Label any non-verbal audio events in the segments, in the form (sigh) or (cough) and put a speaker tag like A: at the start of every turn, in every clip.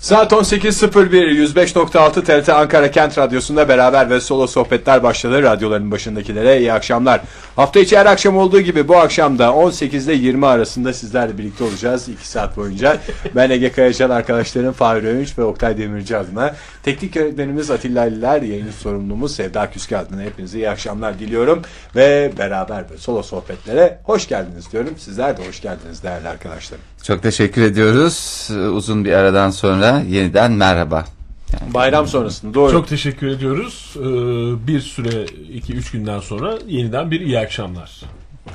A: Saat 18.01 105.6 TRT Ankara Kent Radyosu'nda beraber ve solo sohbetler başladı. Radyoların başındakilere iyi akşamlar. Hafta içi her akşam olduğu gibi bu akşam da 18 ile 20 arasında sizlerle birlikte olacağız 2 saat boyunca. Ben Ege Kayacan arkadaşlarım Fahri Öğünç ve Oktay Demirci adına. Teknik yönetmenimiz Atilla Aliler, yayın sorumlumuz Sevda Küske adına hepinize iyi akşamlar diliyorum. Ve beraber ve solo sohbetlere hoş geldiniz diyorum. Sizler de hoş geldiniz değerli arkadaşlarım.
B: Çok teşekkür ediyoruz. Uzun bir aradan sonra yeniden merhaba.
A: Yani Bayram sonrasında doğru.
C: Çok teşekkür ediyoruz. Ee, bir süre 2-3 günden sonra yeniden bir iyi akşamlar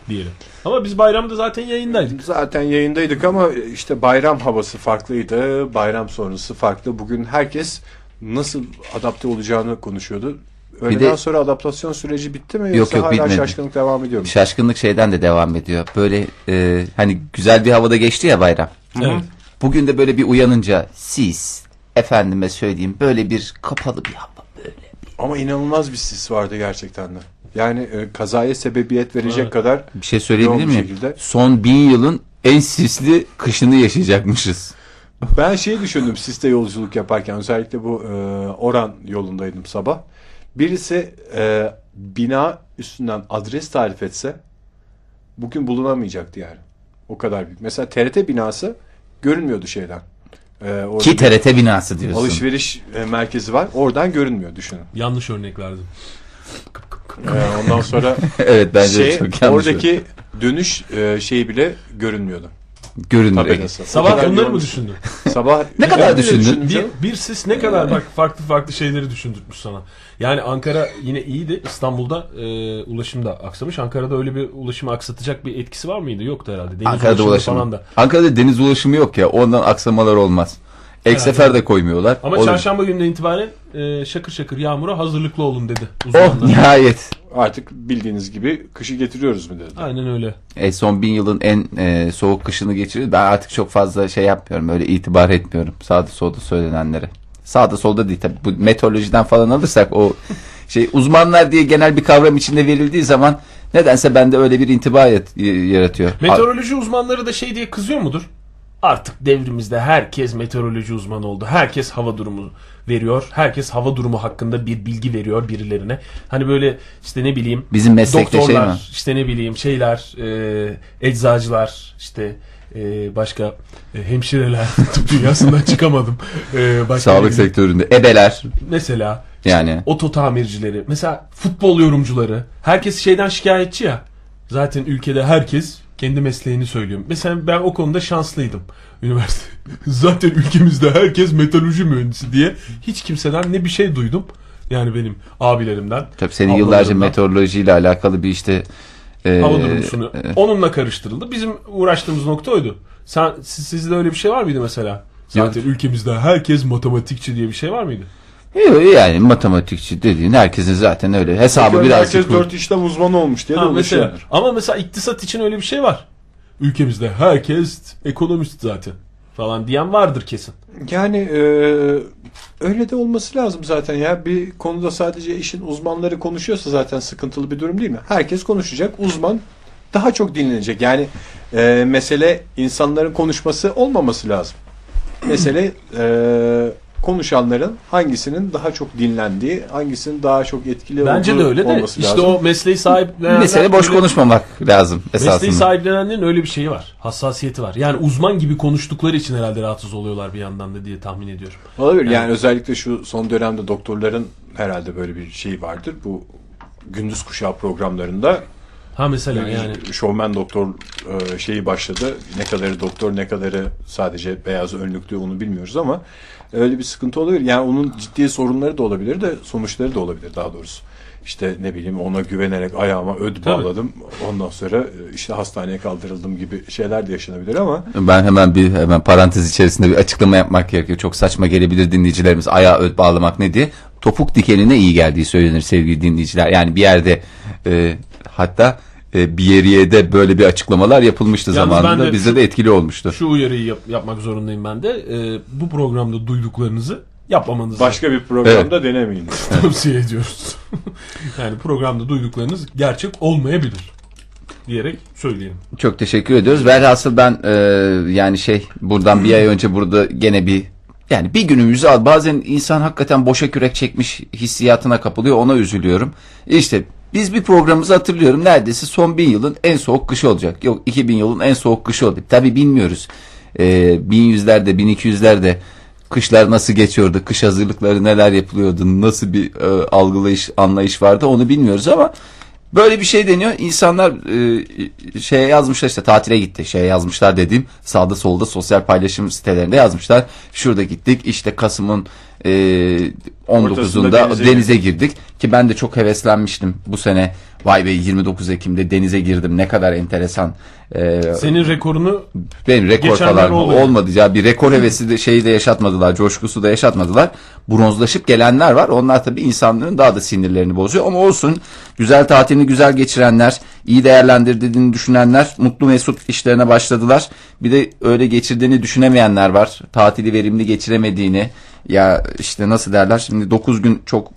C: diyelim. Ama biz bayramda zaten yayındaydık.
A: Zaten yayındaydık ama işte bayram havası farklıydı. Bayram sonrası farklı. Bugün herkes nasıl adapte olacağını konuşuyordu. Öğleden de, sonra adaptasyon süreci bitti mi? Yoksa yok, hala bitmedi. şaşkınlık devam ediyor mu?
B: Şaşkınlık şeyden de devam ediyor. Böyle e, hani güzel bir havada geçti ya bayram.
C: Evet.
B: Bugün de böyle bir uyanınca sis, efendime söyleyeyim böyle bir kapalı bir hava böyle. Bir...
A: Ama inanılmaz bir sis vardı gerçekten de. Yani e, kazaya sebebiyet verecek evet. kadar
B: bir şey söyleyebilir miyim? Şekilde. Son bin yılın en sisli kışını yaşayacakmışız.
A: Ben şeyi düşündüm siste yolculuk yaparken özellikle bu e, Oran yolundaydım sabah. Birisi e, bina üstünden adres tarif etse bugün bulunamayacaktı yani. O kadar büyük. Mesela TRT binası görünmüyordu şeyden.
B: Ee, Ki TRT binası diyorsun.
A: Alışveriş e, merkezi var. Oradan görünmüyor düşünün.
C: Yanlış örnek verdim.
A: Ee, ondan sonra (laughs)
B: evet bence şey, çok yanlış.
A: Oradaki dönüş e, şeyi bile görünmüyordu.
B: Görünür.
C: Sabah bunları mı düşündün? (laughs)
A: Sabah
B: ne kadar düşündün?
C: Bir, bir sis ne kadar bak farklı farklı şeyleri düşündürtmüş sana. Yani Ankara yine iyiydi. İstanbul'da e, ulaşım da aksamış. Ankara'da öyle bir ulaşımı aksatacak bir etkisi var mıydı? Yoktu herhalde. Deniz
B: Ankara'da ulaşımı falan da. Ankara'da deniz ulaşımı yok ya. Ondan aksamalar olmaz. Ek sefer de koymuyorlar.
C: Ama Olur. çarşamba gününden itibaren e, şakır şakır yağmura hazırlıklı olun dedi
B: oh, uzmanlar. Oh nihayet.
A: Artık bildiğiniz gibi kışı getiriyoruz mu dedi.
C: Aynen öyle.
B: E, son bin yılın en e, soğuk kışını geçiriyoruz. Ben artık çok fazla şey yapmıyorum. Öyle itibar etmiyorum sağda solda söylenenlere. Sağda solda değil tabii. Bu meteorolojiden falan alırsak o (laughs) şey uzmanlar diye genel bir kavram içinde verildiği zaman nedense bende öyle bir intiba yaratıyor.
C: Meteoroloji uzmanları da şey diye kızıyor mudur? Artık devrimizde herkes meteoroloji uzmanı oldu. Herkes hava durumu veriyor. Herkes hava durumu hakkında bir bilgi veriyor birilerine. Hani böyle işte ne bileyim
B: bizim meslekte şey
C: doktorlar,
B: şey mi?
C: işte ne bileyim şeyler, e, eczacılar, işte e, başka e, hemşireler (laughs) dünyasından çıkamadım.
B: E, başka Sağlık sektöründe ebeler.
C: Mesela yani oto tamircileri, mesela futbol yorumcuları. Herkes şeyden şikayetçi ya. Zaten ülkede herkes kendi mesleğini söylüyor. Mesela ben o konuda şanslıydım. Üniversite. (laughs) Zaten ülkemizde herkes metalurji mühendisi diye hiç kimseden ne bir şey duydum. Yani benim abilerimden.
B: Tabii senin yıllarca meteorolojiyle alakalı bir işte
C: e, hava durumunu e, onunla karıştırıldı. Bizim uğraştığımız nokta oydu. Sen siz, sizde öyle bir şey var mıydı mesela? Zaten Yok. ülkemizde herkes matematikçi diye bir şey var mıydı?
B: Yok yani matematikçi dediğin herkesin zaten öyle hesabı Çünkü biraz
A: herkes dört işlem uzmanı olmuş diye ha, de mesela,
C: Ama mesela iktisat için öyle bir şey var. Ülkemizde herkes ekonomist zaten falan diyen vardır kesin.
A: Yani e, öyle de olması lazım zaten ya. Bir konuda sadece işin uzmanları konuşuyorsa zaten sıkıntılı bir durum değil mi? Herkes konuşacak. Uzman daha çok dinlenecek. Yani e, mesele insanların konuşması olmaması lazım. mesele e, konuşanların hangisinin daha çok dinlendiği, hangisinin daha çok etkili
C: Bence de öyle de işte lazım. o mesleği sahiplenenler...
B: Mesele boş öyle, konuşmamak lazım esasında.
C: Mesleği sahiplenenlerin öyle bir şeyi var. Hassasiyeti var. Yani uzman gibi konuştukları için herhalde rahatsız oluyorlar bir yandan da diye tahmin ediyorum.
A: Olabilir. Yani, yani özellikle şu son dönemde doktorların herhalde böyle bir şey vardır. Bu gündüz kuşağı programlarında
C: Ha mesela yani.
A: Şovmen doktor e, şeyi başladı. Ne kadarı doktor ne kadarı sadece beyaz önlüklü onu bilmiyoruz ama öyle bir sıkıntı olabilir. Yani onun ciddi sorunları da olabilir de sonuçları da olabilir daha doğrusu. İşte ne bileyim ona güvenerek ayağıma öd bağladım. Tabii. Ondan sonra e, işte hastaneye kaldırıldım gibi şeyler de yaşanabilir ama.
B: Ben hemen bir hemen parantez içerisinde bir açıklama yapmak gerekiyor. Çok saçma gelebilir dinleyicilerimiz ayağa öd bağlamak ne diye. Topuk dikenine iyi geldiği söylenir sevgili dinleyiciler. Yani bir yerde e, hatta e, Biyeriye'de böyle bir açıklamalar yapılmıştı Yalnız zamanında. De Bizde şu, de etkili olmuştu.
C: Şu uyarıyı yap, yapmak zorundayım ben de. E, bu programda duyduklarınızı yapmamanızı.
A: Başka bir programda evet. denemeyin. (laughs)
C: Tavsiye ediyoruz. (laughs) yani programda duyduklarınız gerçek olmayabilir diyerek söyleyelim.
B: Çok teşekkür ediyoruz. Velhasıl ben e, yani şey buradan bir ay önce burada gene bir Yani bir günümüzü al. Bazen insan hakikaten boşa kürek çekmiş hissiyatına kapılıyor. Ona üzülüyorum. İşte biz bir programımızı hatırlıyorum. Neredeyse son bin yılın en soğuk kışı olacak. Yok 2000 yılın en soğuk kışı oldu. Tabi bilmiyoruz. Ee, 1100'lerde 1200'lerde kışlar nasıl geçiyordu? Kış hazırlıkları neler yapılıyordu? Nasıl bir e, algılayış, anlayış vardı? Onu bilmiyoruz ama Böyle bir şey deniyor. İnsanlar e, şeye yazmışlar işte tatile gitti. Şeye yazmışlar dediğim sağda solda sosyal paylaşım sitelerinde yazmışlar. Şurada gittik işte Kasım'ın e, 19'unda
A: denize
B: denize, girdik. Ki ben de çok heveslenmiştim bu sene. Vay be 29 Ekim'de denize girdim. Ne kadar enteresan. E,
C: Senin rekorunu
B: benim rekor falan
C: oldu.
B: olmadı ya. Bir rekor hevesi de şeyi de yaşatmadılar coşkusu da yaşatmadılar. Bronzlaşıp gelenler var. Onlar tabii insanların daha da sinirlerini bozuyor. Ama olsun güzel tatilini güzel geçirenler iyi değerlendirdiğini düşünenler mutlu mesut işlerine başladılar. Bir de öyle geçirdiğini düşünemeyenler var. Tatili verimli geçiremediğini. Ya işte nasıl derler? Şimdi 9 gün çok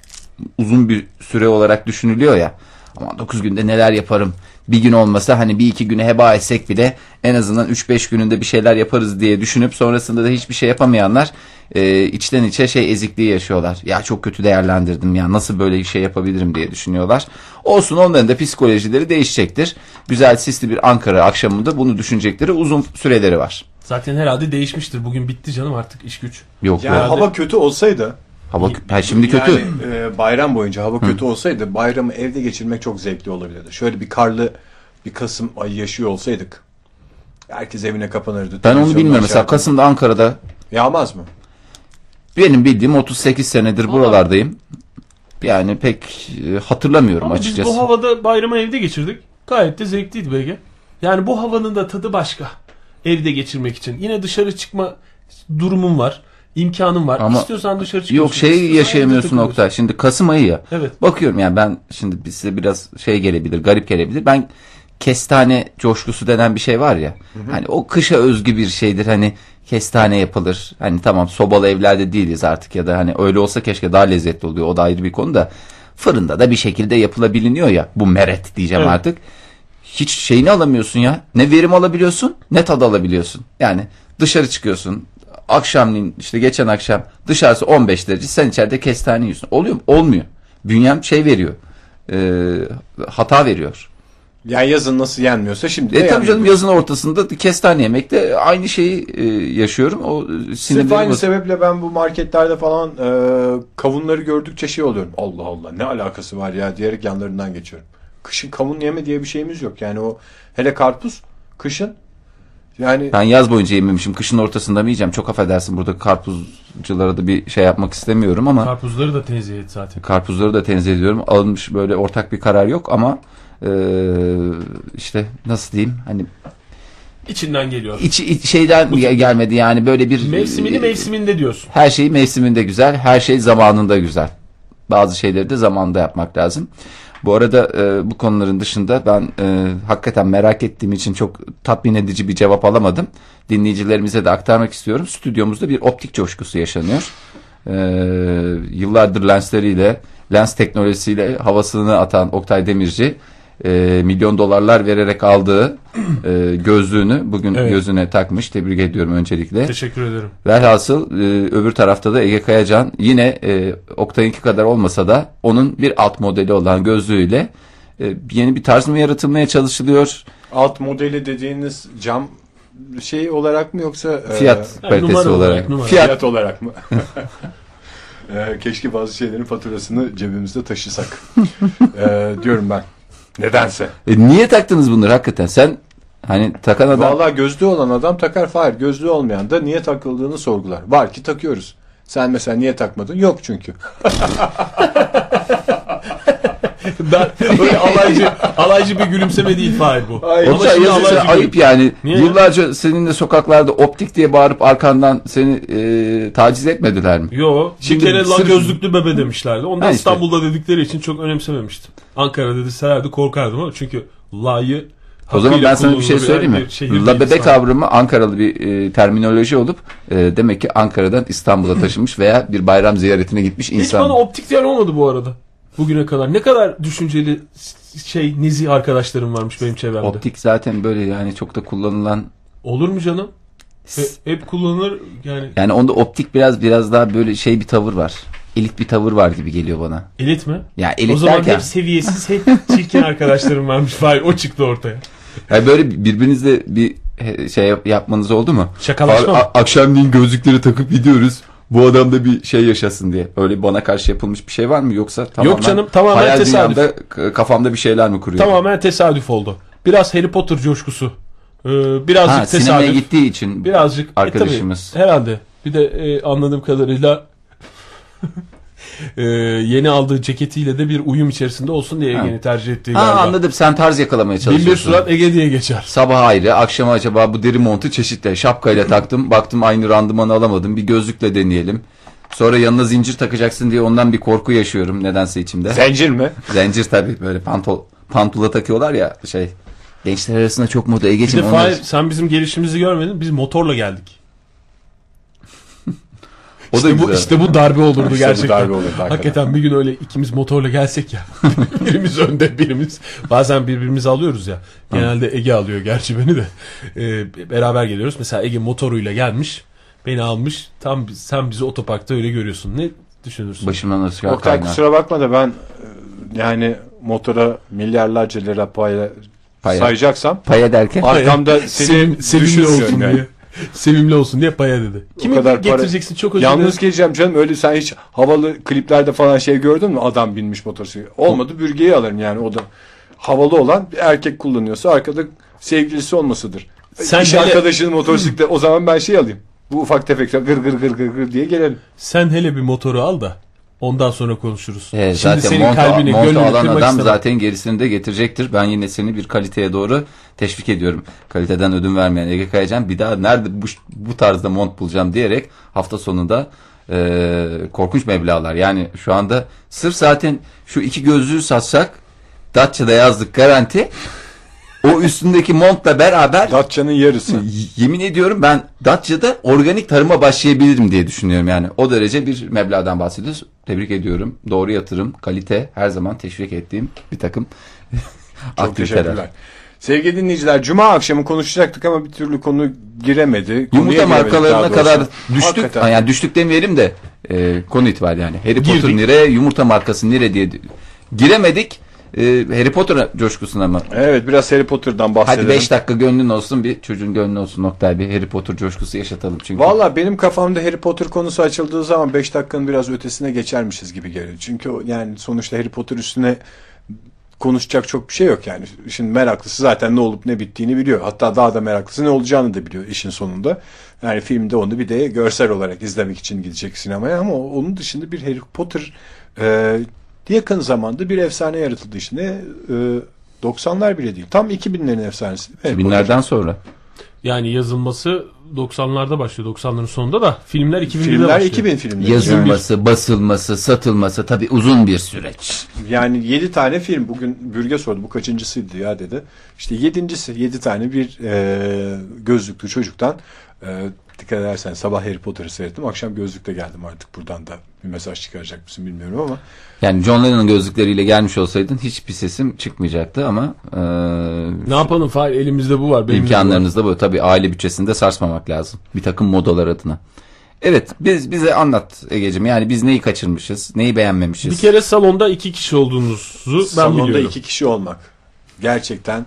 B: uzun bir süre olarak düşünülüyor ya ama 9 günde neler yaparım bir gün olmasa hani bir iki güne heba etsek bile en azından 3-5 gününde bir şeyler yaparız diye düşünüp sonrasında da hiçbir şey yapamayanlar e, içten içe şey ezikliği yaşıyorlar. Ya çok kötü değerlendirdim ya nasıl böyle bir şey yapabilirim diye düşünüyorlar. Olsun onların da psikolojileri değişecektir. Güzel sisli bir Ankara akşamında bunu düşünecekleri uzun süreleri var.
C: zaten herhalde değişmiştir. Bugün bitti canım artık iş güç.
B: Yok
A: Yani
B: yok.
A: hava kötü olsaydı
B: Hava ha, şimdi kötü.
A: Yani e, bayram boyunca hava kötü olsaydı bayramı evde geçirmek çok zevkli olabilirdi. Şöyle bir karlı bir Kasım ayı yaşıyor olsaydık herkes evine kapanırdı.
B: ben onu bilmiyorum. Mesela
A: açardı.
B: Kasım'da Ankara'da
A: Yağmaz mı?
B: benim bildiğim 38 senedir buralardayım. Yani pek e, hatırlamıyorum
C: Ama
B: açıkçası.
C: biz bu havada bayramı evde geçirdik. Gayet de zevkliydi BG. Yani bu havanın da tadı başka. Evde geçirmek için. Yine dışarı çıkma durumum var. İmkanım var.
B: Ama
C: İstiyorsan dışarı çıkıyorsun.
B: Yok şey yaşayamıyorsun nokta. Şimdi Kasım ayı ya.
C: Evet.
B: Bakıyorum yani ben şimdi size biraz şey gelebilir, garip gelebilir. Ben kestane coşkusu denen bir şey var ya. Hani o kışa özgü bir şeydir. Hani kestane yapılır. Hani tamam sobalı evlerde değiliz artık ya da hani öyle olsa keşke daha lezzetli oluyor. O da ayrı bir konu da. Fırında da bir şekilde yapılabiliniyor ya. Bu meret diyeceğim
C: Evet.
B: artık. Hiç şeyini alamıyorsun ya. Ne verim alabiliyorsun ne tad alabiliyorsun. Yani dışarı çıkıyorsun. Akşamleyin işte geçen akşam dışarısı 15 derece sen içeride kestane yiyorsun. Oluyor mu? Olmuyor. Bünyem şey veriyor. Ee, hata veriyor.
A: Yani yazın nasıl yenmiyorsa şimdi de
B: E tabii canım yazın ortasında kestane yemekte aynı şeyi e, yaşıyorum. O
A: Sırf
B: sinirleri
A: aynı
B: boz-
A: sebeple ben bu marketlerde falan e, kavunları gördükçe şey oluyorum. Allah Allah ne alakası var ya diyerek yanlarından geçiyorum. Kışın kavun yeme diye bir şeyimiz yok. Yani o hele karpuz kışın yani
B: Ben yaz boyunca yememişim. Kışın ortasında mı yiyeceğim? Çok affedersin burada karpuzculara da bir şey yapmak istemiyorum ama
C: Karpuzları da tenzih et zaten.
B: karpuzları da tenzih ediyorum. Alınmış böyle ortak bir karar yok ama e, işte nasıl diyeyim hani
C: İçinden geliyor.
B: içi iç- şeyden ge- gelmedi yani böyle bir
C: Mevsimini mevsiminde diyorsun.
B: her şey mevsiminde güzel, her şey zamanında güzel. Bazı şeyleri de zamanında yapmak lazım. Bu arada e, bu konuların dışında ben e, hakikaten merak ettiğim için çok tatmin edici bir cevap alamadım. Dinleyicilerimize de aktarmak istiyorum. Stüdyomuzda bir optik coşkusu yaşanıyor. E, yıllardır lensleriyle, lens teknolojisiyle havasını atan Oktay Demirci e, milyon dolarlar vererek aldığı e, gözlüğünü bugün
C: Evet.
B: gözüne takmış. Tebrik ediyorum öncelikle.
C: Teşekkür ederim.
B: Velhasıl e, öbür tarafta da Ege Kayacan yine e, Oktay'ınki kadar olmasa da onun bir alt modeli olan gözlüğüyle e, yeni bir tarz mı yaratılmaya çalışılıyor?
A: alt modeli dediğiniz cam şey olarak mı yoksa e,
B: Fiyat
C: Ha,
B: kalitesi olarak.
C: olarak, numara.
B: Fiyat
A: fiyat olarak mı? (laughs) E, keşke bazı şeylerin faturasını cebimizde taşısak. (laughs) E, diyorum ben. Nedense.
B: E, niye taktınız bunları hakikaten? Sen hani takan adam
A: Vallahi gözlüğü olan adam takar. Hayır gözlüğü olmayan da niye takıldığını sorgular. Var ki takıyoruz. Sen mesela niye takmadın? Yok çünkü. (laughs) (laughs)
C: Ben, böyle alaycı, alaycı bir gülümseme değil Fahir bu.
A: Ay,
C: Ama şimdi alaycı
B: ayıp
C: gülüm-
B: yani.
C: Niye ya?
B: Yıllarca seninle sokaklarda optik diye bağırıp arkandan seni e, taciz etmediler mi?
C: Yo,
B: Şimdi
C: bir kere la
B: sırf-
C: gözlüklü bebe demişlerdi. Onu da
B: Ha işte.
C: İstanbul'da dedikleri için çok önemsememiştim. Ankara'da deselerdi korkardım ama çünkü la'yı
B: O zaman
C: hakkıyla
B: ben sana bir şey
C: kullanılabilen
B: söyleyeyim mi?
C: bir şehir
B: La
C: değil
B: bebe
C: İstanbul.
B: kavramı Ankaralı bir e, terminoloji olup e, demek ki Ankara'dan İstanbul'a taşınmış veya bir bayram ziyaretine gitmiş
C: Hiç
B: insan.
C: bana optik diyen olmadı bu arada. Bugüne kadar. Ne kadar düşünceli şey nezih arkadaşlarım varmış benim çevremde.
B: Optik zaten böyle yani çok da kullanılan
C: Olur mu canım? He- hep kullanılır yani
B: Yani onda optik biraz biraz daha böyle şey bir tavır var. Elit bir tavır var gibi geliyor bana.
C: elit mi?
B: Ya elit
C: o zaman
B: derken
C: hep seviyesiz hep çirkin arkadaşlarım varmış. (laughs) Vay o çıktı ortaya.
B: yani böyle birbirinizle bir şey yap- yapmanız oldu mu?
C: Şakalaşma
B: Abi,
C: mı?
B: akşamleyin gözlükleri takıp gidiyoruz. Bu adam da bir şey yaşasın diye. Öyle bana karşı yapılmış bir şey var mı yoksa tamamen
C: canım, tamamen
B: hayal
C: tesadüf.
B: dünyamda k- kafamda bir şeyler mi kuruyor?
C: Tamamen tesadüf oldu. Biraz Harry Potter coşkusu. Ee, birazcık
B: Ha, sinemaya
C: tesadüf.
B: gittiği için
C: Birazcık e,
B: arkadaşımız.
C: tabii, herhalde. Bir de e, anladığım kadarıyla (laughs) e, yeni aldığı ceketiyle de bir uyum içerisinde olsun diye. Ege'ni tercih ettiği
B: ha
C: galiba.
B: anladım sen tarz yakalamaya
C: Bin
B: çalışıyorsun.
C: bir surat Ege diye geçer.
B: Sabah ayrı, akşama acaba bu deri montu çeşitli. Şapkayla taktım, baktım aynı randımanı alamadım. Bir gözlükle deneyelim. Sonra yanına zincir takacaksın diye ondan bir korku yaşıyorum nedense içimde.
A: Zencir mi?
B: Zincir tabii böyle pantol pantula takıyorlar ya şey. Gençler arasında çok moda
C: Bir de
B: onlar.
C: Fahir sen bizim gelişimizi görmedin. Biz motorla geldik.
B: O da
C: işte bu
B: güzel.
C: işte bu darbe olurdu
A: İşte bu
C: gerçekten.
A: darbe olurdu hakikaten.
C: hakikaten bir gün öyle ikimiz motorla gelsek ya. (laughs) birimiz önde birimiz. Bazen birbirimizi alıyoruz ya. Genelde Ege alıyor gerçi beni de. Ee, beraber geliyoruz. Mesela Ege motoruyla gelmiş. Beni almış. Tam sen bizi otoparkta öyle görüyorsun. Ne düşünürsün?
B: Başımdan ısrar
A: Oktay
B: kaynar.
A: kusura bakma da ben e, yani motora milyarlarca lira paya,
B: Paya.
A: sayacaksam
B: Paya derken.
A: arkamda (laughs) seni
C: Sevim, sevimli
A: düşünmüyorum
C: olsun
A: yani.
C: diye. (laughs) Sevimli olsun diye paya dedi. Kimi
A: kadar para-
C: getireceksin çok özür
A: Yalnız
C: dilerim.
A: geleceğim canım öyle sen hiç havalı kliplerde falan şey gördün mü adam binmiş motosiklet. Olmadı bürgeyi alırım yani o da havalı olan bir erkek kullanıyorsa arkada sevgilisi olmasıdır.
C: Sen
A: İş
C: hele-
A: arkadaşının motosiklet o zaman ben şey alayım. Bu ufak tefek gır gır gır gır gır diye gelelim.
C: Sen hele bir motoru al da ondan sonra konuşuruz.
B: Ee,
C: Şimdi
B: zaten
C: senin
B: montu,
C: kalbini,
B: montu
C: gönlünü
B: alan adam
C: istemem.
B: zaten gerisini de getirecektir. Ben yine seni bir kaliteye doğru teşvik ediyorum. Kaliteden ödün vermeyen Ege Kayacan bir daha nerede bu, bu tarzda mont bulacağım diyerek hafta sonunda e, korkunç meblağlar. Yani şu anda sırf zaten şu iki gözlüğü satsak Datça'da yazdık garanti. O üstündeki montla beraber
A: Datça'nın yarısı.
B: Yemin ediyorum ben Datça'da organik tarıma başlayabilirim diye düşünüyorum yani. O derece bir meblağdan bahsediyoruz. Tebrik ediyorum. Doğru yatırım, kalite her zaman teşvik ettiğim bir takım
A: Çok (laughs)
B: aktiviteler.
A: teşekkürler. Sevgili dinleyiciler Cuma akşamı konuşacaktık ama bir türlü konu giremedi. Konuya
B: Yumurta
A: giremedik
B: markalarına
A: doğrusu.
B: kadar düştük.
A: Hakikaten.
B: Ha, Yani düştük demeyelim de e, konu itibariyle yani. Harry Potter
C: Girdik.
B: nere, yumurta markası nere diye giremedik. E, Harry Potter coşkusuna mı?
A: Evet biraz Harry Potter'dan bahsedelim.
B: Hadi 5 dakika gönlün olsun bir çocuğun gönlü olsun Oktay bir Harry Potter coşkusu yaşatalım çünkü.
A: Valla benim kafamda Harry Potter konusu açıldığı zaman 5 dakikanın biraz ötesine geçermişiz gibi geliyor. Çünkü yani sonuçta Harry Potter üstüne konuşacak çok bir şey yok yani. Şimdi meraklısı zaten ne olup ne bittiğini biliyor. Hatta daha da meraklısı ne olacağını da biliyor işin sonunda. Yani filmde onu bir de görsel olarak izlemek için gidecek sinemaya ama onun dışında bir Harry Potter e, yakın zamanda bir efsane yaratıldı işte. Ne? E, 90'lar bile değil. Tam 2000'lerin efsanesi. Potter.
B: 2000'lerden sonra.
C: Yani yazılması 90'larda başlıyor. 90'ların sonunda da filmler 2001'de
A: Filmler
C: başlıyor.
A: 2000 filmleri.
B: Yazılması, basılması, satılması tabii uzun bir süreç.
A: Yani 7 tane film bugün Bürge sordu bu kaçıncısıydı ya dedi. İşte yedincisi 7 tane bir e, gözlüklü çocuktan e, dikkat edersen sabah Harry Potter'ı seyrettim akşam gözlükle geldim artık buradan da bir mesaj çıkaracak mısın bilmiyorum ama
B: Yani John Lennon'ın gözlükleriyle gelmiş olsaydın hiçbir sesim çıkmayacaktı ama e,
C: Ne yapalım Fahir elimizde bu var. belimizde bu.
B: Tabii aile bütçesinde sarsmamak lazım. Bir takım modalar adına. Evet biz bize anlat Ege'cim. Yani biz neyi kaçırmışız? Neyi beğenmemişiz?
C: Bir kere salonda iki kişi olduğunuzu ben
A: salonda
C: biliyorum.
A: iki kişi olmak gerçekten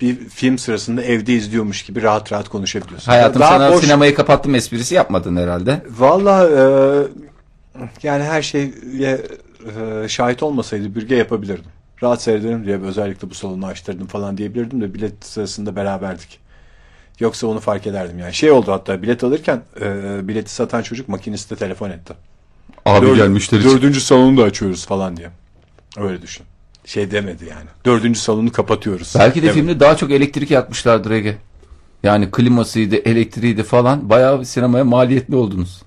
A: bir film sırasında evde izliyormuş gibi rahat rahat konuşabiliyorsun.
B: Hayatım
A: Daha
B: sana
A: boş-
B: sinemayı kapattım esprisi yapmadın herhalde.
A: Valla e, yani her şeye e, şahit olmasaydı bürge yapabilirdim. Rahat seyrederim diye özellikle bu salonu açtırdım falan diyebilirdim de bilet sırasında beraberdik. Yoksa onu fark ederdim yani. Şey oldu hatta bilet alırken e, bileti satan çocuk makiniste telefon etti.
B: Abi
A: Dördü- Dördüncü salonu da açıyoruz falan diye. Öyle düşün. Şey demedi yani. Dördüncü salonu kapatıyoruz.
B: Belki de
A: Demedi.
B: filmde daha çok elektrik yakmışlardır Ege. Yani klimasıydı, elektriğiydi falan. Bayağı sinemaya maliyetli oldunuz.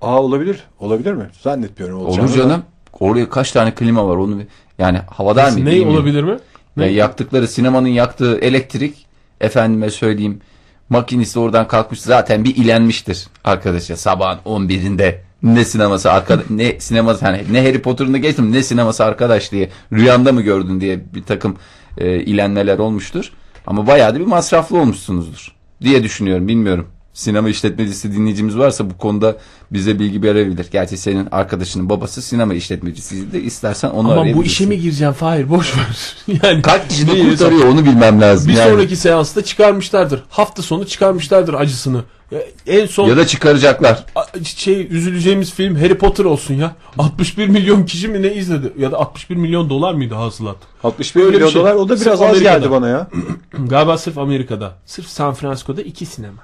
A: Aa olabilir. Olabilir mi? Zannetmiyorum olacağını.
B: Olur canım. Oraya kaç tane klima var onu yani havadar mı?
C: Ne olabilir mi? Ne?
B: Ya yaktıkları sinemanın yaktığı elektrik efendime söyleyeyim makinesi oradan kalkmış zaten bir ilenmiştir arkadaşlar sabahın 11'inde ne sineması arkadaş ne sineması hani ne Harry Potter'ını geçtim ne sineması arkadaş diye rüyanda mı gördün diye bir takım e, ilenmeler olmuştur ama bayağı da bir masraflı olmuşsunuzdur. diye düşünüyorum. Bilmiyorum. Sinema işletmecisi dinleyicimiz varsa bu konuda bize bilgi verebilir. Gerçi senin arkadaşının babası sinema işletmecisiydi. İstersen onu
C: Ama bu işe mi gireceğim? Hayır boş ver. (laughs) yani
B: Kaç kişi kurtarıyor onu bilmem lazım.
C: Bir
B: yani.
C: sonraki seansta çıkarmışlardır. Hafta sonu çıkarmışlardır acısını. Ya En son
B: Ya da çıkaracaklar.
C: a- şey üzüleceğimiz film Harry Potter olsun ya. 61 milyon kişi mi ne izledi? Ya da 61 milyon dolar mıydı hasılat?
A: 61
C: Öyle bir
A: milyon
C: şey.
A: dolar o da
C: Sırf
A: biraz az
C: Amerika'da.
A: geldi bana ya. (clears throat)
C: Galiba sırf Amerika'da. Sırf San Francisco'da iki sinema.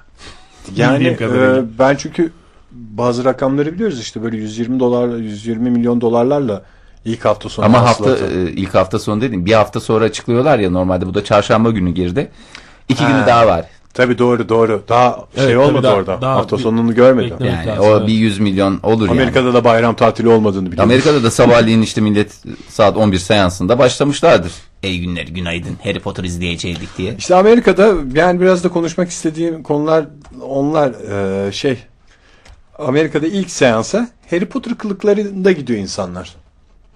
A: Yani
C: Bildiğim kadarıyla.
A: e, ben çünkü bazı rakamları biliyoruz işte böyle 120 dolar 120 milyon dolarlarla ilk hafta sonu
B: Ama hafta
A: hasılatı.
B: e, ilk hafta sonu dedim. Bir hafta sonra açıklıyorlar ya normalde. Bu da çarşamba günü girdi. İki
A: Ha.
B: günü daha var.
A: Tabii doğru doğru. Daha
C: Evet,
A: şey olmadı
C: daha-
A: orada.
C: daha
A: hafta
C: bir-
A: sonunu görmedim.
C: Beklemek
B: Yani
C: lazım,
B: o
C: evet.
B: bir 100 milyon olur yani.
A: Amerika'da da bayram tatili olmadığını biliyorum.
B: Amerika'da da sabahleyin işte millet saat 11 seansında başlamışlardır. Ey günler günaydın Harry Potter izleyecektik diye.
A: İşte Amerika'da yani biraz da konuşmak istediğim konular onlar e, şey Amerika'da ilk seansa Harry Potter kılıklarında gidiyor insanlar.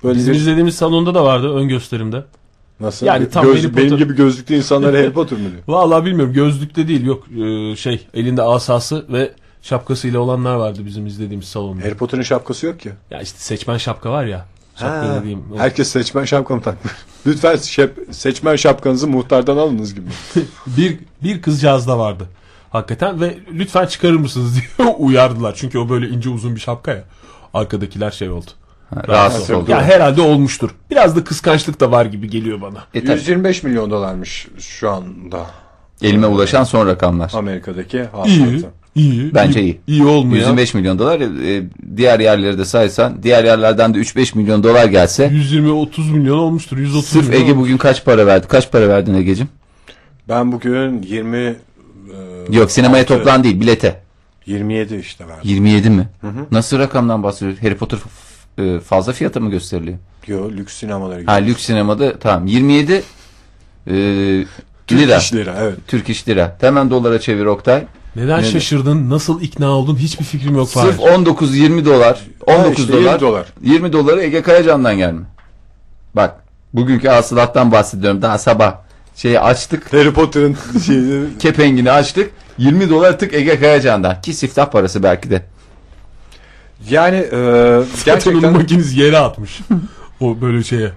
A: Böyle
C: Bizim
A: bir,
C: izlediğimiz salonda da vardı ön gösterimde.
A: Nasıl?
C: yani tam
A: Göz-
C: Harry
A: benim gibi gözlüklü insanlar Harry Potter mı diyor? (laughs)
C: Vallahi bilmiyorum gözlükte değil yok e, şey elinde asası ve şapkasıyla olanlar vardı bizim izlediğimiz salonda.
A: Harry Potter'ın şapkası yok ki.
C: Ya işte seçmen şapka var ya. Şapka
A: Ha,
C: o.
A: Herkes seçmen şapka mı takmış? (laughs) Lütfen şep- seçmen şapkanızı muhtardan alınız gibi. (laughs)
C: Bir, bir kızcağız da vardı. Hakikaten ve lütfen çıkarır mısınız diye uyardılar. Çünkü o böyle ince uzun bir şapka ya. Arkadakiler şey oldu.
B: Rahatsız oldu.
C: Ya herhalde olmuştur. Biraz da kıskançlık da var gibi geliyor bana.
B: E tabii,
A: 125 milyon dolarmış şu anda
B: elime ulaşan son rakamlar.
A: Amerika'daki
C: İyi.
A: hasılatı.
C: iyi.
B: Bence iyi.
C: İyi olmuyor.
B: 125 milyon dolar e, diğer yerleri de saysan diğer yerlerden de 3-5 milyon dolar gelse
C: 120-30 milyon olmuştur. 130
B: sırf
C: milyon.
B: Ege bugün kaç para verdi? Kaç para verdin Ege'cim?
A: Ben bugün 20 e,
B: Yok sinemaya
A: altı-
B: toplan değil bilete.
A: 27 işte verdim.
B: 27 mi? Nasıl rakamdan bahsediyoruz? Harry Potter e, fazla fiyata mı gösteriliyor?
A: Yo lüks sinemalara
B: Ha lüks sinemada tamam 27 e,
A: Türk
B: lira.
A: iş lira evet.
B: Türk iş lira. Hemen dolara çevir Oktay.
C: Neden
B: Ne-
C: şaşırdın? Nasıl ikna oldun? Hiçbir fikrim yok.
B: Sırf
C: Fahir.
B: 19-20 dolar. 19
A: işte
B: dolar.
A: 20 dolar.
B: 20 doları Ege Kayacan'dan gelme. Bak bugünkü hasılattan bahsediyorum. Daha sabah şeyi açtık.
A: Harry Potter'ın şeyini (laughs)
B: Kepengini açtık. 20 dolar tık Ege Kayacan'dan. Ki siftah parası belki de.
A: Yani e,
C: Gerçekten
A: gerçekten
C: makinesi yere atmış. o böyle şeye.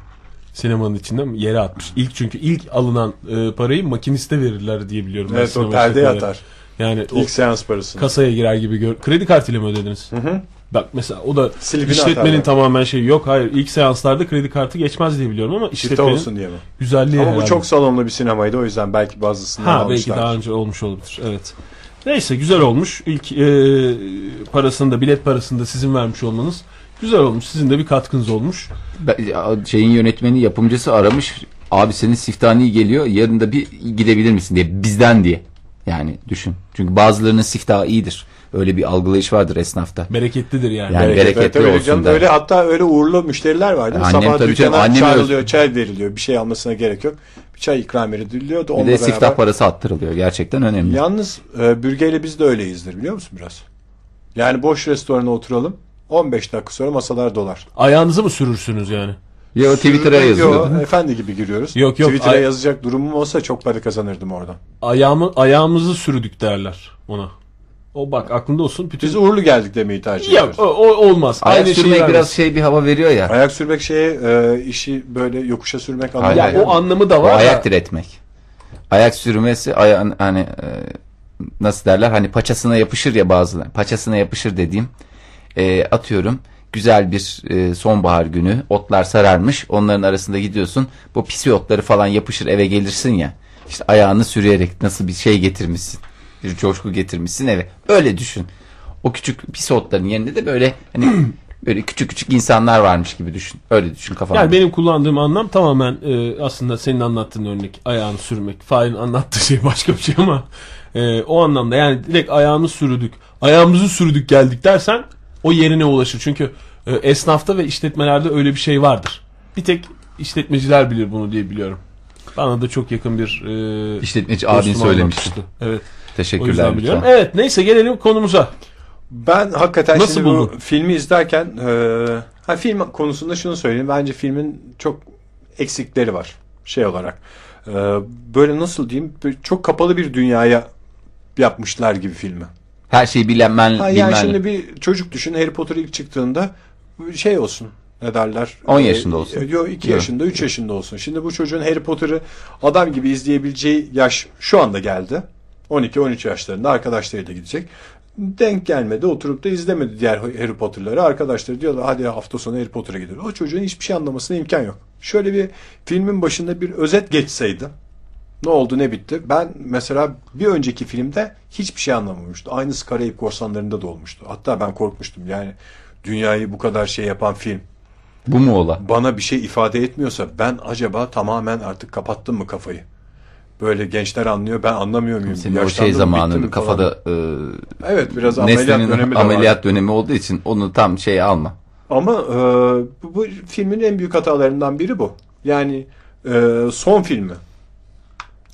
C: Sinemanın içinde mi? Yere atmış. İlk çünkü ilk alınan e, parayı makiniste verirler diye biliyorum.
A: evet o perdeye atar.
C: Yani o
A: İlk seans parasını.
C: kasaya girer gibi gör. Kredi kartıyla mı ödediniz?
A: hı.
C: Bak mesela o da
A: Silibini
C: işletmenin
A: atarlar.
C: tamamen şeyi yok. Hayır ilk seanslarda kredi kartı geçmez diye biliyorum ama
A: Çifte
C: işletmenin
A: olsun diye mi?
C: güzelliği
A: Ama bu
C: herhalde.
A: çok salonlu bir sinemaydı o yüzden belki bazısından
C: Ha belki
A: almışlar.
C: daha önce olmuş olabilir. Evet. Neyse güzel olmuş. İlk e, parasını da bilet parasını da sizin vermiş olmanız güzel olmuş. Sizin de bir katkınız olmuş.
B: Ben- Şeyin yönetmeni yapımcısı aramış. Abi senin siftahın geliyor. Yarın da bir gidebilir misin diye. Bizden diye. Yani düşün. Çünkü bazılarının siftahı iyidir. Öyle bir algılayış vardır esnafta.
C: Bereketlidir yani.
B: Yani
A: Bereket,
B: bereketli
A: evet,
B: olsun
A: canım,
B: der.
A: Öyle hatta öyle uğurlu müşteriler var değil mi?
B: Annem
A: Sabah
B: tabii canım,
A: dükkana
B: annem
A: çağrılıyor, çay veriliyor. Bir şey almasına gerek yok. Bir çay ikram ediliyor da
B: Bir de
A: beraber.
B: siftah parası attırılıyor. Gerçekten önemli.
A: Yalnız e, bürgeyle biz de öyleyizdir biliyor musun biraz? Yani boş restorana oturalım. 15 dakika sonra masalar dolar.
C: Ayağınızı mı sürürsünüz yani?
B: Ya o Twitter'a
A: Sürmek
B: yazıyor.
A: yok, efendi gibi giriyoruz.
C: Yok, yok,
A: Twitter'a
C: ay-
A: yazacak durumum olsa çok para kazanırdım oradan.
C: Ayağımı ayağımızı sürdük derler ona. O bak aklında olsun. Bütün
A: Biz uğurlu geldik demeyi tercih
C: Yok
A: ediyoruz.
C: o, o olmaz.
B: Ayak
C: Aynı
B: sürmek
C: şeyi
B: biraz şey bir hava veriyor ya.
A: Ayak sürmek şeye e, işi böyle yokuşa sürmek
B: Hayır,
C: Ya o anlamı da
B: O
C: var. da-
B: ayak diretmek. Ayak sürmesi ayağın hani e, nasıl derler hani paçasına yapışır ya bazıları. Paçasına yapışır dediğim e, atıyorum güzel bir e, sonbahar günü otlar sararmış onların arasında gidiyorsun bu pisi otları falan yapışır eve gelirsin ya işte ayağını sürüyerek nasıl bir şey getirmişsin bir coşku getirmişsin eve öyle düşün o küçük pis otların yerinde de böyle hani (clears throat) böyle küçük küçük insanlar varmış gibi düşün öyle düşün kafanda.
C: Yani benim kullandığım anlam tamamen e, aslında senin anlattığın örnek ayağını sürmek. Fahir'in anlattığı şey başka bir şey ama e, o anlamda yani direkt ayağını sürdük. Ayağımızı sürdük geldik dersen o yerine ulaşır. Çünkü e, esnafta ve işletmelerde öyle bir şey vardır. Bir tek işletmeciler bilir bunu diye biliyorum. Bana da çok yakın bir e,
B: İşletmeci abin söylemişti.
C: anlatmıştı. Evet. O
B: Teşekkürler.
C: yüzden biliyorum.
B: lütfen.
C: Evet neyse gelelim konumuza.
A: Ben hakikaten
C: Nasıl
A: şimdi bu
C: buldun?
A: filmi izlerken e, ha, film konusunda şunu söyleyeyim. Bence filmin çok eksikleri var şey olarak. E, böyle nasıl diyeyim çok kapalı bir dünyaya yapmışlar gibi filmi.
B: Her şeyi bilenmen,
A: Ha, yani
B: bilmen.
A: şimdi bir çocuk düşün Harry Potter ilk çıktığında şey olsun ne derler?
B: 10 yaşında olsun.
A: Yok 2
B: Yok.
A: yaşında 3 yaşında olsun. Şimdi bu çocuğun Harry Potter'ı adam gibi izleyebileceği yaş şu anda geldi. 12-13 yaşlarında arkadaşlarıyla gidecek. Denk gelmedi oturup da izlemedi diğer Harry Potter'ları. Arkadaşları diyorlar hadi hafta sonu Harry Potter'a gidiyor. O çocuğun hiçbir şey anlamasına imkan yok. Şöyle bir filmin başında bir özet geçseydi ne oldu ne bitti. Ben mesela bir önceki filmde hiçbir şey anlamamıştım. Aynısı Karayip Korsanları'nda da olmuştu. Hatta ben korkmuştum. Yani dünyayı bu kadar şey yapan film
B: Bu mu ola?
A: bana bir şey ifade etmiyorsa ben acaba tamamen artık kapattım mı kafayı? Böyle gençler anlıyor ben anlamıyor muyum?
B: Senin o şey
A: falan.
B: kafada e,
A: Evet biraz ameliyat dönemi
B: ameliyat
A: var.
B: dönemi olduğu için onu tam şey alma.
A: Ama e, bu, bu filmin en büyük hatalarından biri bu. Yani e, son filmi.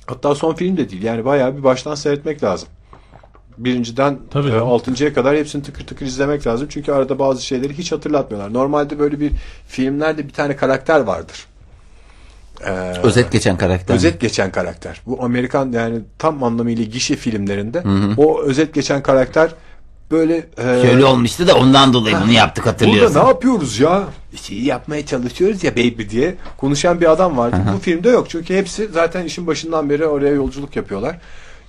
A: Hatta son film de değil. Yani bayağı bir baştan seyretmek lazım. Birinciden
C: Tabii
A: e, altıncıya kadar hepsini tıkır tıkır izlemek lazım. Çünkü arada bazı şeyleri hiç hatırlatmıyorlar. Normalde böyle bir filmlerde bir tane karakter vardır. E,
B: Özet geçen karakter.
A: özet geçen karakter. Bu Amerikan yani tam anlamıyla gişe filmlerinde o özet geçen karakter böyle e,
B: Şöyle olmuştu da ondan dolayı bunu yaptık hatırlıyorsun.
A: Burada ne yapıyoruz ya? Şeyi yapmaya çalışıyoruz ya baby diye konuşan bir adam vardı. Bu filmde yok çünkü hepsi zaten işin başından beri oraya yolculuk yapıyorlar.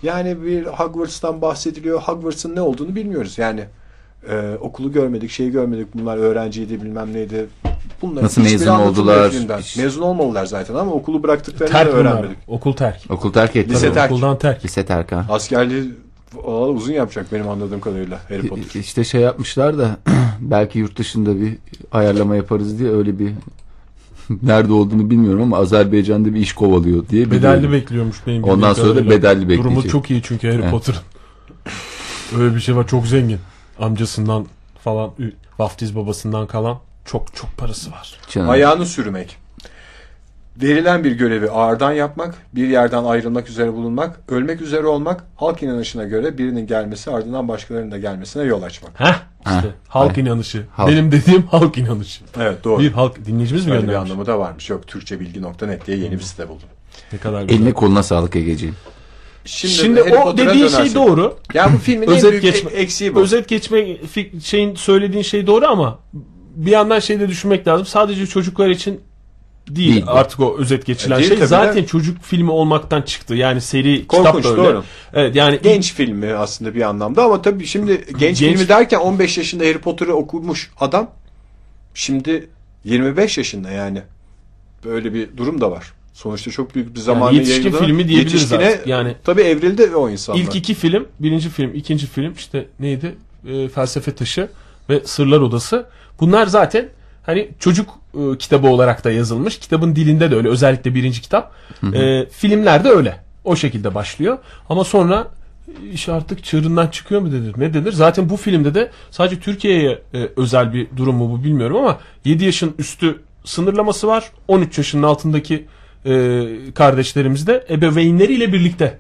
A: Yani bir Hogwarts'tan bahsediliyor. Hogwarts'ın ne olduğunu bilmiyoruz. Yani e, okulu görmedik, şeyi görmedik. Bunlar öğrenciydi, bilmem neydi. Bunların
B: Nasıl mezun oldular?
A: filmden. Mezun olmalılar zaten ama okulu bıraktıklarını
C: Terk
A: da
C: bunlar.
A: öğrenmedik.
C: Okul terk.
B: Okul terk etti.
A: Lise terk.
C: Okuldan terk.
B: Lise terk ha.
A: Askerliği uzun yapacak benim anladığım kadarıyla Harry Potter.
B: İşte şey yapmışlar da (clears throat) belki yurt dışında bir ayarlama yaparız diye öyle bir (laughs) nerede olduğunu bilmiyorum ama Azerbaycan'da bir iş kovalıyor diye
C: Bedelli
B: biliyorum.
C: bekliyormuş benim
B: Ondan sonra da bedelli
C: Durumu
B: bekleyecek.
C: çok iyi çünkü Harry
B: Evet.
C: Potter'ın. Öyle bir şey var çok zengin. Amcasından falan vaftiz babasından kalan çok çok parası var.
B: Canım.
A: Ayağını sürmek. Verilen bir görevi ağırdan yapmak, bir yerden ayrılmak üzere bulunmak, ölmek üzere olmak, halk inanışına göre birinin gelmesi ardından başkalarının da gelmesine yol açmak.
C: Heh işte
B: Heh.
C: halk
B: Ay.
C: inanışı.
B: Halk.
C: Benim dediğim halk inanışı.
A: Evet doğru.
C: Bir halk dinleyicimiz mi
A: Böyle bir
C: göndermiş?
A: anlamı da varmış. Yok Türkçebilgi.net diye yeni bir site buldum.
C: Ne kadar güzel.
B: Eline koluna sağlık Egeciğim.
A: Şimdi,
C: Şimdi
A: Harry
C: o
A: Potter'a
C: dediğin şey
A: dönersek.
C: doğru.
A: Ya bu filmin en
C: Özet
A: büyük
C: geçme-
A: eksiği bu.
C: Özet geçme şeyin söylediğin şey doğru ama bir yandan şey de düşünmek lazım. Sadece çocuklar için değil,
B: Değil
C: artık o özet geçilen
A: E,
C: şey. Zaten
A: de.
C: çocuk filmi olmaktan çıktı. Yani seri
A: Korkunç,
C: kitap da öyle.
A: doğru.
C: Evet yani
A: Genç filmi aslında bir anlamda ama tabii şimdi genç,
C: Genç-
A: filmi derken 15 yaşında Harry Potter'ı okumuş adam şimdi 25 yaşında yani. Böyle bir durum da var. Sonuçta çok büyük bir zamanı
C: yetişkin
A: yayıldı.
C: filmi diyebiliriz
A: Yetişkine
C: artık. Yani-
A: tabii evrildi o insanlar.
C: ilk iki film, birinci film, ikinci film işte neydi? Ee, Felsefe Taşı ve Sırlar Odası. Bunlar zaten hani çocuk e, kitabı olarak da yazılmış. Kitabın dilinde de öyle. Özellikle birinci kitap. Ee, filmler de öyle. O şekilde başlıyor. Ama sonra iş artık çığırından çıkıyor mu denir? Ne denir? Zaten bu filmde de sadece Türkiye'ye e, özel bir durum mu bu bilmiyorum ama 7 yaşın üstü sınırlaması var. 13 yaşının altındaki e, kardeşlerimiz de ebeveynleriyle birlikte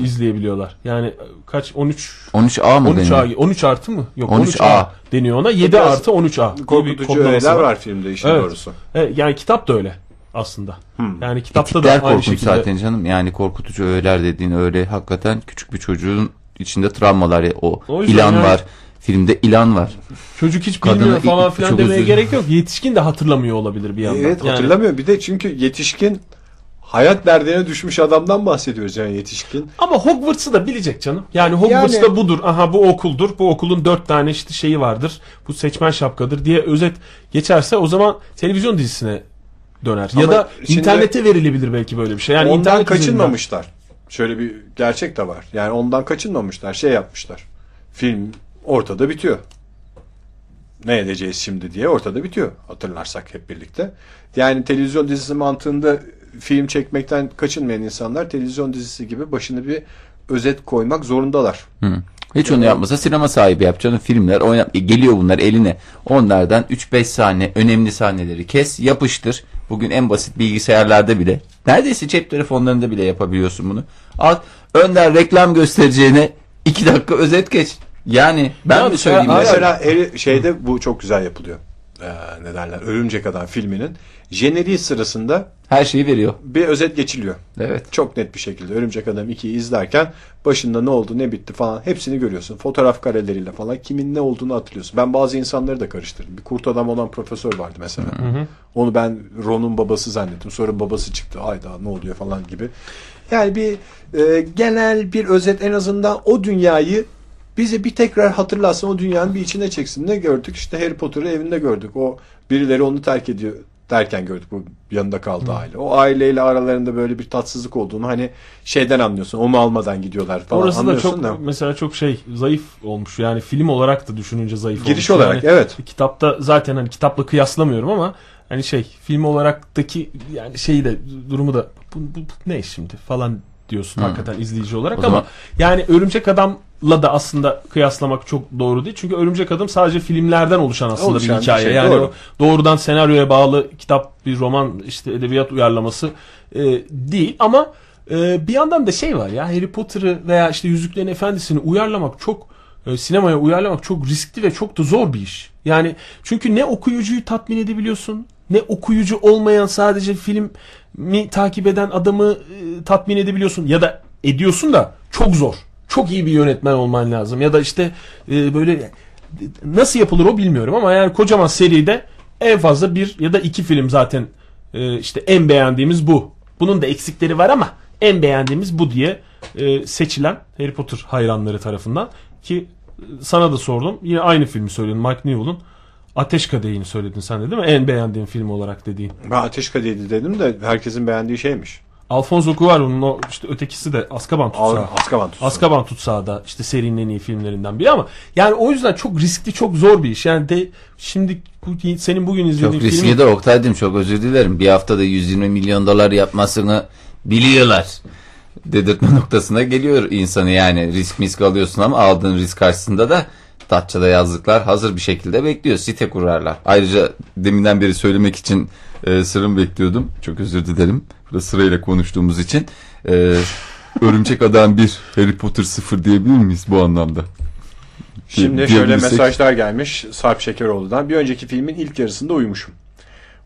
C: izleyebiliyorlar. Yani kaç 13
B: 13A mı
C: 13
B: deniyor?
C: A 13 artı mı? Yok
B: 13
C: 13
B: A.
C: A deniyor ona. 7
A: Biraz
C: artı 13 A. diye bir
A: Korkutucu
C: kodlaması
A: öğeler var. filmde işin
C: Evet.
A: doğrusu.
C: Evet, yani kitap da öyle aslında. Yani kitapta
B: Etikler
C: da aynı şekilde.
B: zaten canım. Yani korkutucu öğeler dediğin öyle hakikaten küçük bir çocuğun içinde travmalar. ya. O,
C: O
B: ilan
C: yani-
B: var. Filmde ilan var.
C: Çocuk hiç
B: Kadını
C: bilmiyor falan filan
B: çok
C: demeye
B: özür-
C: gerek yok. Yetişkin de hatırlamıyor olabilir bir yandan.
A: Evet
C: Yani
A: hatırlamıyor. Bir de çünkü yetişkin hayat derdine düşmüş adamdan bahsediyoruz yani yetişkin.
C: Ama Hogwarts'ı da bilecek canım. Yani Hogwarts'ta
A: Yani-
C: budur. Aha bu okuldur. Bu okulun dört tane işte şeyi vardır. Bu seçmen şapkadır diye özet geçerse o zaman televizyon dizisine döner. ya
A: Ama
C: da
A: şimdi-
C: internete verilebilir belki böyle bir şey. Yani
A: ondan
C: internet
A: kaçınmamışlar. Şöyle bir gerçek de var. Yani ondan kaçınmamışlar. Şey yapmışlar. Film ortada bitiyor. Ne edeceğiz şimdi diye ortada bitiyor. Hatırlarsak hep birlikte. Yani televizyon dizisi mantığında film çekmekten kaçınmayan insanlar televizyon dizisi gibi başına bir özet koymak zorundalar.
B: Hı. Hiç onu yapmasa sinema sahibi yapacağını filmler oynat e, geliyor bunlar eline. Onlardan 3-5 sahne önemli sahneleri kes, yapıştır. Bugün en basit bilgisayarlarda bile neredeyse cep telefonlarında bile yapabiliyorsun bunu. Al önden reklam göstereceğine 2 dakika özet geç. Yani ben
C: Ya
B: mi söyleyeyim
C: mesela-
A: Harry- şeyde bu çok güzel yapılıyor. e, ne derler Örümcek Adam filminin jeneriği sırasında
B: Her şeyi veriyor.
A: bir özet geçiliyor.
B: Evet.
A: Çok net bir şekilde Örümcek Adam 2'yi izlerken başında ne oldu ne bitti falan hepsini görüyorsun. Fotoğraf kareleriyle falan kimin ne olduğunu hatırlıyorsun. Ben bazı insanları da karıştırdım. Bir kurt adam olan profesör vardı mesela. Onu ben Ron'un babası zannettim. Sonra babası çıktı. Ayda ne oluyor falan gibi. Yani bir e, genel bir özet en azından o dünyayı bize bir tekrar hatırlatsın o dünyanın bir içine çeksin. Ne gördük? İşte Harry Potter'ı evinde gördük. O birileri onu terk ediyor derken gördük bu yanında kaldı aile. O aileyle aralarında böyle bir tatsızlık olduğunu hani şeyden anlıyorsun. Onu almadan gidiyorlar falan
C: Orası da
A: anlıyorsun
C: çok
A: da.
C: mesela çok şey zayıf olmuş. Yani film olarak da düşününce zayıf
A: Giriş
C: olmuş.
A: olarak
C: Yani
A: evet.
C: kitapta zaten hani kitapla kıyaslamıyorum ama hani şey film olaraktaki yani şeyi de durumu da bu, bu- bu ne şimdi falan diyorsun hakikaten izleyici olarak
B: O
C: ama
B: zaman-
C: yani Örümcek Adam'la da aslında kıyaslamak çok doğru değil. Çünkü Örümcek Adam sadece filmlerden oluşan aslında
A: Oluşan
C: bir
A: bir
C: hikaye.
A: şey,
C: yani
A: doğru.
C: o doğrudan senaryoya bağlı kitap bir roman işte edebiyat uyarlaması e, değil ama e, bir yandan da şey var ya Harry Potter'ı veya işte Yüzüklerin Efendisi'ni uyarlamak çok e, sinemaya uyarlamak çok riskli ve çok da zor bir iş. Yani çünkü ne okuyucuyu tatmin edebiliyorsun ne okuyucu olmayan sadece filmi takip eden adamı e, tatmin edebiliyorsun ya da ediyorsun da çok zor. Çok iyi bir yönetmen olman lazım ya da işte e, böyle nasıl yapılır o bilmiyorum ama yani kocaman seride en fazla bir ya da iki film zaten e, işte en beğendiğimiz bu. Bunun da eksikleri var ama en beğendiğimiz bu diye e, seçilen Harry Potter hayranları tarafından ki e, sana da sordum. Yine aynı filmi söyledin Mike Newell'ın Ateş Kadehi'ni söyledin sen de değil mi? En beğendiğin film olarak dediğin.
A: Ben Ateş Kadehi dedim de herkesin beğendiği şeymiş.
C: Alfonso Cuarón'un o işte ötekisi de Azkaban Tutsağı.
A: Al- Azkaban tutsağı.
C: Azkaban Tutsağı da işte serinin en iyi filmlerinden biri ama yani o yüzden çok riskli çok zor bir iş. Yani de şimdi bu, senin bugün
B: Çok
C: izlediğin
B: riskli
C: film
B: de Oktay'cığım çok özür dilerim. Bir haftada 120 milyon dolar yapmasını biliyorlar. Dedirtme noktasına geliyor insanı yani risk misk alıyorsun ama aldığın risk karşısında da Datça'da yazlıklar hazır bir şekilde bekliyor. Site kurarlar. Ayrıca deminden beri söylemek için e, sırrım bekliyordum. Çok özür dilerim. Burada sırayla konuştuğumuz için. E, Örümcek Adam 1, Harry Potter 0 diyebilir miyiz bu anlamda?
A: Şimdi
B: Di-
A: şöyle mesajlar gelmiş Sarp Şekeroğlu'dan. Bir önceki filmin ilk yarısında uyumuşum.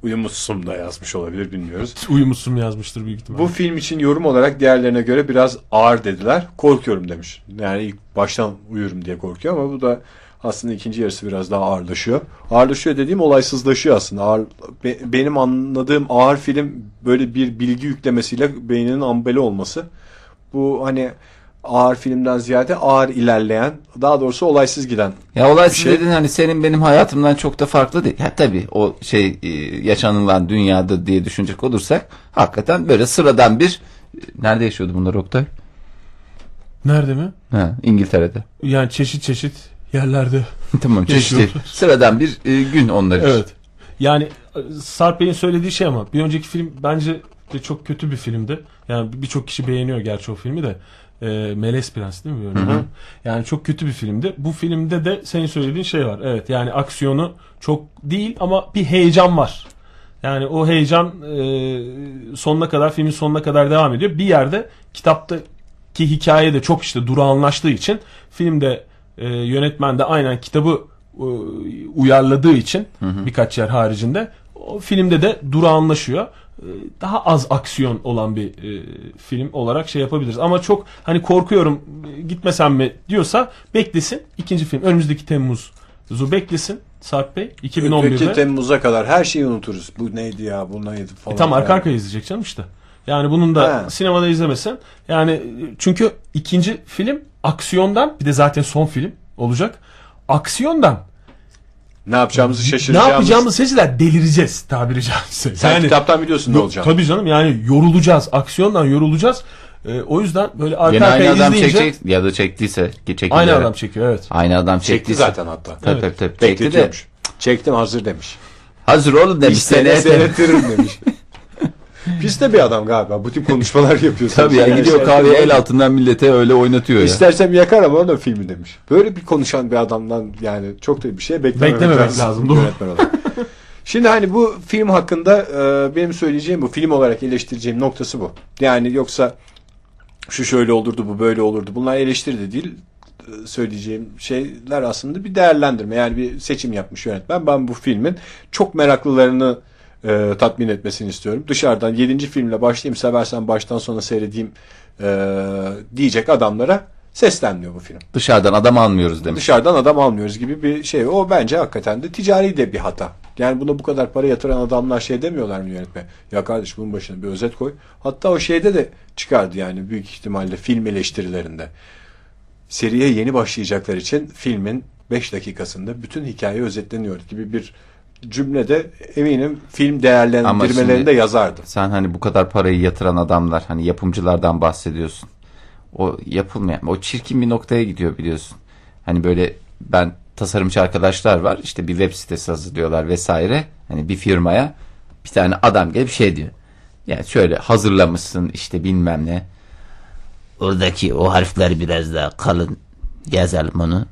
A: Uyumuşsun da yazmış olabilir bilmiyoruz.
C: uyumuşsun yazmıştır büyük ihtimalle.
A: Bu film için yorum olarak diğerlerine göre biraz ağır dediler. Korkuyorum demiş. Yani ilk baştan uyurum diye korkuyor ama bu da aslında ikinci yarısı biraz daha ağırlaşıyor. Ağırlaşıyor dediğim olaysızlaşıyor aslında. Ağır, be- benim anladığım ağır film böyle bir bilgi yüklemesiyle beyninin ambele olması. Bu hani ağır filmden ziyade ağır ilerleyen, daha doğrusu olaysız giden.
B: Ya olaysız
A: şey-
B: dedin hani senin benim hayatımdan çok da farklı değil. Ya tabii o şey e, yaşanılan dünyada diye düşünecek olursak hakikaten böyle sıradan bir nerede yaşıyordu bunlar Oktay?
C: Nerede mi?
B: Ha, İngiltere'de.
C: Yani çeşit çeşit yerlerde. (laughs)
B: tamam çeşitli. Sıradan bir e, gün onlar için.
C: Evet. Yani e, Sarp Bey'in söylediği şey ama bir önceki film bence de çok kötü bir filmdi. Yani birçok kişi beğeniyor gerçi o filmi de. E, Melez Prens değil mi? Böyle? Yani çok kötü bir filmdi. Bu filmde de senin söylediğin şey var. Evet yani aksiyonu çok değil ama bir heyecan var. Yani o heyecan e, sonuna kadar filmin sonuna kadar devam ediyor. Bir yerde kitaptaki hikaye de çok işte durağanlaştığı için filmde e, yönetmen de aynen kitabı e, uyarladığı için birkaç yer haricinde o filmde de durağanlaşıyor. E, Daha az aksiyon olan bir e, film olarak şey yapabiliriz. Ama çok hani korkuyorum e, gitmesem mi diyorsa beklesin. İkinci film önümüzdeki Temmuz'u beklesin Sarp Bey 2011'de.
A: Öteki Temmuz'a kadar her şeyi unuturuz. Bu neydi ya, bu neydi falan.
C: E, tam arka arkaya izleyecek canım işte. Yani bunun da
A: He.
C: sinemada izlemesen yani çünkü ikinci film aksiyondan bir de zaten son film olacak. Aksiyondan
A: Ne yapacağımızı
C: ne
A: şaşıracağımız.
C: yapacağımızı seyirciler delireceğiz tabiri caizse.
A: Sen
C: Yani-
A: kitaptan biliyorsun ne olacak.
C: Tabii canım yani yorulacağız. Aksiyondan yorulacağız. Ee, o yüzden böyle arka
B: Yine aynı
C: arkaya
B: adam
C: izleyince
B: çekecek ya da çektiyse ki çekildi.
C: aynı adam çekiyor evet.
B: Aynı adam
A: Çekti
B: çektiyse.
A: zaten hatta.
B: Tabii
C: Evet.
B: tabii. Çekti de.
A: Çektim hazır demiş.
B: Hazır oğlum demiş.
A: İstene
B: Seneye
A: seyretirim demiş. (laughs) Pis de bir adam galiba. Bu tip konuşmalar yapıyor.
B: Tabii ya gidiyor kahveye el altından millete öyle oynatıyor ya.
A: İstersem yakar ama onun filmi demiş. Böyle bir konuşan bir adamdan yani çok da bir şey beklememek,
C: Beklememek lazım, doğru.
A: yönetmen olarak. Şimdi hani bu film hakkında e, benim söyleyeceğim bu film olarak eleştireceğim noktası bu. Yani yoksa şu şöyle olurdu bu böyle olurdu. Bunlar eleştiri de değil. e, söyleyeceğim şeyler aslında bir değerlendirme. Yani bir seçim yapmış yönetmen. Ben bu filmin çok meraklılarını e, tatmin etmesini istiyorum. Dışarıdan 7. filmle başlayayım seversen baştan sona seyredeyim e, diyecek adamlara seslenmiyor bu film.
B: Dışarıdan adam almıyoruz demiş.
A: Dışarıdan adam almıyoruz gibi bir şey. O bence hakikaten de ticari de bir hata. Yani buna bu kadar para yatıran adamlar şey demiyorlar mı yönetmen? Ya kardeş bunun başına bir özet koy. Hatta o şeyde de çıkardı yani büyük ihtimalle film eleştirilerinde. Seriye yeni başlayacaklar için filmin 5 dakikasında bütün hikaye özetleniyor gibi bir cümlede eminim film değerlendirmelerinde yazardı.
B: Sen hani bu kadar parayı yatıran adamlar hani yapımcılardan bahsediyorsun. O yapılmayan o çirkin bir noktaya gidiyor biliyorsun. Hani böyle ben tasarımcı arkadaşlar var işte bir web sitesi hazırlıyorlar vesaire. Hani bir firmaya bir tane adam gelip şey diyor. Yani şöyle hazırlamışsın işte bilmem ne. Oradaki o harfler biraz daha kalın yazalım onu.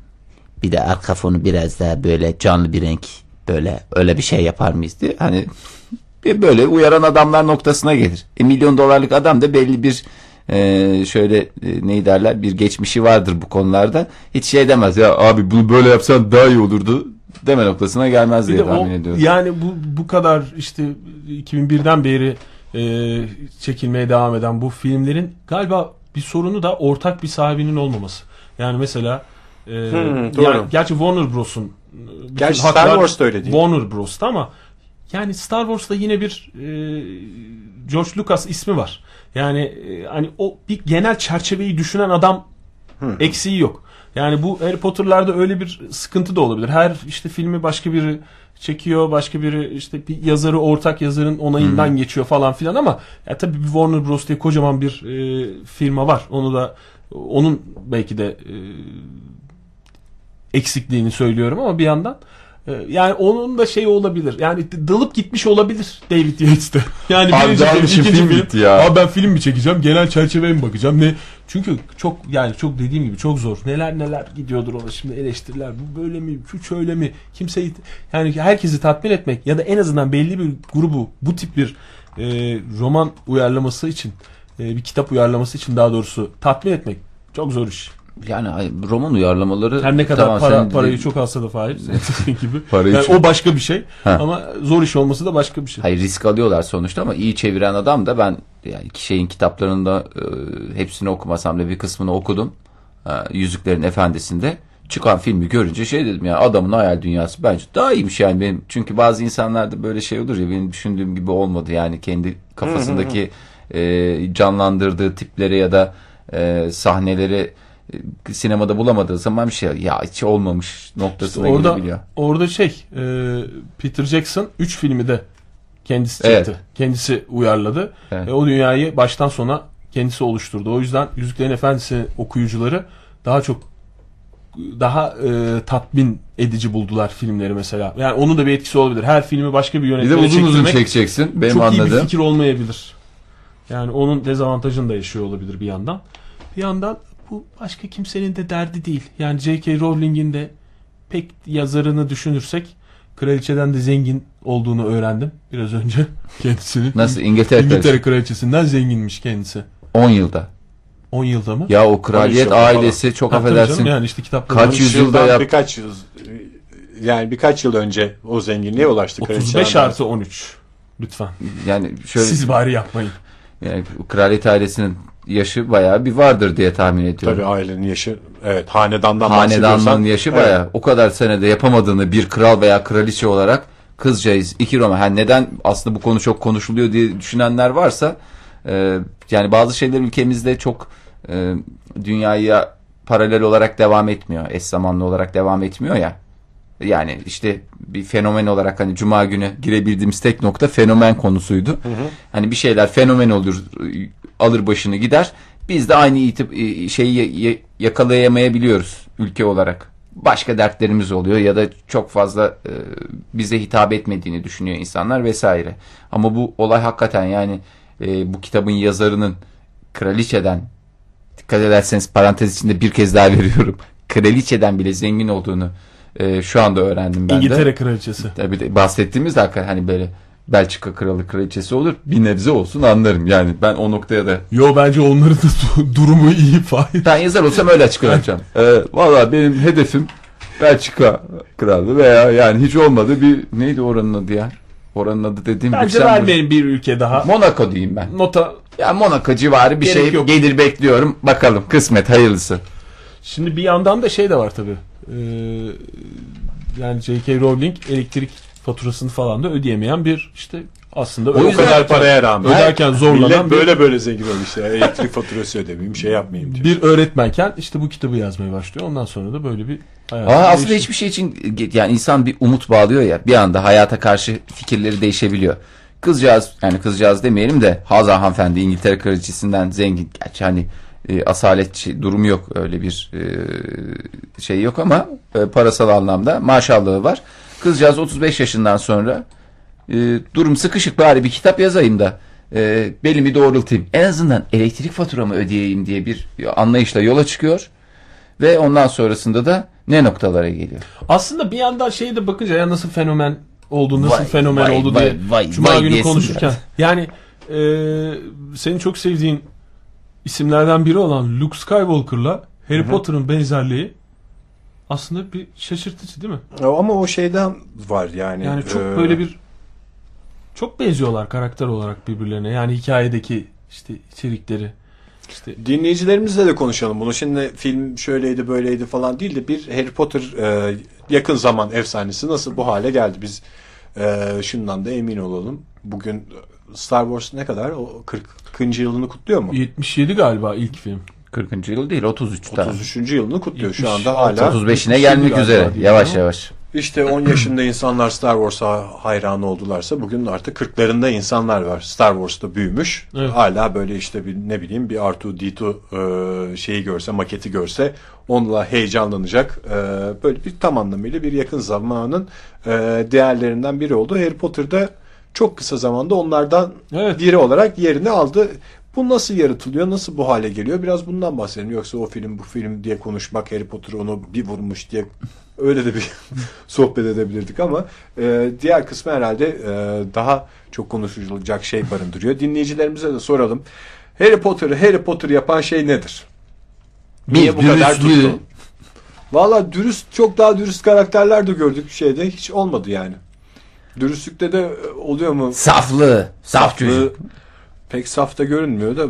B: Bir de arka fonu biraz daha böyle canlı bir renk böyle öyle bir şey yapar mıyız diye. Hani bir böyle uyaran adamlar noktasına gelir. E, milyon dolarlık adam da belli bir e, şöyle e, neyi derler bir geçmişi vardır bu konularda. Hiç şey demez ya abi bunu böyle yapsan daha iyi olurdu deme noktasına gelmez diye
C: o,
B: tahmin ediyorum.
C: yani bu bu kadar işte 2001'den beri e, çekilmeye devam eden bu filmlerin galiba bir sorunu da ortak bir sahibinin olmaması. Yani mesela e,
A: doğru.
C: yani gerçi Warner Bros'un bütün
A: Gerçi Star
C: haklar
A: Wars da öyle değil.
C: Warner Bros'ta ama yani Star Wars'ta yine bir e, George Lucas ismi var. Yani e, hani o bir genel çerçeveyi düşünen adam eksiği yok. Yani bu Harry Potter'larda öyle bir sıkıntı da olabilir. Her işte filmi başka biri çekiyor, başka biri işte bir yazarı ortak yazarın onayından geçiyor falan filan ama ya tabii bir Warner Bros diye kocaman bir e, firma var. Onu da onun belki de e, eksikliğini söylüyorum ama bir yandan e, yani onun da şey olabilir. Yani dalıp gitmiş olabilir David Yates'te. (laughs) Yani
B: Abi
C: birinci film, ikinci
B: film
C: film.
B: bitti ya.
C: Abi ben film mi çekeceğim? Genel çerçeveye mi bakacağım? Ne? Çünkü çok yani çok dediğim gibi çok zor. Neler neler gidiyordur ona şimdi eleştiriler. Bu böyle mi? Şu şöyle mi? Kimseyi yani herkesi tatmin etmek ya da en azından belli bir grubu bu tip bir e, roman uyarlaması için e, bir kitap uyarlaması için daha doğrusu tatmin etmek çok zor iş.
B: Yani roman uyarlamaları
C: Her ne kadar
B: tamam,
C: para,
B: senin
C: parayı çok alsa da Fahir (laughs) gibi.
B: Parayı
C: Yani
B: çok-
C: o başka bir şey.
B: Ha.
C: Ama zor iş olması da başka bir şey.
B: Hayır risk alıyorlar sonuçta ama iyi çeviren adam da ben yani şeyin kitaplarında e, hepsini okumasam da bir kısmını okudum. E, Yüzüklerin Efendisi'nde çıkan filmi görünce şey dedim ya adamın hayal dünyası bence daha iyiymiş yani benim. Çünkü bazı insanlarda böyle şey olur ya benim düşündüğüm gibi olmadı yani kendi kafasındaki e, canlandırdığı tiplere ya da e, sahneleri sinemada bulamadığı zaman bir şey ya hiç olmamış noktasına
C: orada
B: gelebiliyor.
C: orada şey e, Peter Jackson 3 filmi de kendisi
B: Evet.
C: çekti. Kendisi uyarladı.
B: Evet.
C: E, o dünyayı baştan sona kendisi oluşturdu. O yüzden Yüzüklerin Efendisi okuyucuları daha çok daha e, tatmin edici buldular filmleri mesela. Yani onun da bir etkisi olabilir. Her filmi başka bir
B: Bir de
C: yönetmene
B: uzun uzun
C: çektirmek
B: çekeceksin benim
C: çok iyi bir
B: anladığım.
C: fikir olmayabilir. Yani onun dezavantajını da yaşıyor olabilir bir yandan. Bir yandan bu başka kimsenin de derdi değil. Yani J.K. Rowling'in de pek yazarını düşünürsek kraliçeden de zengin olduğunu öğrendim biraz önce (laughs) kendisinin.
B: Nasıl İngiltere,
C: İngiltere kraliçesinden zenginmiş kendisi.
B: 10 yılda.
C: 10 yılda mı?
B: Ya o kraliyet
A: 13 yılda
B: ailesi çok
C: Ha,
B: affedersin.
C: canım, Yani işte kitapta
B: Kaç yüzyılda yap-
A: birkaç yıl yani birkaç yıl önce o zenginliğe ulaştı.
C: 35
A: kraliçeler.
C: artı 13. Lütfen.
B: Yani şöyle
C: Siz bari yapmayın.
B: Yani kraliyet ailesinin yaşı bayağı bir vardır diye tahmin ediyorum.
A: Tabii ailenin yaşı evet hanedandan
B: Hanedanlığın yaşı
A: evet.
B: bayağı. O kadar senede yapamadığını bir kral veya kraliçe olarak kızcağız iki Roma. Yani neden aslında bu konu çok konuşuluyor diye düşünenler varsa e, yani bazı şeyler ülkemizde çok e, dünyaya paralel olarak devam etmiyor. Eş zamanlı olarak devam etmiyor ya. Yani işte bir fenomen olarak hani cuma günü girebildiğimiz tek nokta fenomen konusuydu. Hani bir şeyler fenomen olur alır başını gider. Biz de aynı itip e, şeyi ya- ya- yakalayamayabiliyoruz ülke olarak. Başka dertlerimiz oluyor ya da çok fazla e, bize hitap etmediğini düşünüyor insanlar vesaire. Ama bu olay hakikaten yani e, bu kitabın yazarının kraliçeden dikkat ederseniz parantez içinde bir kez daha (laughs) veriyorum. Kraliçeden bile zengin olduğunu e, şu anda öğrendim ben de.
C: İngiltere kraliçesi.
B: Tabii de bahsettiğimiz de hakikaten hani böyle Belçika kralı kraliçesi olur. Bir nebze olsun anlarım. Yani ben o noktaya da
C: Yo bence onların da (laughs) du- durumu iyi Fahir.
B: ben yazar olsam öyle açıklayacağım. (laughs) ee, Valla benim hedefim Belçika kralı veya yani hiç olmadı bir neydi oranın adı ya? Oranın adı dediğim
C: Bence
B: Lüksemburg.
C: vermeyin bir ülke daha.
B: Monaco diyeyim ben.
C: Nota
B: Ya Monaco civarı bir
C: Gerek
B: şey
C: yok.
B: gelir bekliyorum. Bakalım kısmet hayırlısı.
C: Şimdi bir yandan da şey de var tabii. Ee, yani J.K. Rowling elektrik faturasını falan da ödeyemeyen bir işte aslında
B: O
A: O kadar paraya rağmen.
C: öderken zorlanan
A: Millet
C: bir,
A: böyle böyle zengin olmuş ya. Elektrik faturası ödemeyeyim şey yapmayayım diyor.
C: bir öğretmenken işte bu kitabı yazmaya başlıyor. Ondan sonra da böyle bir hayat.
B: Aa, aslında hiçbir şey için yani insan bir umut bağlıyor ya bir anda hayata karşı fikirleri değişebiliyor. Kızcağız yani kızcağız demeyelim de Hazar hanımefendi İngiltere kraliçesinden zengin. Gerçi hani e, asalet şey- durumu yok öyle bir e, şey yok ama e, parasal anlamda maşallahı var. Kızcağız 35 yaşından sonra e, durum sıkışık bari bir kitap yazayım da e, belimi doğrultayım. En azından elektrik faturamı ödeyeyim diye bir anlayışla yola çıkıyor. Ve ondan sonrasında da ne noktalara geliyor?
C: Aslında bir yandan şeye de bakınca ya nasıl fenomen oldu, nasıl
B: Vay,
C: fenomen
B: vay,
C: oldu
B: vay,
C: diye
B: vay,
C: Cuma
B: vay
C: günü konuşurken.
B: biraz.
C: Yani e, senin çok sevdiğin isimlerden biri olan Luke Skywalker'la Harry Potter'ın benzerliği aslında bir şaşırtıcı değil mi?
A: Ama o şeyden var yani.
C: Yani çok
A: Ee,
C: böyle bir çok benziyorlar karakter olarak birbirlerine. Yani hikayedeki işte içerikleri işte
A: Dinleyicilerimizle de konuşalım bunu. Şimdi film şöyleydi böyleydi falan değil de bir Harry Potter e, yakın zaman efsanesi nasıl bu hale geldi? Biz e, şundan da emin olalım. Bugün Star Wars ne kadar? O 40. 40. yılını kutluyor mu?
C: 77 galiba ilk film.
B: 40. yıl değil 33 daha.
A: 33. yılını kutluyor şu
C: 76,
A: anda hala.
B: 35'ine
C: 37
B: gelmek üzere. Yavaş
C: ama-
B: yavaş.
A: İşte 10 yaşında insanlar Star Wars'a hayran oldularsa bugün artık 40'larında insanlar var. Star Wars'ta büyümüş.
C: Evet.
A: Hala böyle işte bir ne bileyim bir R2D2 e, şeyi görse, maketi görse onunla heyecanlanacak. E, böyle bir tam anlamıyla bir yakın zamanın e, değerlerinden biri oldu. Harry Potter'da çok kısa zamanda onlardan
C: Evet.
A: biri olarak yerini aldı. Bu nasıl yaratılıyor? Nasıl bu hale geliyor? Biraz bundan bahsedelim. Yoksa o film bu film diye konuşmak Harry Potter onu bir vurmuş diye öyle de bir (laughs) sohbet edebilirdik ama e, diğer kısmı herhalde e, daha çok konuşulacak şey barındırıyor. Dinleyicilerimize de soralım. Harry Potter'ı Harry Potter yapan şey nedir? Niye bu kadar tuttu? Valla dürüst çok daha dürüst karakterler de gördük şeyde hiç olmadı yani. Dürüstlükte de e, oluyor mu?
B: Saflığı. Saf çocuk.
A: pek safta görünmüyor da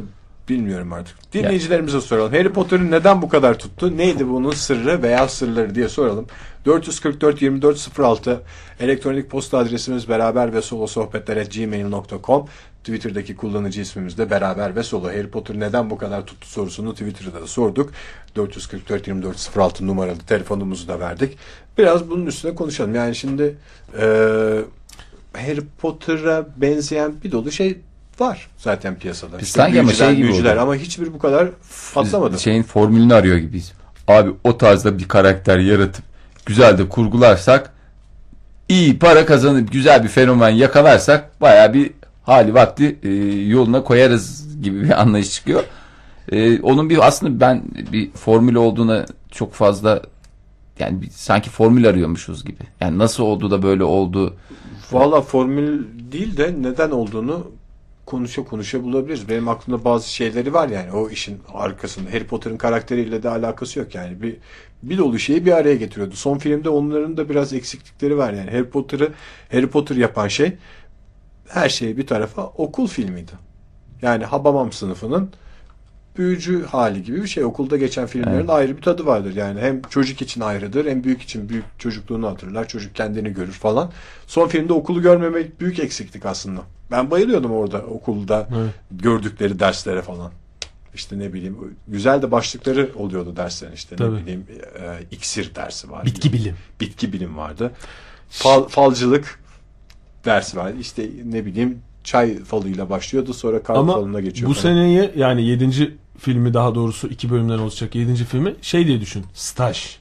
A: bilmiyorum artık. Dinleyicilerimize soralım. Harry Potter'ın neden bu kadar tuttu? Neydi bunun sırrı veya sırları diye soralım. 444 2406 elektronik posta adresimiz beraber ve solo sohbetler gmail.com Twitter'daki kullanıcı ismimiz de beraber ve solo. Harry Potter neden bu kadar tuttu sorusunu Twitter'da da sorduk. 444 2406 numaralı telefonumuzu da verdik. Biraz bunun üstüne konuşalım. Yani şimdi eee Harry Potter'a benzeyen bir dolu şey var zaten piyasada.
B: Biz sanki ama şey gibi
A: büyücüler
B: oldu.
A: ama hiçbir bu kadar patlamadı.
B: Şeyin formülünü arıyor gibiyiz. Abi o tarzda bir karakter yaratıp güzel de kurgularsak iyi para kazanıp güzel bir fenomen yakalarsak baya bir hali vakti e, yoluna koyarız gibi bir (laughs) anlayış çıkıyor. E, onun bir aslında ben bir formül olduğuna çok fazla yani bir, sanki formül arıyormuşuz gibi. Yani nasıl oldu da böyle oldu.
A: Valla formül değil de neden olduğunu konuşa konuşa bulabiliriz. Benim aklımda bazı şeyleri var yani o işin arkasında. Harry Potter'ın karakteriyle de alakası yok yani. Bir, bir dolu şeyi bir araya getiriyordu. Son filmde onların da biraz eksiklikleri var yani. Harry Potter'ı Harry Potter yapan şey her şeyi bir tarafa okul filmiydi. Yani Habamam sınıfının büyücü hali gibi bir şey. Okulda geçen filmlerin
B: Evet.
A: ayrı bir tadı vardır. Yani hem çocuk için ayrıdır hem büyük için büyük çocukluğunu hatırlar. Çocuk kendini görür falan. Son filmde okulu görmemek büyük eksiklik aslında. Ben bayılıyordum orada okulda
C: Evet.
A: gördükleri derslere falan. İşte ne bileyim güzel de başlıkları oluyordu derslerin işte
C: Tabii.
A: ne bileyim e, iksir dersi var.
C: bitki bilim.
A: Bitki bilim vardı. Fal, falcılık dersi vardı. İşte ne bileyim çay falıyla başlıyordu sonra kar
C: Ama
A: falına geçiyor
C: bu
A: falan.
C: seneyi yani 7. filmi daha doğrusu iki bölümden olacak 7. filmi şey diye düşün. Staj.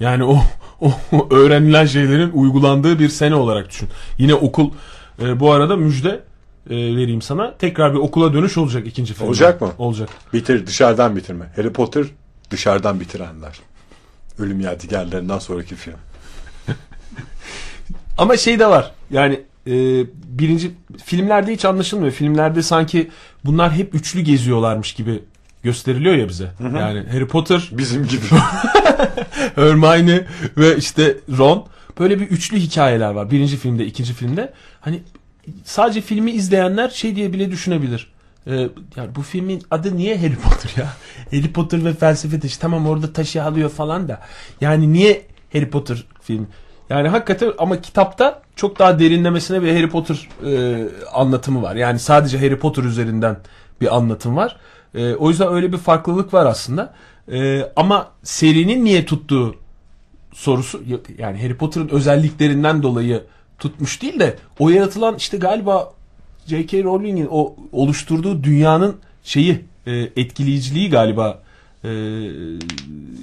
C: Yani o, (laughs) o öğrenilen şeylerin uygulandığı bir sene olarak düşün. Yine okul e, bu arada müjde e, vereyim sana. Tekrar bir okula dönüş olacak ikinci filmde.
A: Olacak mı?
C: Olacak.
A: Bitir dışarıdan bitirme. Harry Potter dışarıdan bitirenler. Ölüm Yadigarlarından sonraki film. (laughs)
C: Ama şey de var. Yani e, birinci filmlerde hiç anlaşılmıyor. Filmlerde sanki bunlar hep üçlü geziyorlarmış gibi gösteriliyor ya bize. Yani Harry Potter,
A: Bizim gibi. (laughs)
C: Hermione ve işte Ron böyle bir üçlü hikayeler var. Birinci filmde, ikinci filmde. Hani sadece filmi izleyenler şey diye bile düşünebilir. Ee, yani bu filmin adı niye Harry Potter ya? (laughs) Harry Potter ve felsefe taşı. Tamam orada taşı alıyor falan da. Yani niye Harry Potter film? Yani hakikaten ama kitapta çok daha derinlemesine bir Harry Potter e, anlatımı var. Yani sadece Harry Potter üzerinden bir anlatım var. E, o yüzden öyle bir farklılık var aslında. E, ama serinin niye tuttuğu sorusu yani Harry Potter'ın özelliklerinden dolayı tutmuş değil de o yaratılan işte galiba J.K. Rowling'in o oluşturduğu dünyanın şeyi e, etkileyiciliği galiba e,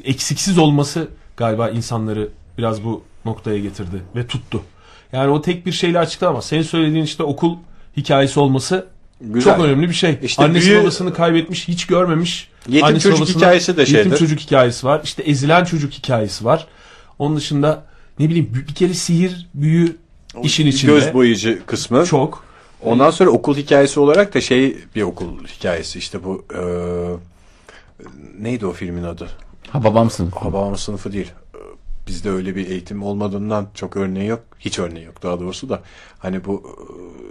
C: eksiksiz olması galiba insanları biraz bu noktaya getirdi ve tuttu. Yani o tek bir şeyle açıklanamaz. Senin söylediğin işte okul hikayesi olması
A: Güzel.
C: çok önemli bir şey.
A: İşte
C: Annesi
A: büyü-
C: babasını kaybetmiş, hiç görmemiş.
A: Yetim
C: Annesi
A: çocuk hikayesi de
C: Yetim
A: şeydir.
C: çocuk hikayesi var. İşte ezilen çocuk hikayesi var. Onun dışında ne bileyim bir kere sihir, büyü işin içinde.
A: Göz boyayıcı kısmı.
C: çok.
A: Ondan sonra okul hikayesi olarak da şey bir okul hikayesi işte bu e, neydi o filmin adı?
B: Ha babam sınıfı.
A: Hababam sınıfı değil. E, Bizde öyle bir eğitim olmadığından çok örneği yok. Hiç örneği yok daha doğrusu da. Hani bu e,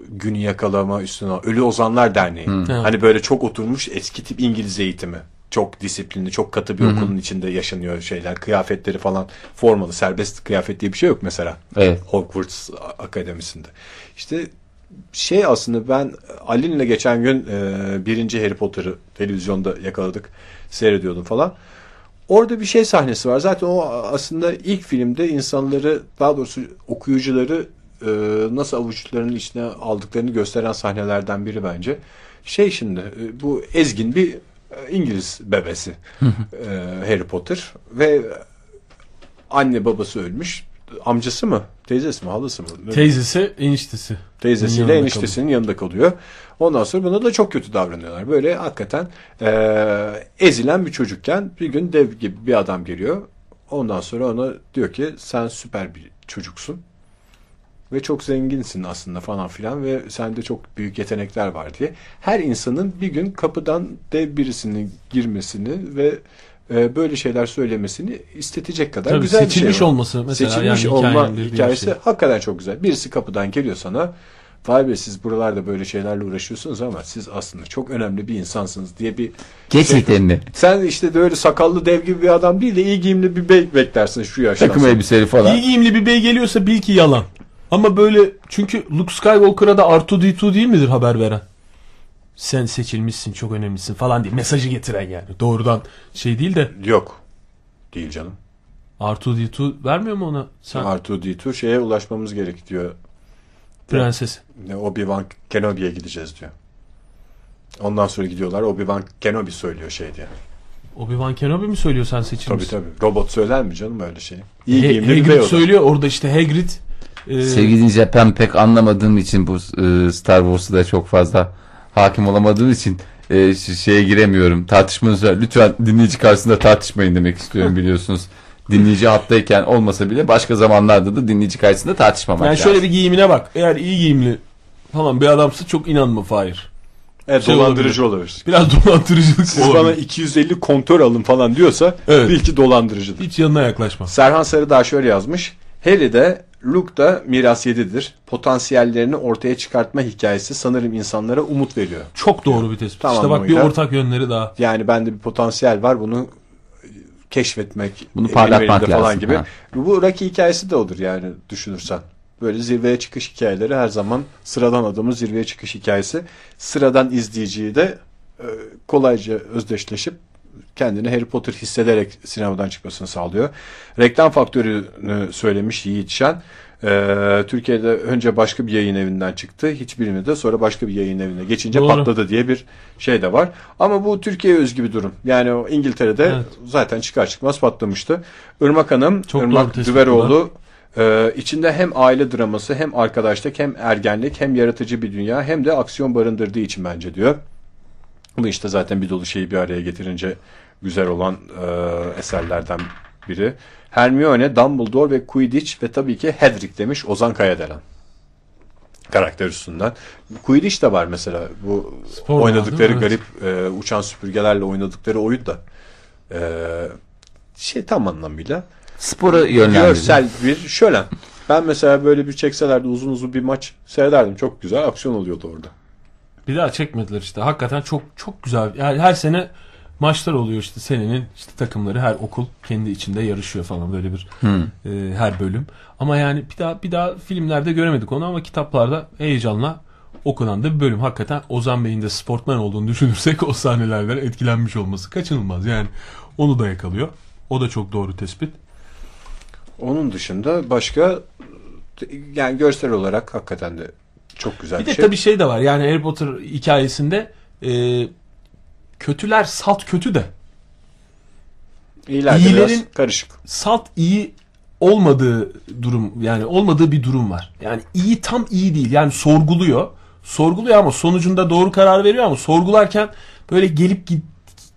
A: günü yakalama üstüne Ölü Ozanlar Derneği. Hani böyle çok oturmuş eski tip İngiliz eğitimi. Çok disiplinli, çok katı bir okulun içinde yaşanıyor şeyler. Kıyafetleri falan formalı, serbest kıyafet diye bir şey yok mesela.
B: Evet.
A: Hogwarts Akademisi'nde. İşte şey aslında ben Ali'ninle geçen gün e, birinci Harry Potter'ı televizyonda yakaladık. Seyrediyordum falan. Orada bir şey sahnesi var. Zaten o aslında ilk filmde insanları daha doğrusu okuyucuları e, nasıl avuçlarının içine aldıklarını gösteren sahnelerden biri bence. Şey şimdi e, bu ezgin bir e, İngiliz bebesi e, Harry Potter ve anne babası ölmüş. Amcası mı? Teyzesi mi? Halası mı?
C: Teyzesi, eniştesi.
A: Teyzesiyle
C: Yanında
A: eniştesinin yanında kalıyor. Ondan sonra buna da çok kötü davranıyorlar. Böyle hakikaten eee, ezilen bir çocukken bir gün dev gibi bir adam geliyor. Ondan sonra ona diyor ki sen süper bir çocuksun. Ve çok zenginsin aslında falan filan ve sende çok büyük yetenekler var diye. Her insanın bir gün kapıdan dev birisinin girmesini ve e, böyle şeyler söylemesini istetecek kadar
C: Tabii,
A: güzel bir şey
C: seçilmiş olması mesela
A: Seçilmiş
C: yani
A: olma hikayesi
C: şey.
A: hakikaten çok güzel. Birisi kapıdan geliyor sana. Vay be siz buralarda böyle şeylerle uğraşıyorsunuz ama siz aslında çok önemli bir insansınız diye bir
B: Gerçekten mi?
A: sen işte de öyle sakallı dev gibi bir adam değil de iyi giyimli bir bey beklersin şu yaştan
B: Takım
A: sonra.
B: elbiseli falan.
C: İyi giyimli bir bey geliyorsa bil ki yalan. Ama böyle çünkü Luke Skywalker'a da R2D2 değil midir haber veren? Sen seçilmişsin çok önemlisin falan diye mesajı getiren yani. Doğrudan şey değil de
A: Yok. Değil canım.
C: R2D2 vermiyor mu ona? Sen
A: R2D2 şeye ulaşmamız gerek diyor.
C: prenses.
A: Ne, Obi-Wan Kenobi'ye gideceğiz diyor. Ondan sonra gidiyorlar. Obi-Wan Kenobi söylüyor şey diye.
C: Obi-Wan Kenobi mi söylüyor sen
A: Tabii
C: seçilmişsin?
A: tabii. Robot söyler mi canım öyle şey? İyi
C: He-
A: giyimli bir bey
C: Hagrid
A: da.
C: söylüyor orada işte Hagrid e,
B: Sevgili ben pek anlamadığım için bu e, Star Wars'u da çok fazla hakim olamadığım için e, şeye giremiyorum. Tartışmanız var. Lütfen dinleyici karşısında tartışmayın demek istiyorum (laughs) biliyorsunuz. Dinleyici hattayken olmasa bile başka zamanlarda da dinleyici karşısında tartışmamak
C: yani
B: lazım.
C: şöyle bir giyimine bak. Eğer iyi giyimli falan bir adamsa çok inanma Fahir.
A: Evet,
C: Şey
A: dolandırıcı olabilir.
C: Biraz (laughs) dolandırıcılık
A: Siz
C: olabilir.
A: bana 250 kontör alın falan diyorsa
C: Evet.
A: bil ki dolandırıcıdır.
C: Hiç yanına yaklaşma.
A: Serhan Sarıdağ şöyle yazmış. Harry de Luke da miras yedidir. Potansiyellerini ortaya çıkartma hikayesi sanırım insanlara umut veriyor.
C: Çok doğru bir tespit.
A: Tamam,
C: işte bak bir ortak yönleri daha.
A: Yani bende bir potansiyel var bunu keşfetmek,
B: Bunu parlatmak
A: falan
B: lazım,
A: gibi.
B: ha.
A: Bu Rocky hikayesi de odur yani düşünürsen. Böyle zirveye çıkış hikayeleri her zaman sıradan adamın zirveye çıkış hikayesi. Sıradan izleyiciyi de e, kolayca özdeşleşip kendini Harry Potter hissederek sinemadan çıkmasını sağlıyor. Reklam faktörünü söylemiş Yiğit Şen. Ee, Türkiye'de önce başka bir yayın evinden çıktı. Hiçbirini de sonra başka bir yayın evine geçince
C: Doğru.
A: patladı diye bir şey de var. Ama bu Türkiye'ye özgü bir durum. Yani o İngiltere'de
C: Evet.
A: zaten çıkar çıkmaz patlamıştı. Irmak Hanım,
C: Çok
A: Irmak Düveroğlu e, içinde hem aile draması hem arkadaşlık hem ergenlik hem yaratıcı bir dünya hem de aksiyon barındırdığı için bence diyor. Bu işte zaten bir dolu şeyi bir araya getirince güzel olan e, eserlerden biri. Hermione, Dumbledore ve Quidditch ve tabii ki Hedrick demiş Ozan Kayadelen. Karakter üstünden. Quidditch de var mesela. Bu
C: Spor var,
A: oynadıkları
C: mi?
A: garip e, uçan süpürgelerle oynadıkları oyun da e, şey tam anlamıyla
B: Spora yönlendiriyor.
A: görsel bir şölen. Ben mesela böyle bir çekselerdi uzun uzun bir maç seyrederdim. Çok güzel aksiyon oluyordu orada.
C: Bir daha çekmediler işte. Hakikaten çok çok güzel. Yani her sene maçlar oluyor işte senenin işte takımları her okul kendi içinde yarışıyor falan böyle bir e, her bölüm. Ama yani bir daha bir daha filmlerde göremedik onu ama kitaplarda heyecanla okunan da bir bölüm. Hakikaten Ozan Bey'in de sportman olduğunu düşünürsek o sahnelerden etkilenmiş olması kaçınılmaz. Yani onu da yakalıyor. O da çok doğru tespit.
A: Onun dışında başka yani görsel olarak hakikaten de çok güzel
C: Bir
A: bir,
C: de
A: şey.
C: tabii şey de var. Yani Harry Potter hikayesinde e, kötüler salt kötü de
A: İyiler
C: iyilerin-
A: biraz karışık.
C: salt iyi olmadığı durum yani olmadığı bir durum var. Yani iyi tam iyi değil. Yani sorguluyor. Sorguluyor ama sonucunda doğru karar veriyor ama sorgularken böyle gelip git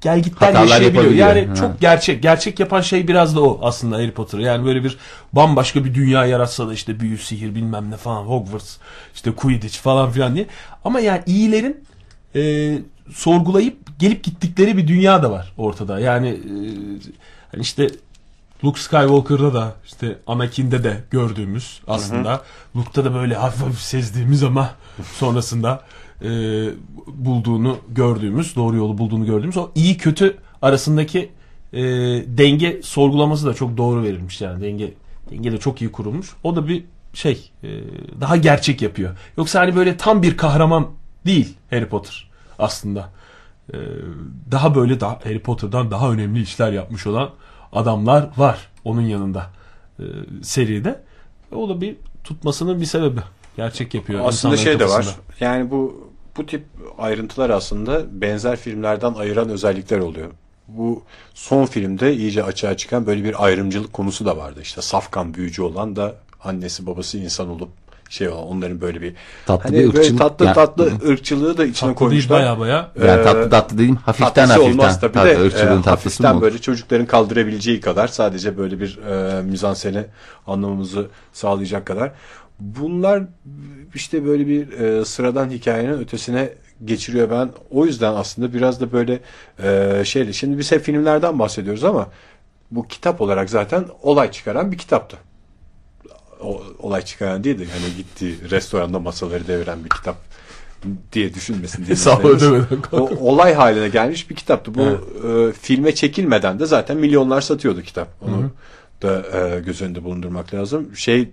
C: gel gitler
B: Hatalar
C: yaşayabiliyor. Yani
B: Ha.
C: çok gerçek. Gerçek yapan şey biraz da o aslında Harry Potter. Yani böyle bir bambaşka bir dünya yaratsa da işte büyü, sihir bilmem ne falan Hogwarts, işte Quidditch falan filan diye. Ama yani iyilerin e, sorgulayıp gelip gittikleri bir dünya da var ortada. Yani e, hani işte Luke Skywalker'da da işte Anakin'de de gördüğümüz aslında Luke'da da böyle hafif hafif sezdiğimiz ama sonrasında e, bulduğunu gördüğümüz doğru yolu bulduğunu gördüğümüz o iyi kötü arasındaki e, denge sorgulaması da çok doğru verilmiş yani denge denge de çok iyi kurulmuş. O da bir şey e, daha gerçek yapıyor. Yoksa hani böyle tam bir kahraman değil Harry Potter aslında. E, daha böyle daha Harry Potter'dan daha önemli işler yapmış olan adamlar var onun yanında e, seride. O da bir tutmasının bir sebebi. Gerçek yapıyor.
A: Aslında şey de var. Yani bu bu tip ayrıntılar aslında benzer filmlerden ayıran özellikler oluyor. Bu son filmde iyice açığa çıkan böyle bir ayrımcılık konusu da vardı. İşte safkan büyücü olan da annesi babası insan olup şey olan onların böyle bir
B: Tatlı
A: hani
B: bir
A: böyle
B: ırkçılık.
A: tatlı
B: Yani-
A: tatlı ırkçılığı da içine
C: Tatlı değil
A: koymuşlar.
C: baya baya.
B: Yani
A: Ee,
B: tatlı tatlı dediğim hafiften
A: Tatlısı
B: hafiften.
A: olmaz tabii
B: Tatlı,
A: de
B: ırkçılığın
A: e,
B: tatlısı
A: hafiften
B: mı?
A: böyle çocukların kaldırabileceği kadar sadece böyle bir e, mizanseni anlamamızı sağlayacak kadar. Bunlar işte böyle bir e, sıradan hikayenin ötesine geçiriyor ben. O yüzden aslında biraz da böyle e, şeydi. Şimdi biz hep filmlerden bahsediyoruz ama bu kitap olarak zaten olay çıkaran bir kitaptı. O, olay çıkaran değil de hani gittiği restoranda masaları deviren bir kitap diye düşünmesin diye. (laughs)
C: Hesabı ödemeden
A: o, olay haline gelmiş bir kitaptı. Bu e, filme çekilmeden de zaten milyonlar satıyordu kitap. Onu da e, göz önünde bulundurmak lazım. Şey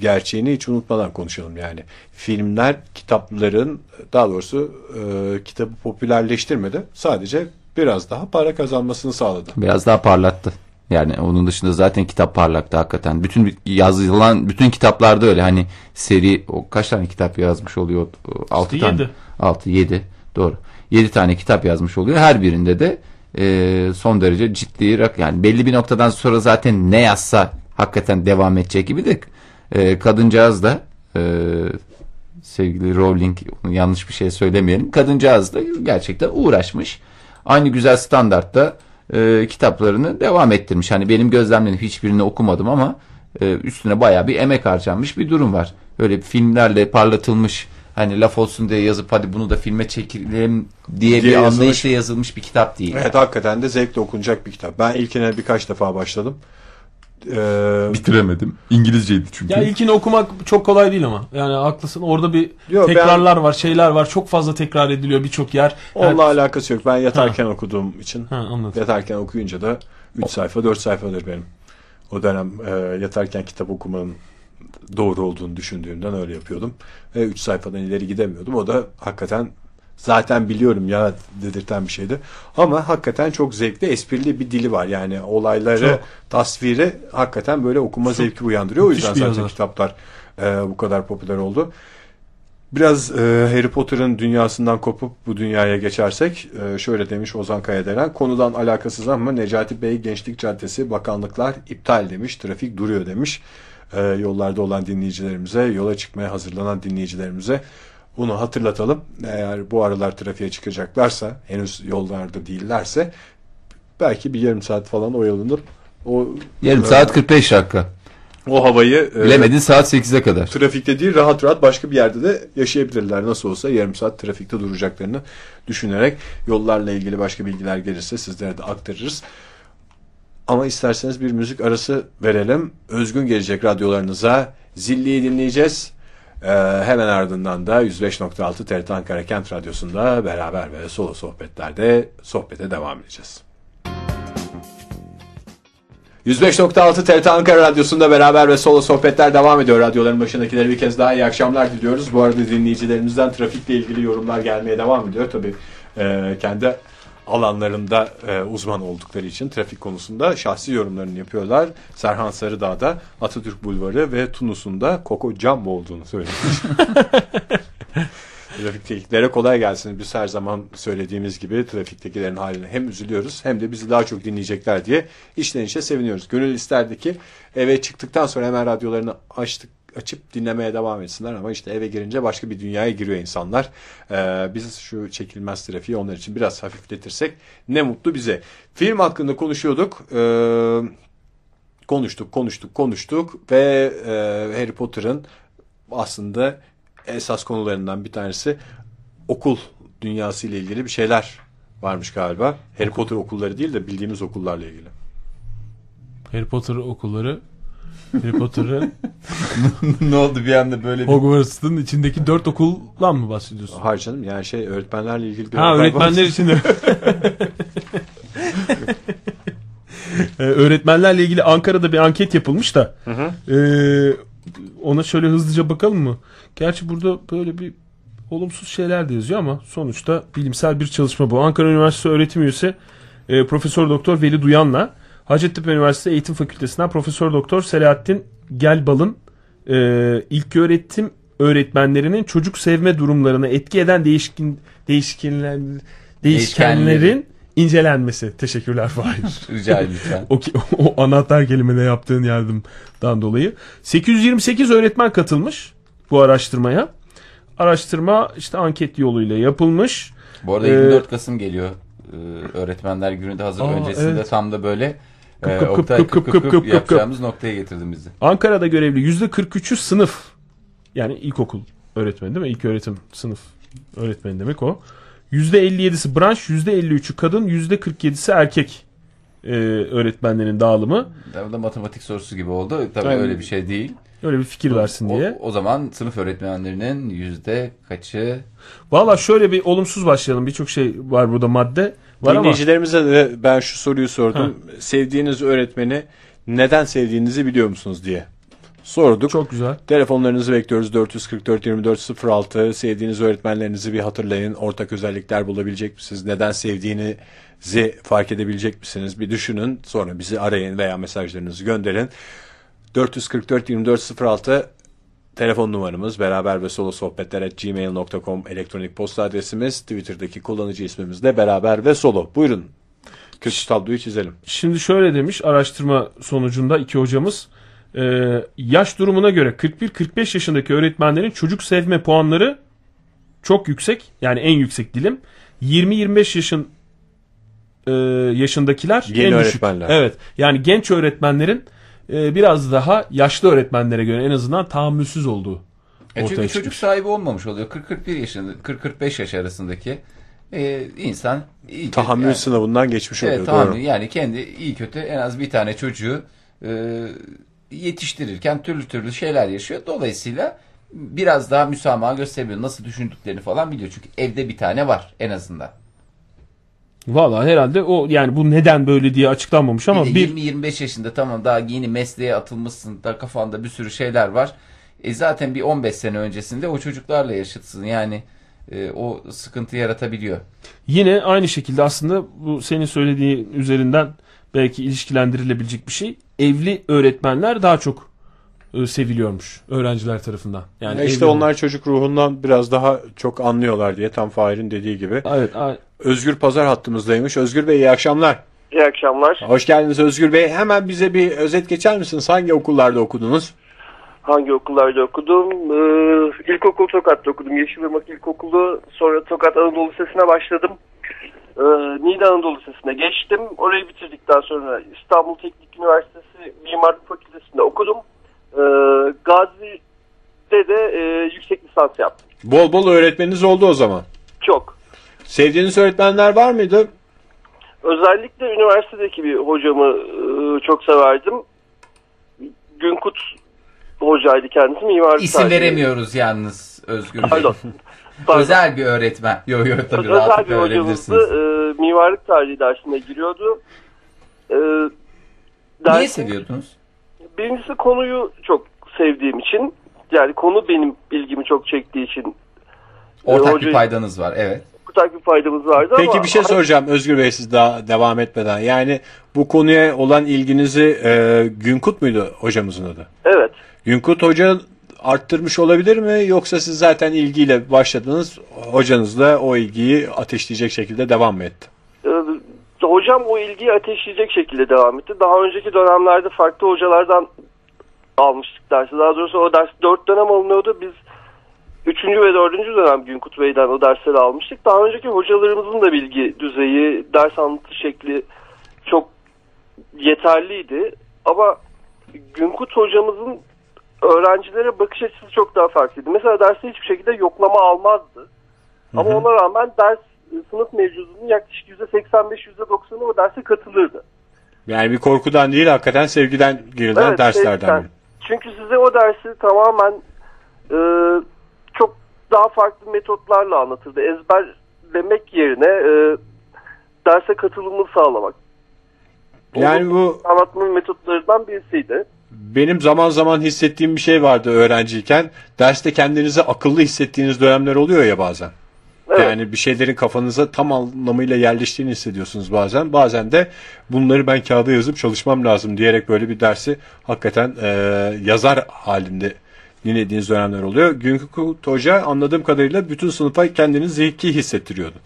A: gerçeğini hiç unutmadan konuşalım yani. Filmler kitapların daha doğrusu e, kitabı popülerleştirmedi. Sadece biraz daha para kazanmasını sağladı.
B: Biraz daha parlattı. Yani onun dışında zaten kitap parlaktı hakikaten. Bütün yazılan bütün kitaplarda öyle. Hani seri o kaç tane kitap yazmış oluyor? 6
C: İşte
B: tane.
C: yedi.
B: 6 7 doğru. 7 tane kitap yazmış oluyor. Her birinde de e, son derece ciddi rak yani belli bir noktadan sonra zaten ne yazsa hakikaten devam edecek gibi de e, kadıncağız da e, sevgili Rowling yanlış bir şey söylemeyelim. Kadıncağız da gerçekten uğraşmış. Aynı güzel standartta e, kitaplarını devam ettirmiş. Hani benim gözlemlerim hiçbirini okumadım ama e, üstüne bayağı bir emek harcanmış bir durum var. Böyle filmlerle parlatılmış hani laf olsun diye yazıp hadi bunu da filme çekelim diye,
A: Diye
B: bir anlayışla yazılmış bir kitap değil.
A: Evet hakikaten de zevkle okunacak bir kitap. Ben ilkine birkaç defa başladım. Ee,
B: Bitiremedim. İngilizceydi çünkü.
C: Ya ilkini okumak çok kolay değil ama. Yani haklısın. Orada bir
A: Yok,
C: tekrarlar var, şeyler var. Çok fazla tekrar ediliyor birçok yer.
A: onunla alakası yok. Ben yatarken okuduğum için.
C: Ha, anladım.
A: Yatarken okuyunca da 3 sayfa 4 sayfadır benim. O dönem e, yatarken kitap okumanın doğru olduğunu düşündüğümden öyle yapıyordum. Ve 3 sayfadan ileri gidemiyordum. O da hakikaten zaten biliyorum ya dedirten bir şeydi. Ama hakikaten çok zevkli, esprili bir dili var. Yani olayları,
C: Çok.
A: tasviri hakikaten böyle okuma zevki uyandırıyor. O yüzden zaten
C: yazar.
A: kitaplar e, bu kadar popüler oldu. Biraz e, Harry Potter'ın dünyasından kopup bu dünyaya geçersek e, şöyle demiş Ozan Kayadelen konudan alakasız ama Necati Bey Gençlik Caddesi bakanlıklar iptal demiş trafik duruyor demiş E, yollarda olan dinleyicilerimize yola çıkmaya hazırlanan dinleyicilerimize bunu hatırlatalım eğer bu aralar trafiğe çıkacaklarsa henüz yollarda değillerse belki bir yarım saat falan oyalanıp o
B: Yarım
A: e,
B: saat 45 dakika.
A: o havayı e,
B: Bilemedin saat 8'e kadar.
A: trafikte değil rahat rahat başka bir yerde de yaşayabilirler. Nasıl olsa yarım saat trafikte duracaklarını düşünerek yollarla ilgili başka bilgiler gelirse sizlere de aktarırız. Ama isterseniz bir müzik arası verelim. Özgün gelecek radyolarınıza. Zilli'yi dinleyeceğiz. Ee, hemen ardından da 105.6 TRT Ankara Kent Radyosu'nda beraber ve solo sohbetlerde sohbete devam edeceğiz. 105.6 TRT Ankara Radyosu'nda beraber ve solo sohbetler devam ediyor. Radyoların başındakilere bir kez daha iyi akşamlar diliyoruz. Bu arada dinleyicilerimizden trafikle ilgili yorumlar gelmeye devam ediyor. Tabii e, kendi alanlarında e, uzman oldukları için trafik konusunda şahsi yorumlarını yapıyorlar. Serhan Sarıdağ'da Atatürk Bulvarı ve Tunus'un da Koko Jumbo olduğunu söylemiş. (laughs) Trafiktekilere kolay gelsin. Biz her zaman söylediğimiz gibi trafiktekilerin haline hem üzülüyoruz hem de bizi daha çok dinleyecekler diye içten içe seviniyoruz. Gönül isterdi ki eve çıktıktan sonra hemen radyolarını açtık açıp dinlemeye devam etsinler ama işte eve girince başka bir dünyaya giriyor insanlar. Ee, biz şu çekilmez trafiği onlar için biraz hafifletirsek ne mutlu bize. Film hakkında konuşuyorduk. Ee, konuştuk, konuştuk, konuştuk ve e, Harry Potter'ın aslında esas konularından bir tanesi okul dünyası ile ilgili bir şeyler varmış galiba. Harry Potter okulları değil de bildiğimiz okullarla ilgili.
C: Harry Potter okulları (laughs) Harry Potter'ı (laughs)
B: ne oldu bir anda böyle
C: Hogwarts'ın içindeki dört okuldan mı bahsediyorsun?
A: Hayır canım yani şey öğretmenlerle ilgili bir
C: Ha öğretmenler için de. (laughs) Ee, öğretmenlerle ilgili Ankara'da bir anket yapılmış da. Ee, ona şöyle hızlıca bakalım mı? Gerçi burada böyle bir olumsuz şeyler de yazıyor ama sonuçta bilimsel bir çalışma bu. Ankara Üniversitesi öğretim üyesi e, Profesör Doktor Veli Duyan'la Hacettepe Üniversitesi Eğitim Fakültesinden Profesör Doktor Selahattin Gelbal'ın e, ilk öğretim öğretmenlerinin çocuk sevme durumlarına etki eden değişkin değişkenler değişkenlerin incelenmesi. Teşekkürler Fahir. (laughs)
B: Rica ederim
C: o, o anahtar kelimene yaptığın yardımdan dolayı. 828 öğretmen katılmış bu araştırmaya. Araştırma işte anket yoluyla yapılmış.
B: Bu arada
C: Ee,
B: 24 Kasım geliyor. Ee, Öğretmenler Günü de hazır.
C: Aa,
B: Öncesinde
C: evet.
B: tam da böyle
C: Kıp
B: e,
C: kıp kıp kıp kıp kıp kıp kıp.
B: yapacağımız noktaya getirdin bizi.
C: Ankara'da görevli %43'ü sınıf. Yani ilkokul öğretmeni değil mi? İlk öğretim sınıf öğretmeni demek o. %57'si branş, %53'ü kadın, %47'si erkek e, öğretmenlerin dağılımı.
B: Bu da matematik sorusu gibi oldu. Tabii
A: Aynen.
B: öyle bir şey değil.
C: Öyle bir fikir versin
B: O,
C: diye.
B: o zaman sınıf öğretmenlerinin yüzde kaçı
C: Valla şöyle bir olumsuz başlayalım. Birçok şey var burada madde. Var ama
A: Dinleyicilerimize de ben şu soruyu sordum. Sevdiğiniz öğretmeni neden sevdiğinizi biliyor musunuz diye sorduk.
C: çok güzel.
A: Telefonlarınızı bekliyoruz 444 24 06. Sevdiğiniz öğretmenlerinizi bir hatırlayın. Ortak özellikler bulabilecek misiniz? Neden sevdiğinizi fark edebilecek misiniz? Bir düşünün. Sonra bizi arayın veya mesajlarınızı gönderin. 444 24 06 telefon numaramız beraber ve solo sohbetler at gmail.com elektronik posta adresimiz Twitter'daki kullanıcı ismimiz de beraber ve solo. Buyurun. Kötü tabloyu çizelim.
C: Şimdi şöyle demiş araştırma sonucunda iki hocamız. e, yaş durumuna göre 41-45 yaşındaki öğretmenlerin çocuk sevme puanları çok yüksek. Yani en yüksek dilim. 20-25 yaşın e, yaşındakiler
A: Yeni
C: en düşük.
A: öğretmenler.
C: Evet. Yani genç öğretmenlerin e, biraz daha yaşlı öğretmenlere göre en azından tahammülsüz olduğu
B: E
C: ortaya
B: çünkü
C: çıkmış.
B: çocuk sahibi olmamış oluyor. 40-41 yaşında, 40-45 yaş arasındaki e, insan iyi kötü-
A: Tahammül
B: yani-
A: sınavından geçmiş oluyor.
B: Evet
A: doğru.
B: tahammül yani kendi iyi kötü en az bir tane çocuğu e, yetiştirirken türlü türlü şeyler yaşıyor. Dolayısıyla biraz daha müsamaha gösteriyor. Nasıl düşündüklerini falan biliyor. Çünkü evde bir tane var en azından.
C: Valla herhalde o yani bu neden böyle diye açıklanmamış ama
B: bir
C: bir
B: 20-25 yaşında tamam daha yeni mesleğe atılmışsın da kafanda bir sürü şeyler var. E zaten bir 15 sene öncesinde o çocuklarla yaşıtsın. Yani e, o sıkıntı yaratabiliyor.
C: Yine aynı şekilde aslında bu senin söylediğin üzerinden belki ilişkilendirilebilecek bir şey. Evli öğretmenler daha çok seviliyormuş öğrenciler tarafından. Yani
A: Yani işte onlar çocuk ruhundan biraz daha çok anlıyorlar diye tam Fahir'in dediği gibi.
C: Evet,
A: Özgür Pazar hattımızdaymış. Özgür Bey iyi akşamlar.
D: İyi akşamlar.
A: Hoş geldiniz Özgür Bey. Hemen bize bir özet geçer misiniz? Hangi okullarda okudunuz?
D: Hangi okullarda okudum? Ee, ilkokul Tokat'ta okudum. Yeşilırmak İlkokulu. Sonra Tokat Anadolu Lisesi'ne başladım. Ee, Niğde Anadolu Lisesi'ne geçtim. Orayı bitirdikten sonra İstanbul Teknik Üniversitesi Mimarlık Fakültesi'nde okudum. Ee, Gazi'de de e, yüksek lisans yaptım.
A: Bol bol öğretmeniniz oldu o zaman.
D: Çok.
A: Sevdiğiniz öğretmenler var mıydı?
D: Özellikle üniversitedeki bir hocamı e, çok severdim. Günkut hocaydı kendisi. Mimarlık
B: İsim
D: tarihi.
B: veremiyoruz yalnız Özgür Bey.
D: Pardon. Pardon. (laughs)
B: Özel bir öğretmen. Yok yok tabii
D: Özel
B: rahatlıkla
D: bir hocamızdı. E, mimarlık tarihi dersine giriyordu. E,
B: Niye
D: ders-
B: seviyordunuz?
D: Birincisi konuyu çok sevdiğim için. Yani konu benim ilgimi çok çektiği için.
B: Ortak
D: e,
B: bir
D: hocayı-
B: paydınız var evet.
D: Ortak bir faydamız vardı ama...
A: Peki bir şey soracağım Özgür Bey siz daha devam etmeden. Yani bu konuya olan ilginizi e, Günkut muydu hocamızın adı?
D: Evet.
A: Günkut Hoca arttırmış olabilir mi? Yoksa siz zaten ilgiyle başladınız, hocanız da o ilgiyi ateşleyecek şekilde devam mı etti?
D: Ee, hocam o ilgiyi ateşleyecek şekilde devam etti. Daha önceki dönemlerde farklı hocalardan almıştık dersi. Daha doğrusu o ders 4 dönem alınıyordu. Biz 3. ve 4. dönem Günkut Bey'den o dersleri almıştık. Daha önceki hocalarımızın da bilgi düzeyi, ders anlatı şekli çok yeterliydi. Ama Günkut hocamızın öğrencilere bakış açısı çok daha farklıydı. Mesela derste hiçbir şekilde yoklama almazdı. Ama ona rağmen ders sınıf mevcudunun yaklaşık %85-%90'ı o derse katılırdı.
A: Yani bir korkudan değil hakikaten sevgiden girilen
D: Evet,
A: derslerden
D: sevgiden. Çünkü size o dersi tamamen e, çok daha farklı metotlarla anlatırdı. Ezberlemek yerine e, derse katılımını sağlamak.
A: Yani bu
D: Anlatmanın metotlarından birisiydi.
A: benim zaman zaman hissettiğim bir şey vardı öğrenciyken. Derste kendinizi akıllı hissettiğiniz dönemler oluyor ya bazen.
D: Evet.
A: Yani bir şeylerin kafanıza tam anlamıyla yerleştiğini hissediyorsunuz bazen. Bazen de bunları ben kağıda yazıp çalışmam lazım diyerek böyle bir dersi hakikaten e, yazar halinde dinlediğiniz dönemler oluyor. Günkut Hoca anladığım kadarıyla bütün sınıfa kendini zeki hissettiriyordu.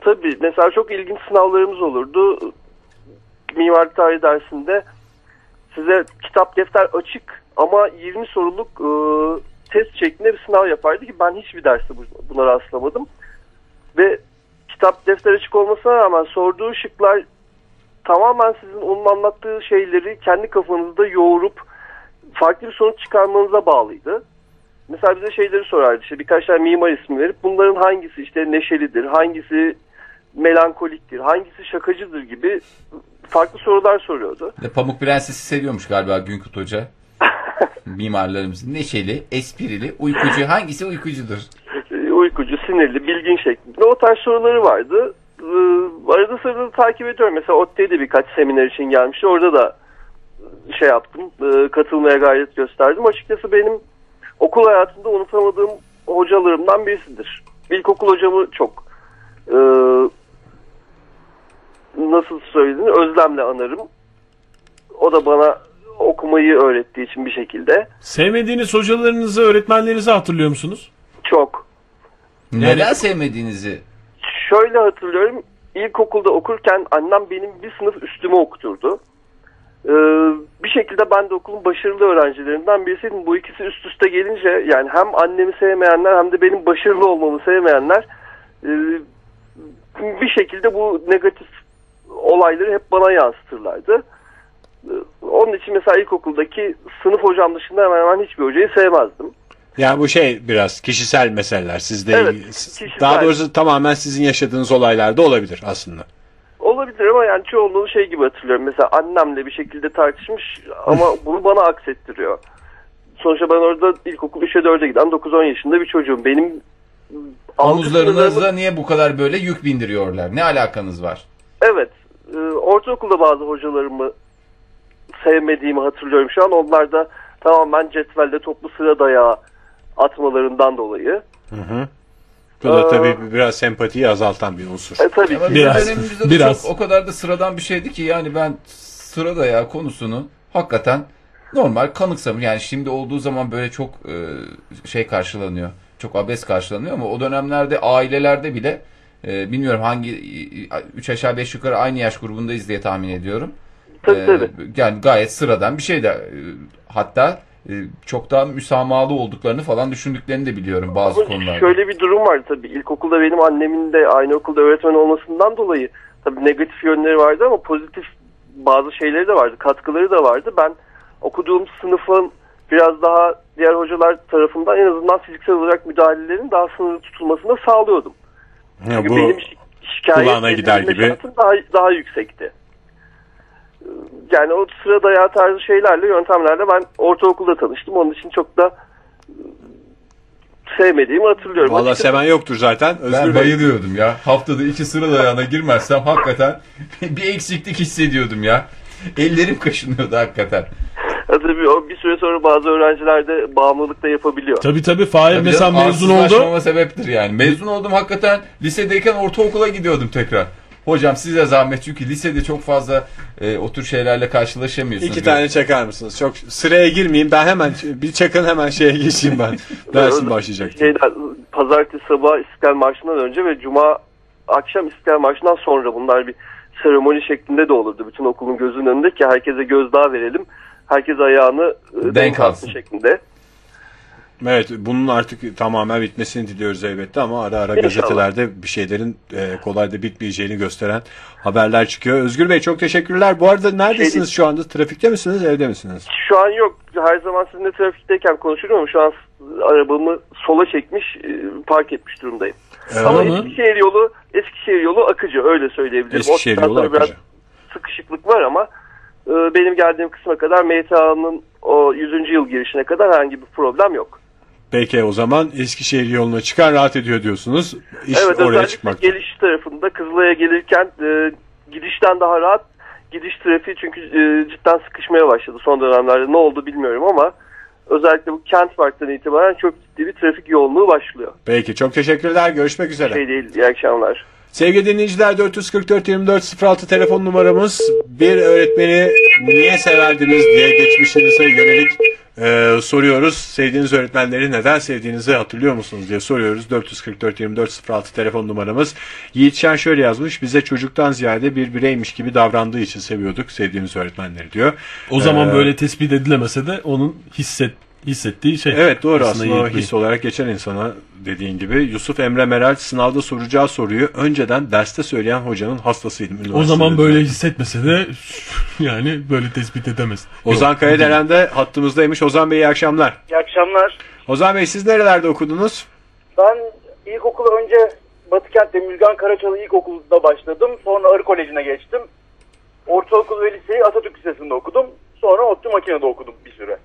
D: Tabii mesela çok ilginç sınavlarımız olurdu. Mimarlık tarihi dersinde size kitap defter açık ama 20 soruluk e, test şeklinde bir sınav yapardı ki ben hiçbir derste bu- buna rastlamadım. Ve kitap defter açık olmasına rağmen sorduğu şıklar tamamen sizin onun anlattığı şeyleri kendi kafanızda yoğurup farklı bir sonuç çıkarmanıza bağlıydı. Mesela bize şeyleri sorardı işte birkaç tane mimar ismi verip bunların hangisi işte neşelidir, hangisi melankoliktir, hangisi şakacıdır gibi farklı sorular soruyordu.
B: Pamuk Prenses'i seviyormuş galiba Günkut Hoca. (laughs) Mimarlarımız neşeli, esprili, uykucu. Hangisi uykucudur?
D: E, uykucu, sinirli, bilgin şeklinde o tarz soruları vardı. Ee, arada sırada da takip ediyorum. Mesela ODTÜ'ye de birkaç seminer için gelmişti. Orada da şey yaptım, e, katılmaya gayret gösterdim. Açıkçası benim okul hayatında unutamadığım hocalarımdan birisidir. İlkokul hocamı çok e, nasıl söylediğini özlemle anarım. O da bana okumayı öğrettiği için bir şekilde.
C: Sevmediğiniz hocalarınızı, öğretmenlerinizi hatırlıyor musunuz?
D: Çok.
B: Neden sevmediğinizi?
D: Şöyle hatırlıyorum. İlkokulda okurken annem benim bir sınıf üstüme okuturdu. Ee, bir şekilde ben de okulun başarılı öğrencilerinden birisiydim. Bu ikisi üst üste gelince yani hem annemi sevmeyenler hem de benim başarılı olmamı sevmeyenler e, bir şekilde bu negatif olayları hep bana yansıtırlardı. Ee, Onun için mesela ilkokuldaki sınıf hocam dışında hemen hemen hiçbir hocayı sevmezdim.
A: Yani bu şey biraz kişisel meseleler sizde
D: Evet,
A: ilgili-
D: kişisel.
A: daha doğrusu tamamen sizin yaşadığınız olaylarda olabilir aslında.
D: Olabilir ama yani çoğunluğu şey gibi hatırlıyorum. Mesela annemle bir şekilde tartışmış ama bunu bana aksettiriyor. Sonuçta ben orada ilkokul 3'e 4'e giden 9-10 yaşında bir çocuğum. Benim
B: Omuzlarınızda niye bu kadar böyle yük bindiriyorlar? Ne alakanız var?
D: Evet. e, ortaokulda bazı hocalarımı sevmediğimi hatırlıyorum şu an. Onlar da tamamen cetvelde toplu sıra dayağı atmalarından dolayı.
A: Bu da
D: Aa.
A: tabii biraz sempatiyi azaltan bir unsur.
D: E tabii
B: Ama
D: ki.
C: Biraz,
B: dönemimizde de
C: biraz.
B: çok o kadar da sıradan bir şeydi ki yani ben sıra dayağı konusunu hakikaten normal kanıksamış. Yani şimdi olduğu zaman böyle çok e, şey karşılanıyor. Çok abes karşılanıyor ama o dönemlerde ailelerde bile e, bilmiyorum hangi 3 aşağı 5 yukarı aynı yaş grubundayız diye tahmin ediyorum.
D: Tabii,
B: E,
D: tabii.
B: Yani gayet sıradan bir şey de e, hatta çok daha müsamahalı olduklarını falan düşündüklerini de biliyorum bazı
D: Ama
B: konularda.
D: Şöyle bir durum var tabii. İlkokulda benim annemin de aynı okulda öğretmen olmasından dolayı tabii negatif yönleri vardı ama pozitif bazı şeyleri de vardı. Katkıları da vardı. Ben okuduğum sınıfın biraz daha diğer hocalar tarafından en azından fiziksel olarak müdahalelerin daha sınırlı tutulmasını sağlıyordum.
A: Ya
D: Çünkü
A: bu
D: benim şi- şikayet
A: kulağına gider gibi.
D: daha, daha yüksekti. Yani o sıra dayağı tarzı şeylerle, yöntemlerle ben ortaokulda tanıştım. Onun için çok da sevmediğimi hatırlıyorum.
A: Valla
D: Açıkçası
A: seven yoktur zaten. Özgür
B: Ben bayılıyordum ya. Haftada iki sıra dayağına girmezsem hakikaten (laughs) bir eksiklik hissediyordum ya. Ellerim kaşınıyordu hakikaten.
D: Tabii o bir süre sonra bazı öğrenciler de bağımlılık da yapabiliyor.
C: Tabii tabii Fahir mesela mezun oldu.
B: sebeptir yani. Mezun oldum hakikaten lisedeyken ortaokula gidiyordum tekrar. Hocam size zahmet çünkü lisede çok fazla e, o tür şeylerle karşılaşamıyorsunuz.
A: İki tane çakar mısınız? Çok sıraya girmeyeyim. Ben hemen bir çakın hemen şeye geçeyim ben. Dersim başlayacak.
D: Şeyden, pazartesi sabah İstiklal Marşı'ndan önce ve cuma akşam İstiklal Marşı'ndan sonra bunlar bir seremoni şeklinde de olurdu. Bütün okulun gözünün önünde ki herkese gözdağı verelim. Herkes ayağını e, denk alsın
B: alsın.
D: şeklinde.
A: Evet bunun artık tamamen bitmesini diliyoruz elbette ama ara ara
D: İnşallah.
A: gazetelerde bir şeylerin e, kolay da bitmeyeceğini gösteren haberler çıkıyor. Özgür Bey çok teşekkürler. Bu arada neredesiniz şu anda? Trafikte misiniz evde misiniz?
D: Şu an yok. Her zaman sizinle trafikteyken konuşurum ama şu an arabamı sola çekmiş, e, park etmiş durumdayım.
A: Evet.
D: Ama
C: mı?
D: Eskişehir yolu, Eskişehir yolu akıcı öyle söyleyebilirim.
A: Eskişehir yolu
D: tarafta biraz
A: akıcı.
D: sıkışıklık var ama e, benim geldiğim kısma kadar MTA'nın o 100. yıl girişine kadar herhangi bir problem yok.
A: Peki o zaman Eskişehir yoluna çıkan rahat ediyor diyorsunuz. İş
D: evet
A: oraya çıkmak.
D: geliş tarafında Kızılay'a gelirken e, gidişten daha rahat. Gidiş trafiği çünkü e, cidden sıkışmaya başladı son dönemlerde. Ne oldu bilmiyorum ama özellikle bu Kent Park'tan itibaren çok ciddi bir trafik yoğunluğu başlıyor.
A: Peki çok teşekkürler. Görüşmek üzere.
D: Şey değil, iyi akşamlar.
A: Sevgili dinleyiciler 444 24 06 telefon numaramız. Bir öğretmeni niye severdiniz diye geçmişinize yönelik e, soruyoruz. Sevdiğiniz öğretmenleri neden sevdiğinizi hatırlıyor musunuz diye soruyoruz. 444 24 06 telefon numaramız. Yiğit Şen şöyle yazmış. Bize çocuktan ziyade bir bireymiş gibi davrandığı için seviyorduk sevdiğimiz öğretmenleri diyor.
C: O zaman
A: Ee,
C: böyle tespit edilemese de onun hisset hissettiği şey.
A: Evet doğru aslında o
C: Yiğit Bey.
A: his olarak geçen insana dediğin gibi. Yusuf Emre Meral sınavda soracağı soruyu önceden derste söyleyen hocanın hastasıydım.
C: O zaman böyle hissetmese de (laughs) yani böyle tespit edemez.
A: Ozan
C: Yok,
A: Kayadelen de hattımızdaymış. Ozan Bey iyi akşamlar.
E: İyi akşamlar.
A: Ozan Bey siz nerelerde okudunuz?
E: Ben ilkokulu önce Batıkent'te Müjgan Karaçalı İlkokulu'da başladım. Sonra Arı Koleji'ne geçtim. Ortaokul ve liseyi Atatürk Lisesi'nde okudum. Sonra ODTÜ Makine'de okudum bir süre.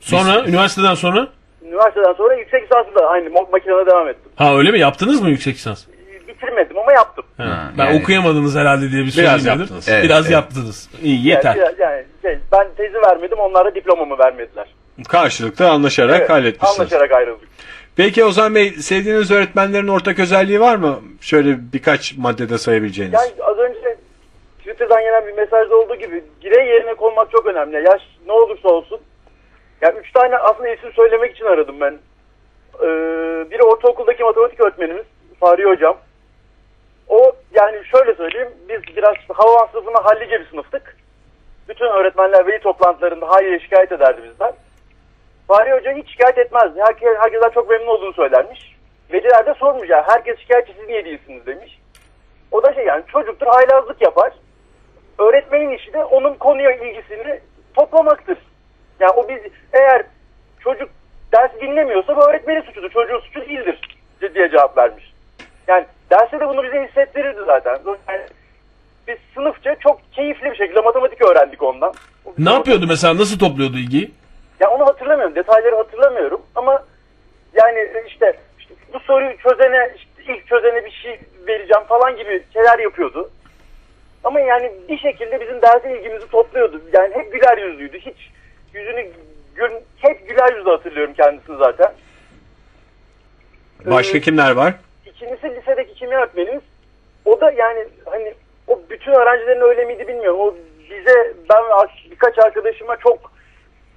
C: Sonra üniversiteden sonra?
E: Üniversiteden sonra yüksek lisansı da aynı mo- makinede devam ettim.
C: Ha öyle mi? Yaptınız mı yüksek lisans?
E: Bitirmedim ama yaptım.
C: Ha,
B: Ha,
C: ben
B: yani-
C: okuyamadınız herhalde diye bir sorayım
A: Biraz
C: dedim.
A: yaptınız.
B: Evet,
C: Biraz
B: evet.
C: yaptınız. İyi
E: Yani,
C: yeter.
E: biraz- yani şey, ben tezi vermedim onlar da diplomamı vermediler.
A: Karşılıklı anlaşarak
E: Evet,
A: halletmişsiniz.
E: Anlaşarak ayrıldık.
A: Peki Ozan Bey sevdiğiniz öğretmenlerin ortak özelliği var mı? Şöyle birkaç maddede sayabileceğiniz.
E: Yani az önce Twitter'dan gelen bir mesajda olduğu gibi birey yerine konmak çok önemli. Yaş ne olursa olsun. Ya üç tane aslında isim söylemek için aradım ben. Ee, biri ortaokuldaki matematik öğretmenimiz Fahri Hocam. O yani şöyle söyleyeyim biz biraz hava sınıfına hallice bir sınıftık. Bütün öğretmenler veli toplantılarında hayır şikayet ederdi bizden. Fahri Hoca hiç şikayet etmezdi. Herkes, herkesten çok memnun olduğunu söylermiş. Veliler de sormuş ya herkes şikayetçi siz niye değilsiniz demiş. O da şey yani çocuktur haylazlık yapar. Öğretmenin işi de onun konuya ilgisini toplamaktır. Yani o biz eğer çocuk ders dinlemiyorsa bu öğretmenin suçudur. Çocuğun suçu değildir diye cevap vermiş. Yani derste de bunu bize hissettirirdi zaten. Yani biz sınıfça çok keyifli bir şekilde matematik öğrendik ondan.
C: Ne yapıyordu mesela? Nasıl topluyordu ilgiyi?
E: Ya onu hatırlamıyorum. Detayları hatırlamıyorum ama yani işte, işte bu soruyu çözene işte ilk çözene bir şey vereceğim falan gibi şeyler yapıyordu. Ama yani bir şekilde bizim derse ilgimizi topluyordu. Yani hep güler yüzlüydü. Hiç yüzünü gül, hep güler yüzlü hatırlıyorum kendisini zaten.
A: Başka
E: Ee,
A: kimler var?
E: İkincisi lisedeki kimya öğretmenimiz. O da yani hani o bütün öğrencilerin öyle miydi bilmiyorum. O bize ben birkaç arkadaşıma çok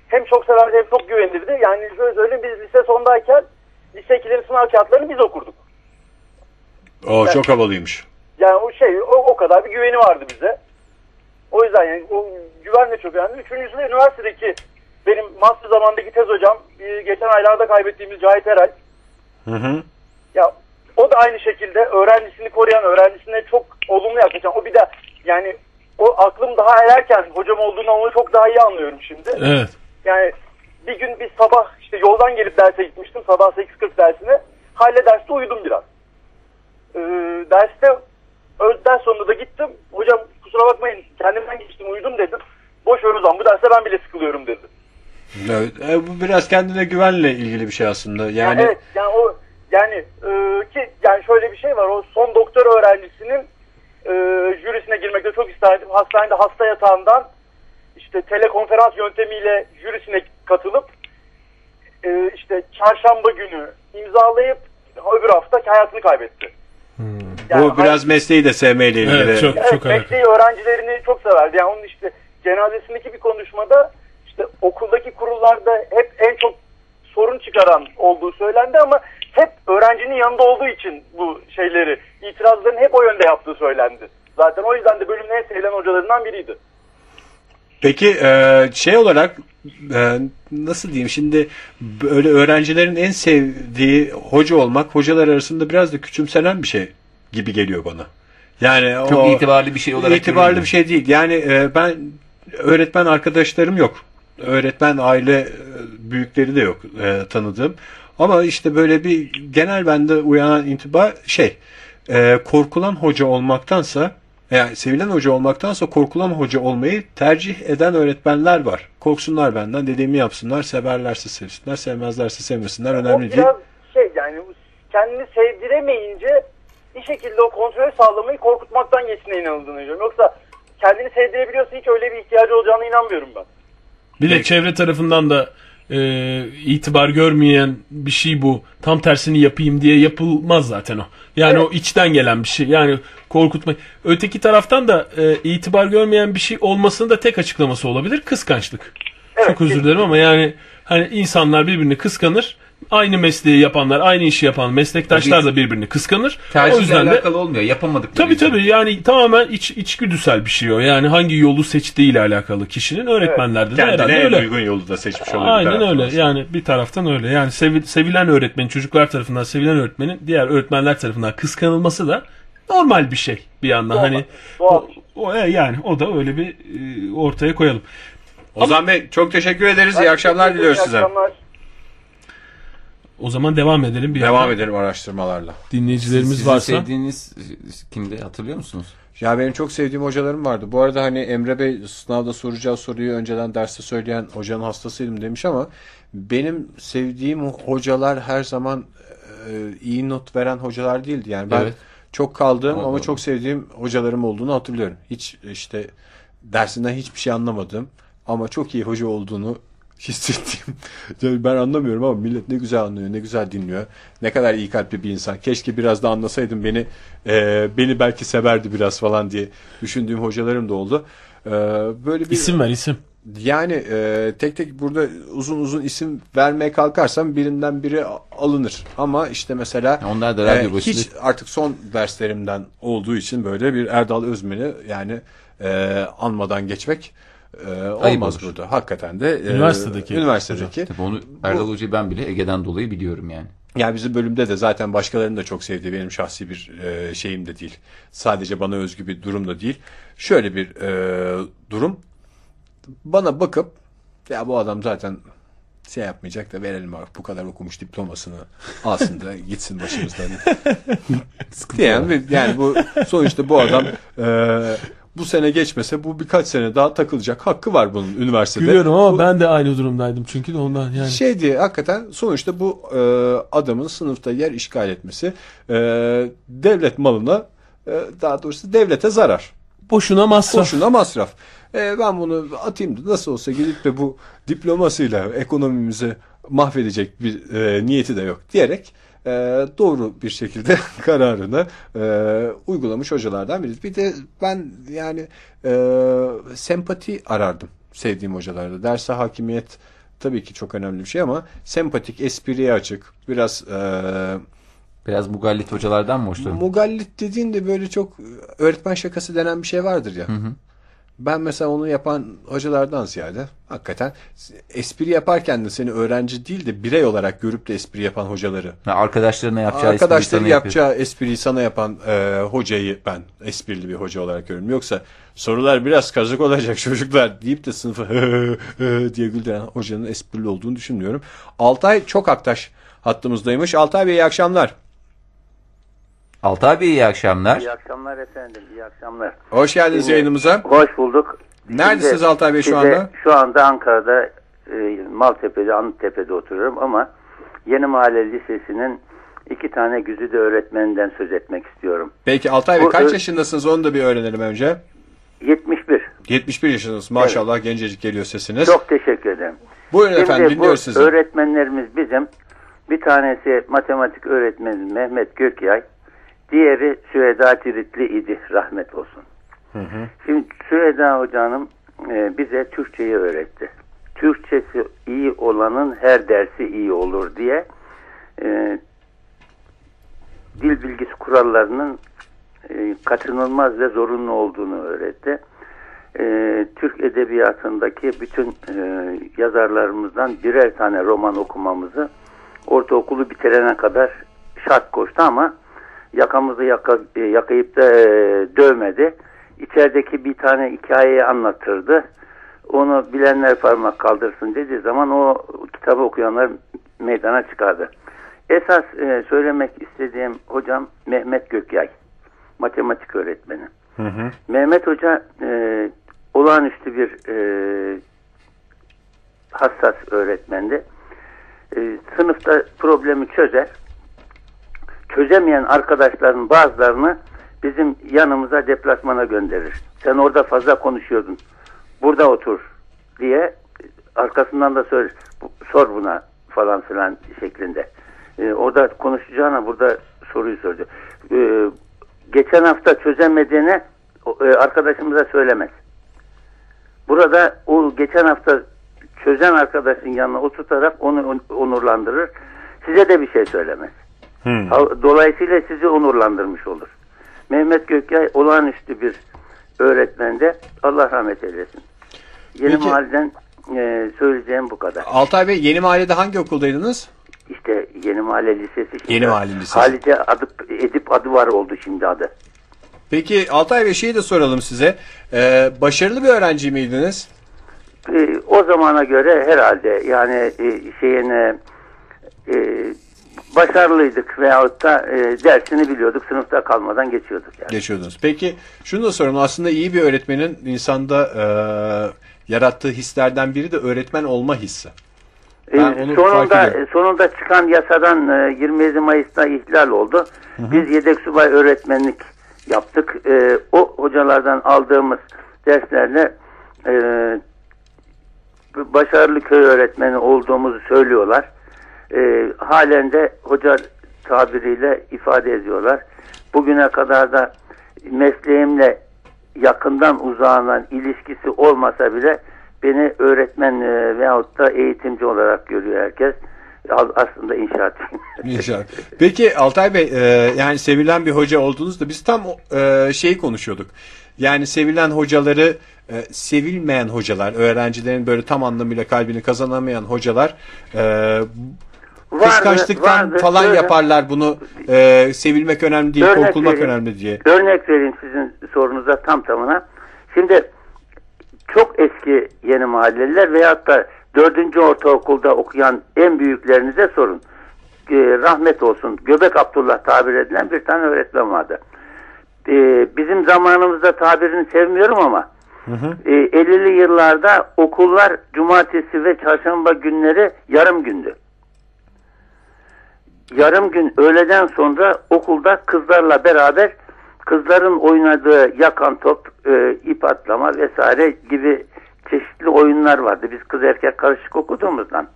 E: hem çok severdi hem çok güvenirdi. Yani söyleyeyim biz lise sondayken lise 2'lerin sınav kağıtlarını biz okurduk.
A: O çok havalıymış.
E: Yani o şey o, o kadar bir güveni vardı bize. O yüzden yani o güven de çok önemli. Üçüncüsü de üniversitedeki benim master zamandaki tez hocam geçen aylarda kaybettiğimiz Cahit Eray.
A: Hı hı.
E: Ya o da aynı şekilde öğrencisini koruyan, öğrencisine çok olumlu yaklaşan. O bir de yani o aklım daha ererken hocam olduğunu onu çok daha iyi anlıyorum şimdi.
C: Evet.
E: Yani bir gün bir sabah işte yoldan gelip derse gitmiştim. Sabah 8.40 dersine. Halle derste uyudum biraz. Ee, derste ders sonunda da gittim. Hocam kusura bakmayın kendimden geçtim uyudum dedim. Boş ver o zaman bu derste ben bile sıkılıyorum dedi.
A: Evet, e, bu biraz kendine güvenle ilgili bir şey aslında. Yani,
E: Yani evet yani o yani e, ki yani şöyle bir şey var o son doktor öğrencisinin e, jürisine girmekte çok isterdim. Hastanede hasta yatağından işte telekonferans yöntemiyle jürisine katılıp e, işte çarşamba günü imzalayıp öbür hafta hayatını kaybetti. Yani
A: bu biraz mesleği de sevmeyle ilgili.
C: Evet, çok-
E: Evet,
C: alakalı.
E: mesleği öğrencilerini çok severdi. Yani onun işte cenazesindeki bir konuşmada işte okuldaki kurullarda hep en çok sorun çıkaran olduğu söylendi ama hep öğrencinin yanında olduğu için bu şeyleri, itirazların hep o yönde yaptığı söylendi. Zaten o yüzden de bölümün en sevilen hocalarından biriydi.
A: Peki e, şey olarak e, nasıl diyeyim şimdi böyle öğrencilerin en sevdiği hoca olmak hocalar arasında biraz da küçümsenen bir şey gibi geliyor bana. Yani
B: Çok
A: o,
B: itibarlı bir şey olarak
A: itibarlı
B: görülmüyor.
A: bir şey değil. Yani e, ben öğretmen arkadaşlarım yok. Öğretmen aile e, büyükleri de yok e, tanıdığım. Ama işte böyle bir genel bende uyanan intiba şey e, korkulan hoca olmaktansa yani sevilen hoca olmaktansa korkulan hoca olmayı tercih eden öğretmenler var. Korksunlar benden dediğimi yapsınlar severlerse sevsinler sevmezlerse sevmesinler
E: o
A: önemli değil.
E: biraz şey yani kendini sevdiremeyince bir şekilde o kontrolü sağlamayı korkutmaktan geçtiğine inanıldığını düşünüyorum. Yoksa kendini sevdirebiliyorsa hiç öyle bir ihtiyacı olacağına inanmıyorum ben.
C: Bir de çevre tarafından da e, itibar görmeyen bir şey bu. Tam tersini yapayım diye yapılmaz zaten o. Yani o içten gelen bir şey. Yani korkutma. Öteki taraftan da e, itibar görmeyen bir şey olmasının da tek açıklaması olabilir. Kıskançlık. Çok özür dilerim ama yani hani insanlar birbirini kıskanır. Aynı mesleği yapanlar, aynı işi yapan meslektaşlar da birbirini kıskanır. o
B: Tercihle
C: yüzden de
B: alakalı olmuyor. Yapamadık.
C: Tabii tabii yani tamamen iç, içgüdüsel bir şey o. Yani hangi yolu seçtiğiyle alakalı kişinin öğretmenlerde de
A: Kendine
C: herhalde öyle.
A: uygun yolu da seçmiş oluyor.
C: Aynen öyle.
A: aslında.
C: Yani bir taraftan öyle. Yani sevi- sevilen öğretmenin çocuklar tarafından sevilen öğretmenin diğer öğretmenler tarafından kıskanılması da normal bir şey bir yandan.
E: Doğal.
C: Hani
E: Doğal.
C: o, o- e, yani o da öyle bir e, ortaya koyalım.
A: Ozan Bey çok teşekkür ederiz. İyi akşamlar diliyoruz
E: İyi
A: size.
E: akşamlar.
C: O zaman devam edelim bir
A: Devam
C: yandan.
A: edelim araştırmalarla.
C: Dinleyicilerimiz
B: Sizin
C: varsa.
B: sevdiğiniz kimdi hatırlıyor musunuz?
A: Ya benim çok sevdiğim hocalarım vardı. Bu arada hani Emre Bey sınavda soracağı soruyu önceden derste söyleyen hocanın hastasıydım demiş ama benim sevdiğim hocalar her zaman e, iyi not veren hocalar değildi. Yani ben
B: Evet.
A: çok kaldığım ama çok sevdiğim hocalarım olduğunu hatırlıyorum. Hiç işte dersinden hiçbir şey anlamadım ama çok iyi hoca olduğunu hissettiğim. Yani ben anlamıyorum ama millet ne güzel anlıyor, ne güzel dinliyor. Ne kadar iyi kalpli bir insan. Keşke biraz da anlasaydım beni e, beni belki severdi biraz falan diye düşündüğüm hocalarım da oldu. E, böyle bir
C: İsim ver isim.
A: yani e, tek tek burada uzun uzun isim vermeye kalkarsam birinden biri alınır. Ama işte mesela
B: Onlar da radyo
A: e,
B: başında-
A: hiç artık son derslerimden olduğu için böyle bir Erdal Özmen'i yani e, anmadan geçmek e, olmaz
B: olur.
A: burada. Hakikaten de e,
C: Üniversitedeki
A: üniversitedeki.
B: Tabii onu Erdal Hoca'yı ben bile Ege'den dolayı biliyorum yani.
A: Yani bizim bölümde de zaten başkalarının da çok sevdiği benim şahsi bir e, şeyim de değil. Sadece bana özgü bir durum da değil. Şöyle bir e, durum. Bana bakıp ya bu adam zaten şey yapmayacak da verelim artık bu kadar okumuş diplomasını alsın da (laughs) gitsin başımızdan. Diyen yani bu sonuçta bu adam e, bu sene geçmese bu birkaç sene daha takılacak hakkı var bunun üniversitede.
C: Gülüyorum ama
A: Bu-
C: ben de aynı durumdaydım çünkü de ondan yani.
A: şey diye hakikaten sonuçta bu e, adamın sınıfta yer işgal etmesi e, devlet malına e, daha doğrusu devlete zarar.
C: Boşuna masraf.
A: Boşuna masraf. E, ben bunu atayım da nasıl olsa gidip de bu diplomasıyla ekonomimizi mahvedecek bir e, niyeti de yok diyerek e, doğru bir şekilde (laughs) kararını e, uygulamış hocalardan biri. Bir de ben yani e, sempati arardım sevdiğim hocalarda. Derse hakimiyet tabii ki çok önemli bir şey ama sempatik, espriye açık, biraz e,
B: Biraz mugallit hocalardan mı hoşlanın?
A: mugallit dediğinde böyle çok öğretmen şakası denen bir şey vardır ya. Ben mesela onu yapan hocalardan ziyade hakikaten espri yaparken de seni öğrenci değil de birey olarak görüp de espri yapan hocaları.
B: Ha, arkadaşlarına yapacağı espriyi
A: Arkadaşları
B: sana yapıyor.
A: yapacağı espriyi sana yapan e, hocayı ben esprili bir hoca olarak görüyorum. Yoksa sorular biraz kazık olacak (laughs) çocuklar deyip de sınıfa diye güldüren hocanın esprili olduğunu düşünmüyorum. Altay çok aktaş hattımızdaymış. Altay Bey iyi akşamlar.
B: Altay Bey iyi akşamlar.
F: İyi akşamlar efendim, iyi akşamlar.
A: Hoş geldiniz
F: Şimdi-
A: yayınımıza.
F: Hoş bulduk.
A: Neredesiniz
F: Size-
A: Altay Bey şu anda?
F: Şu anda Ankara'da e, Maltepe'de, Anıttepe'de oturuyorum ama Yeni Mahalle Lisesi'nin iki tane güzide öğretmeninden söz etmek istiyorum.
A: Peki Altay Bey
F: Bu-
A: kaç
F: ö-
A: yaşındasınız onu da bir öğrenelim önce.
F: 71.
A: 71 yaşındasınız maşallah gencecik geliyor sesiniz.
F: Çok teşekkür ederim.
A: Buyurun efendim
F: bu
A: dinliyoruz sizi.
F: öğretmenlerimiz bizim. Bir tanesi matematik öğretmeni Mehmet Gökyay. Diğeri Süheda Tiritli idi rahmet olsun. Şimdi Süheda hocanım e, bize Türkçeyi öğretti. Türkçesi iyi olanın her dersi iyi olur diye e, dil bilgisi kurallarının e, kaçınılmaz ve zorunlu olduğunu öğretti. E, Türk edebiyatındaki bütün e, yazarlarımızdan birer tane roman okumamızı ortaokulu bitirene kadar şart koştu ama yakamızı yaka, e, yakayıp da e, dövmedi. İçerideki bir tane hikayeyi anlatırdı. Onu bilenler parmak kaldırsın dediği zaman o kitabı okuyanlar meydana çıkardı. Esas e, söylemek istediğim hocam Mehmet Gökyay. Matematik öğretmeni. Mehmet Hoca e, olağanüstü bir e, hassas öğretmendi. E, sınıfta problemi çözer. Çözemeyen arkadaşların bazılarını bizim yanımıza deplasmana gönderir. Sen orada fazla konuşuyordun. Burada otur diye arkasından da sor, sor buna falan filan şeklinde. E, orada konuşacağına burada soruyu sordu. E, geçen hafta çözemediğini o, e, arkadaşımıza söylemez. Burada o geçen hafta çözen arkadaşın yanına oturtarak onu on- onurlandırır. Size de bir şey söylemez. Ha- Dolayısıyla sizi onurlandırmış olur. Mehmet Gökyay olağanüstü bir öğretmende. Allah rahmet eylesin. Yeni
A: Peki-
F: mahalleden e, söyleyeceğim bu kadar.
A: Altay Bey yeni mahallede hangi okuldaydınız?
F: İşte Yeni Mahalle Lisesi. şimdi.
A: Yeni Mahalle Lisesi.
F: Halide adı, Edip adı var oldu şimdi adı.
A: Peki Altay Bey şeyi de soralım size. Ee, başarılı bir öğrenci miydiniz?
F: E, o zamana göre herhalde yani e, şeyine e, başarılıydık veyahut da e, dersini biliyorduk sınıfta kalmadan geçiyorduk yani.
A: Geçiyordunuz. Peki şunu da soralım. Aslında iyi bir öğretmenin insanda e, yarattığı hislerden biri de öğretmen olma hissi.
F: E,
A: Ben onu
F: sonunda
A: ediyorum.
F: sonunda çıkan yasadan e, 27 Mayıs'ta ihlal oldu. Biz yedek subay öğretmenlik yaptık. E, o hocalardan aldığımız derslerle e, başarılı köy öğretmeni olduğumuzu söylüyorlar. E, halen de hoca tabiriyle ifade ediyorlar. Bugüne kadar da mesleğimle yakından uzağından ilişkisi olmasa bile beni öğretmen e, veyahut da eğitimci olarak görüyor herkes. Aslında inşaatçıyım. (laughs)
A: İnşallah. Peki Altay Bey e, yani sevilen bir hoca olduğunuzda biz tam e, şeyi konuşuyorduk. Yani sevilen hocaları e, sevilmeyen hocalar, öğrencilerin böyle tam anlamıyla kalbini kazanamayan hocalar e, kıskançlıktan
F: vardı.
A: falan
F: Şöyle-
A: yaparlar bunu e, sevilmek önemli değil,
F: Örnek
A: korkulmak
F: vereyim.
A: önemli diye.
F: Örnek vereyim sizin sorunuza tam tamına. Şimdi çok eski yeni mahalleliler veyahut da dördüncü ortaokulda okuyan en büyüklerinize sorun. Ee, rahmet olsun. Göbek Abdullah tabir edilen bir tane öğretmen vardı. Ee, bizim zamanımızda tabirini sevmiyorum ama e, 50'li yıllarda okullar cumartesi ve çarşamba günleri yarım gündü. Yarım gün öğleden sonra okulda kızlarla beraber kızların oynadığı yakan top, e, ip atlama vesaire gibi çeşitli oyunlar vardı. Biz kız erkek karışık okuduğumuzdan.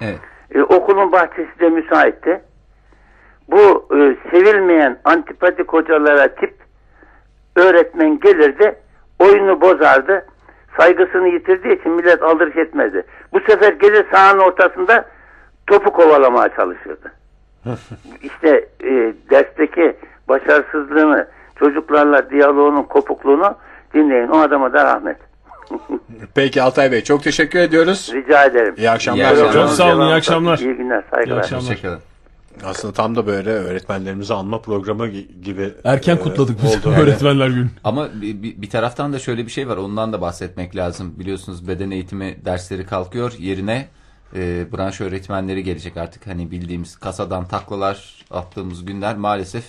B: Evet.
F: E, okulun bahçesi de müsaitti. Bu e, sevilmeyen antipatik hocalara tip öğretmen gelirdi, oyunu bozardı, saygısını yitirdiği için millet aldırış etmezdi. Bu sefer gelir sahanın ortasında topu kovalamaya çalışırdı. (laughs) işte e, dersteki başarısızlığını, çocuklarla diyaloğunun kopukluğunu Dinleyin o adama da rahmet. (laughs)
A: Peki Altay Bey çok teşekkür ediyoruz.
F: Rica ederim.
A: İyi akşamlar.
B: İyi akşamlar.
C: Çok sağ olun, iyi akşamlar.
F: İyi günler, saygılar.
C: İyi akşamlar.
B: Hoşçakalın.
A: Aslında tam da böyle öğretmenlerimizi anma programı gi- gibi.
C: Erken
A: e,
C: kutladık biz
A: oldu. (laughs)
C: Öğretmenler günü.
B: Ama bir, bir- bir taraftan da şöyle bir şey var. Ondan da bahsetmek lazım. Biliyorsunuz beden eğitimi dersleri kalkıyor. Yerine e, branş öğretmenleri gelecek artık. Hani bildiğimiz kasadan taklalar attığımız günler maalesef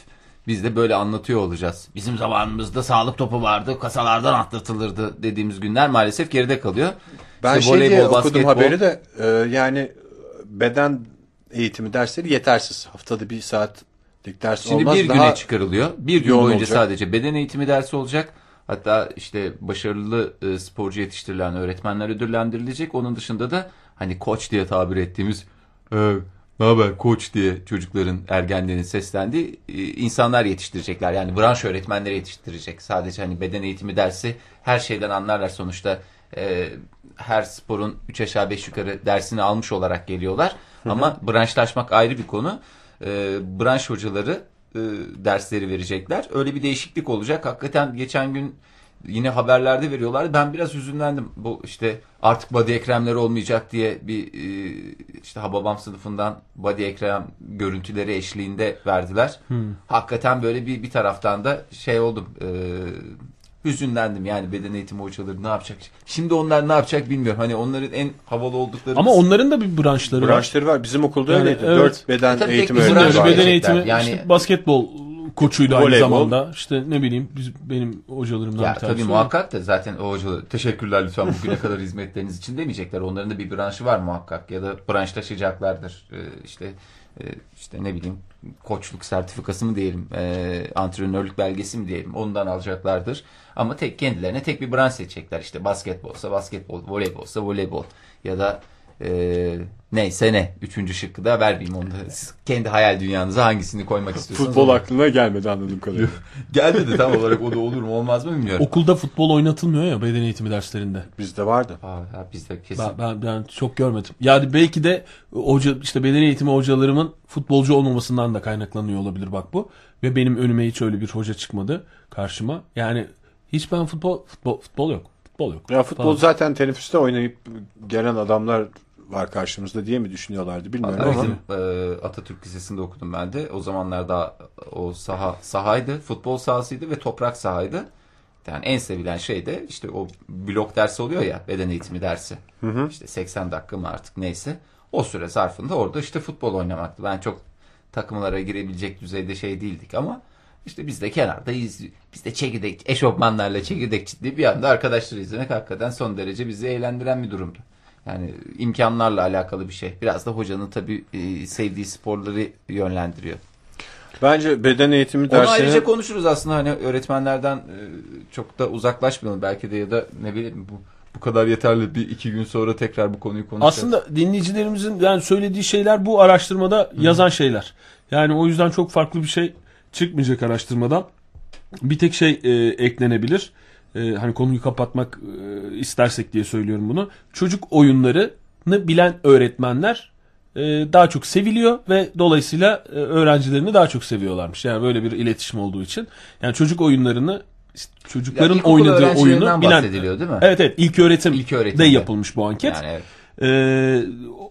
B: biz de böyle anlatıyor olacağız. Bizim zamanımızda sağlık topu vardı. Kasalardan atlatılırdı dediğimiz günler maalesef geride kalıyor.
A: Ben
B: İşte
A: şey diye okudum
B: basketbol-
A: haberi de e, yani beden eğitimi dersleri yetersiz. Haftada bir saatlik ders
B: Şimdi
A: olmaz.
B: bir
A: Daha
B: güne çıkarılıyor. Bir gün boyunca
A: olacak.
B: sadece beden eğitimi dersi olacak. Hatta işte başarılı e, sporcu yetiştirilen öğretmenler ödüllendirilecek. Onun dışında da hani koç diye tabir ettiğimiz e, ne haber koç diye çocukların ergenlerin seslendiği e, insanlar yetiştirecekler. Yani branş öğretmenleri yetiştirecek. Sadece hani beden eğitimi dersi her şeyden anlarlar sonuçta. E, her sporun 3 aşağı 5 yukarı dersini almış olarak geliyorlar. Ama branşlaşmak ayrı bir konu. E, branş hocaları e, dersleri verecekler. Öyle bir değişiklik olacak. Hakikaten geçen gün yine haberlerde veriyorlardı. Ben biraz hüzünlendim. Bu işte artık body ekremleri olmayacak diye bir e, işte Hababam sınıfından body ekrem görüntüleri eşliğinde verdiler. Hakikaten böyle bir bir taraftan da şey oldum. E, hüzünlendim yani beden eğitimi hocaları ne yapacak? Şimdi onlar ne yapacak bilmiyorum. Hani onların en havalı oldukları
C: Ama onların da bir branşları var.
A: branşları var. Bizim okulda
C: Yani,
A: öyleydi.
C: evet.
A: Dört beden
B: Tabii
A: eğitimi öğretmeni
B: var.
C: beden eğitimi
B: Yani-
C: işte basketbol koçuydu aynı
A: Voleybol.
C: zamanda. İşte ne bileyim biz, benim hocalarımdan
B: Ya
C: bir tanesi.
B: tabii muhakkak da zaten o hocalar teşekkürler lütfen bugüne kadar hizmetleriniz için demeyecekler. Onların da bir branşı var muhakkak ya da branşlaşacaklardır. Ee, işte e, işte ne bileyim koçluk sertifikası mı diyelim, e, antrenörlük belgesi mi diyelim ondan alacaklardır. Ama tek kendilerine tek bir branş seçecekler. İşte basketbolsa basketbol, voleybolsa voleybol ya da e, neyse ne. Üçüncü şıkkı da vermeyeyim onu da. Siz kendi hayal dünyanıza hangisini koymak istiyorsanız.
A: Futbol
B: onu-
A: aklına gelmedi anladığım kadarıyla.
B: Gelmedi tam olarak o da olur mu olmaz mı bilmiyorum.
C: Okulda futbol oynatılmıyor ya beden eğitimi derslerinde.
A: Bizde vardı.
B: Aa, bizde kesin.
C: Ben, ben, ben çok görmedim. Yani belki de hoca işte beden eğitimi hocalarımın futbolcu olmamasından da kaynaklanıyor olabilir bak bu. Ve benim önüme hiç öyle bir hoca çıkmadı karşıma. Yani hiç ben futbol futbol futbol yok. Futbol yok.
A: Ya futbol
C: Falan.
A: zaten teneffüste oynayıp gelen adamlar var karşımızda diye mi düşünüyorlardı bilmiyorum
B: Hatta
A: ama.
B: bizim e, Atatürk Lisesi'nde okudum ben de. O zamanlar daha o saha sahaydı, futbol sahasıydı ve toprak sahaydı. Yani en sevilen şey de işte o blok dersi oluyor ya, beden eğitimi dersi. İşte 80 dakika mı artık neyse. O süre zarfında orada işte futbol oynamaktı. Ben çok takımlara girebilecek düzeyde şey değildik ama işte biz de kenarda iz, biz de çekirdek, eşofmanlarla çekirdek çitli bir anda arkadaşları izlemek hakikaten son derece bizi eğlendiren bir durumdu. Yani imkanlarla alakalı bir şey. Biraz da hocanın tabii e, sevdiği sporları yönlendiriyor.
A: Bence beden eğitimi
B: Onu
A: dersini
B: ayrıca konuşuruz aslında hani öğretmenlerden e, çok da uzaklaşmayalım belki de ya da ne bileyim bu bu kadar yeterli bir iki gün sonra tekrar bu konuyu konuşacağız.
C: Aslında dinleyicilerimizin yani söylediği şeyler bu araştırmada yazan şeyler. Yani o yüzden çok farklı bir şey çıkmayacak araştırmadan. Bir tek şey e, eklenebilir. E, hani konuyu kapatmak e, istersek diye söylüyorum bunu. Çocuk oyunlarını bilen öğretmenler e, daha çok seviliyor ve dolayısıyla e, öğrencilerini daha çok seviyorlarmış. Yani böyle bir iletişim olduğu için. Yani çocuk oyunlarını işte çocukların
B: ilkokul
C: oynadığı oyunu bilen
B: bahsediliyor, değil mi?
C: Evet evet ilk öğretim
B: İlk öğretimde.
C: de yapılmış bu anket.
B: yani evet.
C: Ee,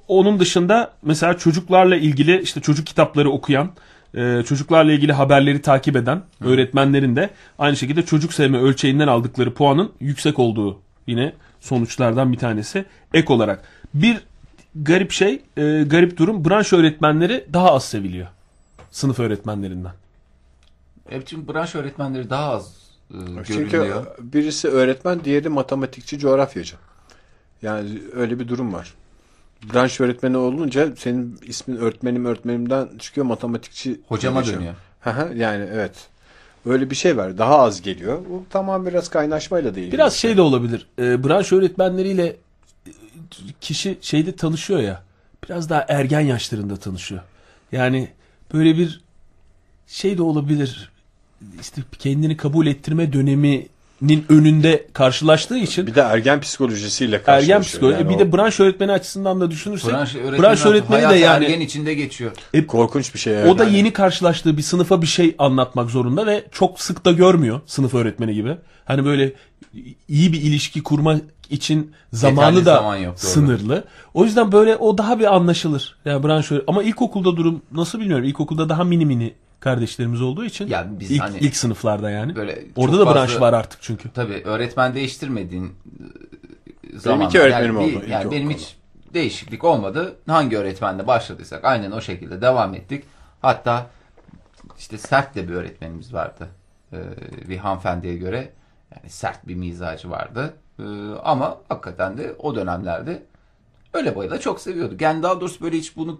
C: onun dışında mesela çocuklarla ilgili işte çocuk kitapları okuyan, e, çocuklarla ilgili haberleri takip eden öğretmenlerin de aynı şekilde çocuk sevme ölçeğinden aldıkları puanın yüksek olduğu yine sonuçlardan bir tanesi ek olarak. Bir garip şey, e, garip durum branş öğretmenleri daha az seviliyor sınıf öğretmenlerinden.
B: Evet çünkü branş öğretmenleri daha az e,
A: Çünkü
B: görülüyor.
A: birisi öğretmen, diğeri matematikçi, coğrafyacı. Yani öyle bir durum var. Branş öğretmeni olunca senin ismin öğretmenim öğretmenimden çıkıyor matematikçi.
B: Hocama dönüyor.
A: Hı hı, yani evet. Öyle bir şey var. Daha az geliyor. Bu tamam biraz kaynaşmayla değil.
C: Biraz şey de olabilir. E, branş öğretmenleriyle e, kişi şeyde tanışıyor ya. Biraz daha ergen yaşlarında tanışıyor. Yani böyle bir şey de olabilir. İşte kendini kabul ettirme döneminin önünde karşılaştığı için
A: Bir de ergen psikolojisiyle
C: ergen
A: karşılaşıyor.
C: psikoloji.
A: Yani
C: bir
A: o
C: de branş öğretmeni açısından da düşünürsek
B: Branş öğretmeni,
C: branş öğretmeni de yani
B: ergen içinde geçiyor.
A: korkunç bir şey.
C: o da
A: yani.
C: yeni karşılaştığı bir sınıfa bir şey anlatmak zorunda ve çok sık da görmüyor sınıf öğretmeni gibi. Hani böyle iyi bir ilişki kurma için zamanı
B: Yeterli
C: da
B: zaman yok, doğru.
C: sınırlı. O yüzden böyle o daha bir anlaşılır. Yani branş öyle. Ama ilkokulda durum nasıl bilmiyorum. İlkokulda daha mini mini kardeşlerimiz olduğu için.
B: Ya biz
C: ilk,
B: hani
C: ilk sınıflarda yani.
B: böyle
C: Orada da
B: fazla-
C: branş var artık çünkü.
B: Tabii öğretmen değiştirmediğin zaman.
A: iki öğretmenim
B: yani,
A: oldu
B: bir- Yani benim hiç değişiklik olmadı. Hangi öğretmenle başladıysak aynen o şekilde devam ettik. Hatta işte sert de bir öğretmenimiz vardı. Ee, bir hanımefendiye göre yani sert bir mizacı vardı. Ee, ama hakikaten de o dönemlerde öyle boyla çok seviyorduk. Yani daha doğrusu böyle hiç bunu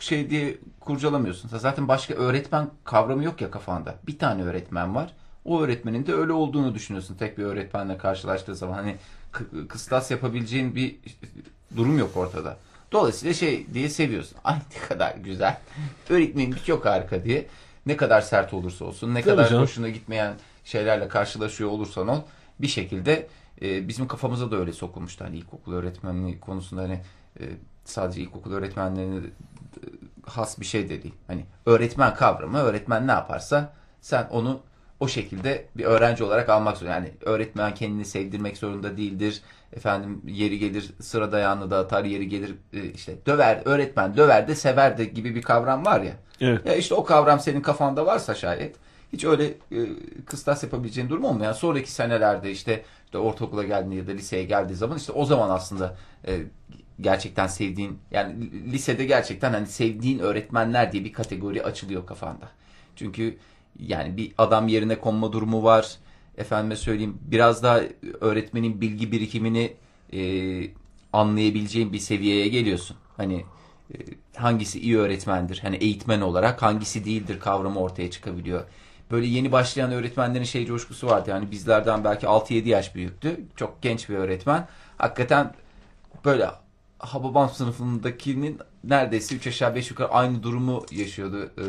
B: şey diye kurcalamıyorsun. Zaten başka öğretmen kavramı yok ya kafanda. Bir tane öğretmen var. O öğretmenin de öyle olduğunu düşünüyorsun. Tek bir öğretmenle karşılaştığı zaman hani kı- kıstas yapabileceğin bir durum yok ortada. Dolayısıyla şey diye seviyorsun. (laughs) Ay ne kadar güzel. Öğretmenimiz çok harika diye. Ne kadar sert olursa olsun, ne
C: Tabii
B: kadar
C: canım.
B: hoşuna gitmeyen şeylerle karşılaşıyor olursan ol bir şekilde e, bizim kafamıza da öyle sokulmuştu. Hani ilkokul öğretmenliği konusunda hani e, sadece ilkokul öğretmenlerine e, has bir şey de değil. Hani öğretmen kavramı, öğretmen ne yaparsa sen onu o şekilde bir öğrenci olarak almak zorunda. Yani öğretmen kendini sevdirmek zorunda değildir. Efendim yeri gelir sıra dayağını da atar, yeri gelir e, işte döver, öğretmen döver de sever de gibi bir kavram var ya.
C: Evet.
B: Ya işte o kavram senin kafanda varsa şayet hiç öyle e, kıstas yapabileceğin durum olmuyor. Yani sonraki senelerde işte, işte ortaokula geldiğinde ya da liseye geldiği zaman işte o zaman aslında e, gerçekten sevdiğin yani lisede gerçekten hani sevdiğin öğretmenler diye bir kategori açılıyor kafanda. Çünkü yani bir adam yerine konma durumu var. Efendime söyleyeyim biraz daha öğretmenin bilgi birikimini e, anlayabileceğin bir seviyeye geliyorsun. Hani e, hangisi iyi öğretmendir? Hani eğitmen olarak hangisi değildir kavramı ortaya çıkabiliyor. Böyle yeni başlayan öğretmenlerin şey coşkusu vardı. Yani bizlerden belki 6-7 yaş büyüktü. Çok genç bir öğretmen. Hakikaten böyle Hababam sınıfındakinin neredeyse 3 aşağı 5 yukarı aynı durumu yaşıyordu. Ee,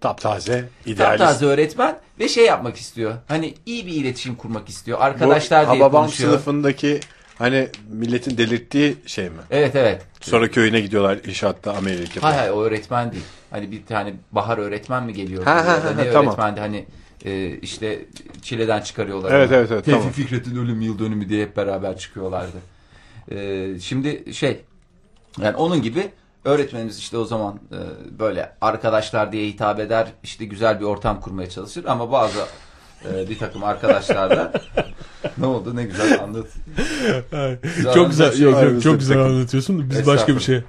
A: Taptaze, idealist.
B: Taptaze öğretmen ve şey yapmak istiyor. Hani iyi bir iletişim kurmak istiyor.
A: Bu
B: Arkadaşlar diye
A: Hababam
B: konuşuyor.
A: sınıfındaki hani milletin delirttiği şey mi?
B: Evet evet.
A: Sonra köyüne gidiyorlar inşaatta Amerika'da.
B: Hay hay o öğretmen değil. Hani bir tane bahar öğretmen mi geliyor?
A: Ha, ha, ha,
B: ne
A: tamam.
B: öğretmendi hani e, işte çileden çıkarıyorlar.
A: Evet,
B: onu.
A: evet, evet,
B: Tevfik
A: tamam.
B: Fikret'in ölüm yıl dönümü diye hep beraber çıkıyorlardı. E, şimdi şey yani onun gibi öğretmenimiz işte o zaman e, böyle arkadaşlar diye hitap eder. işte güzel bir ortam kurmaya çalışır ama bazı e, bir takım arkadaşlar da (laughs) ne oldu ne güzel anlat.
C: çok güzel, yok, yok, çok güzel
A: takım.
C: anlatıyorsun. Biz başka bir şey.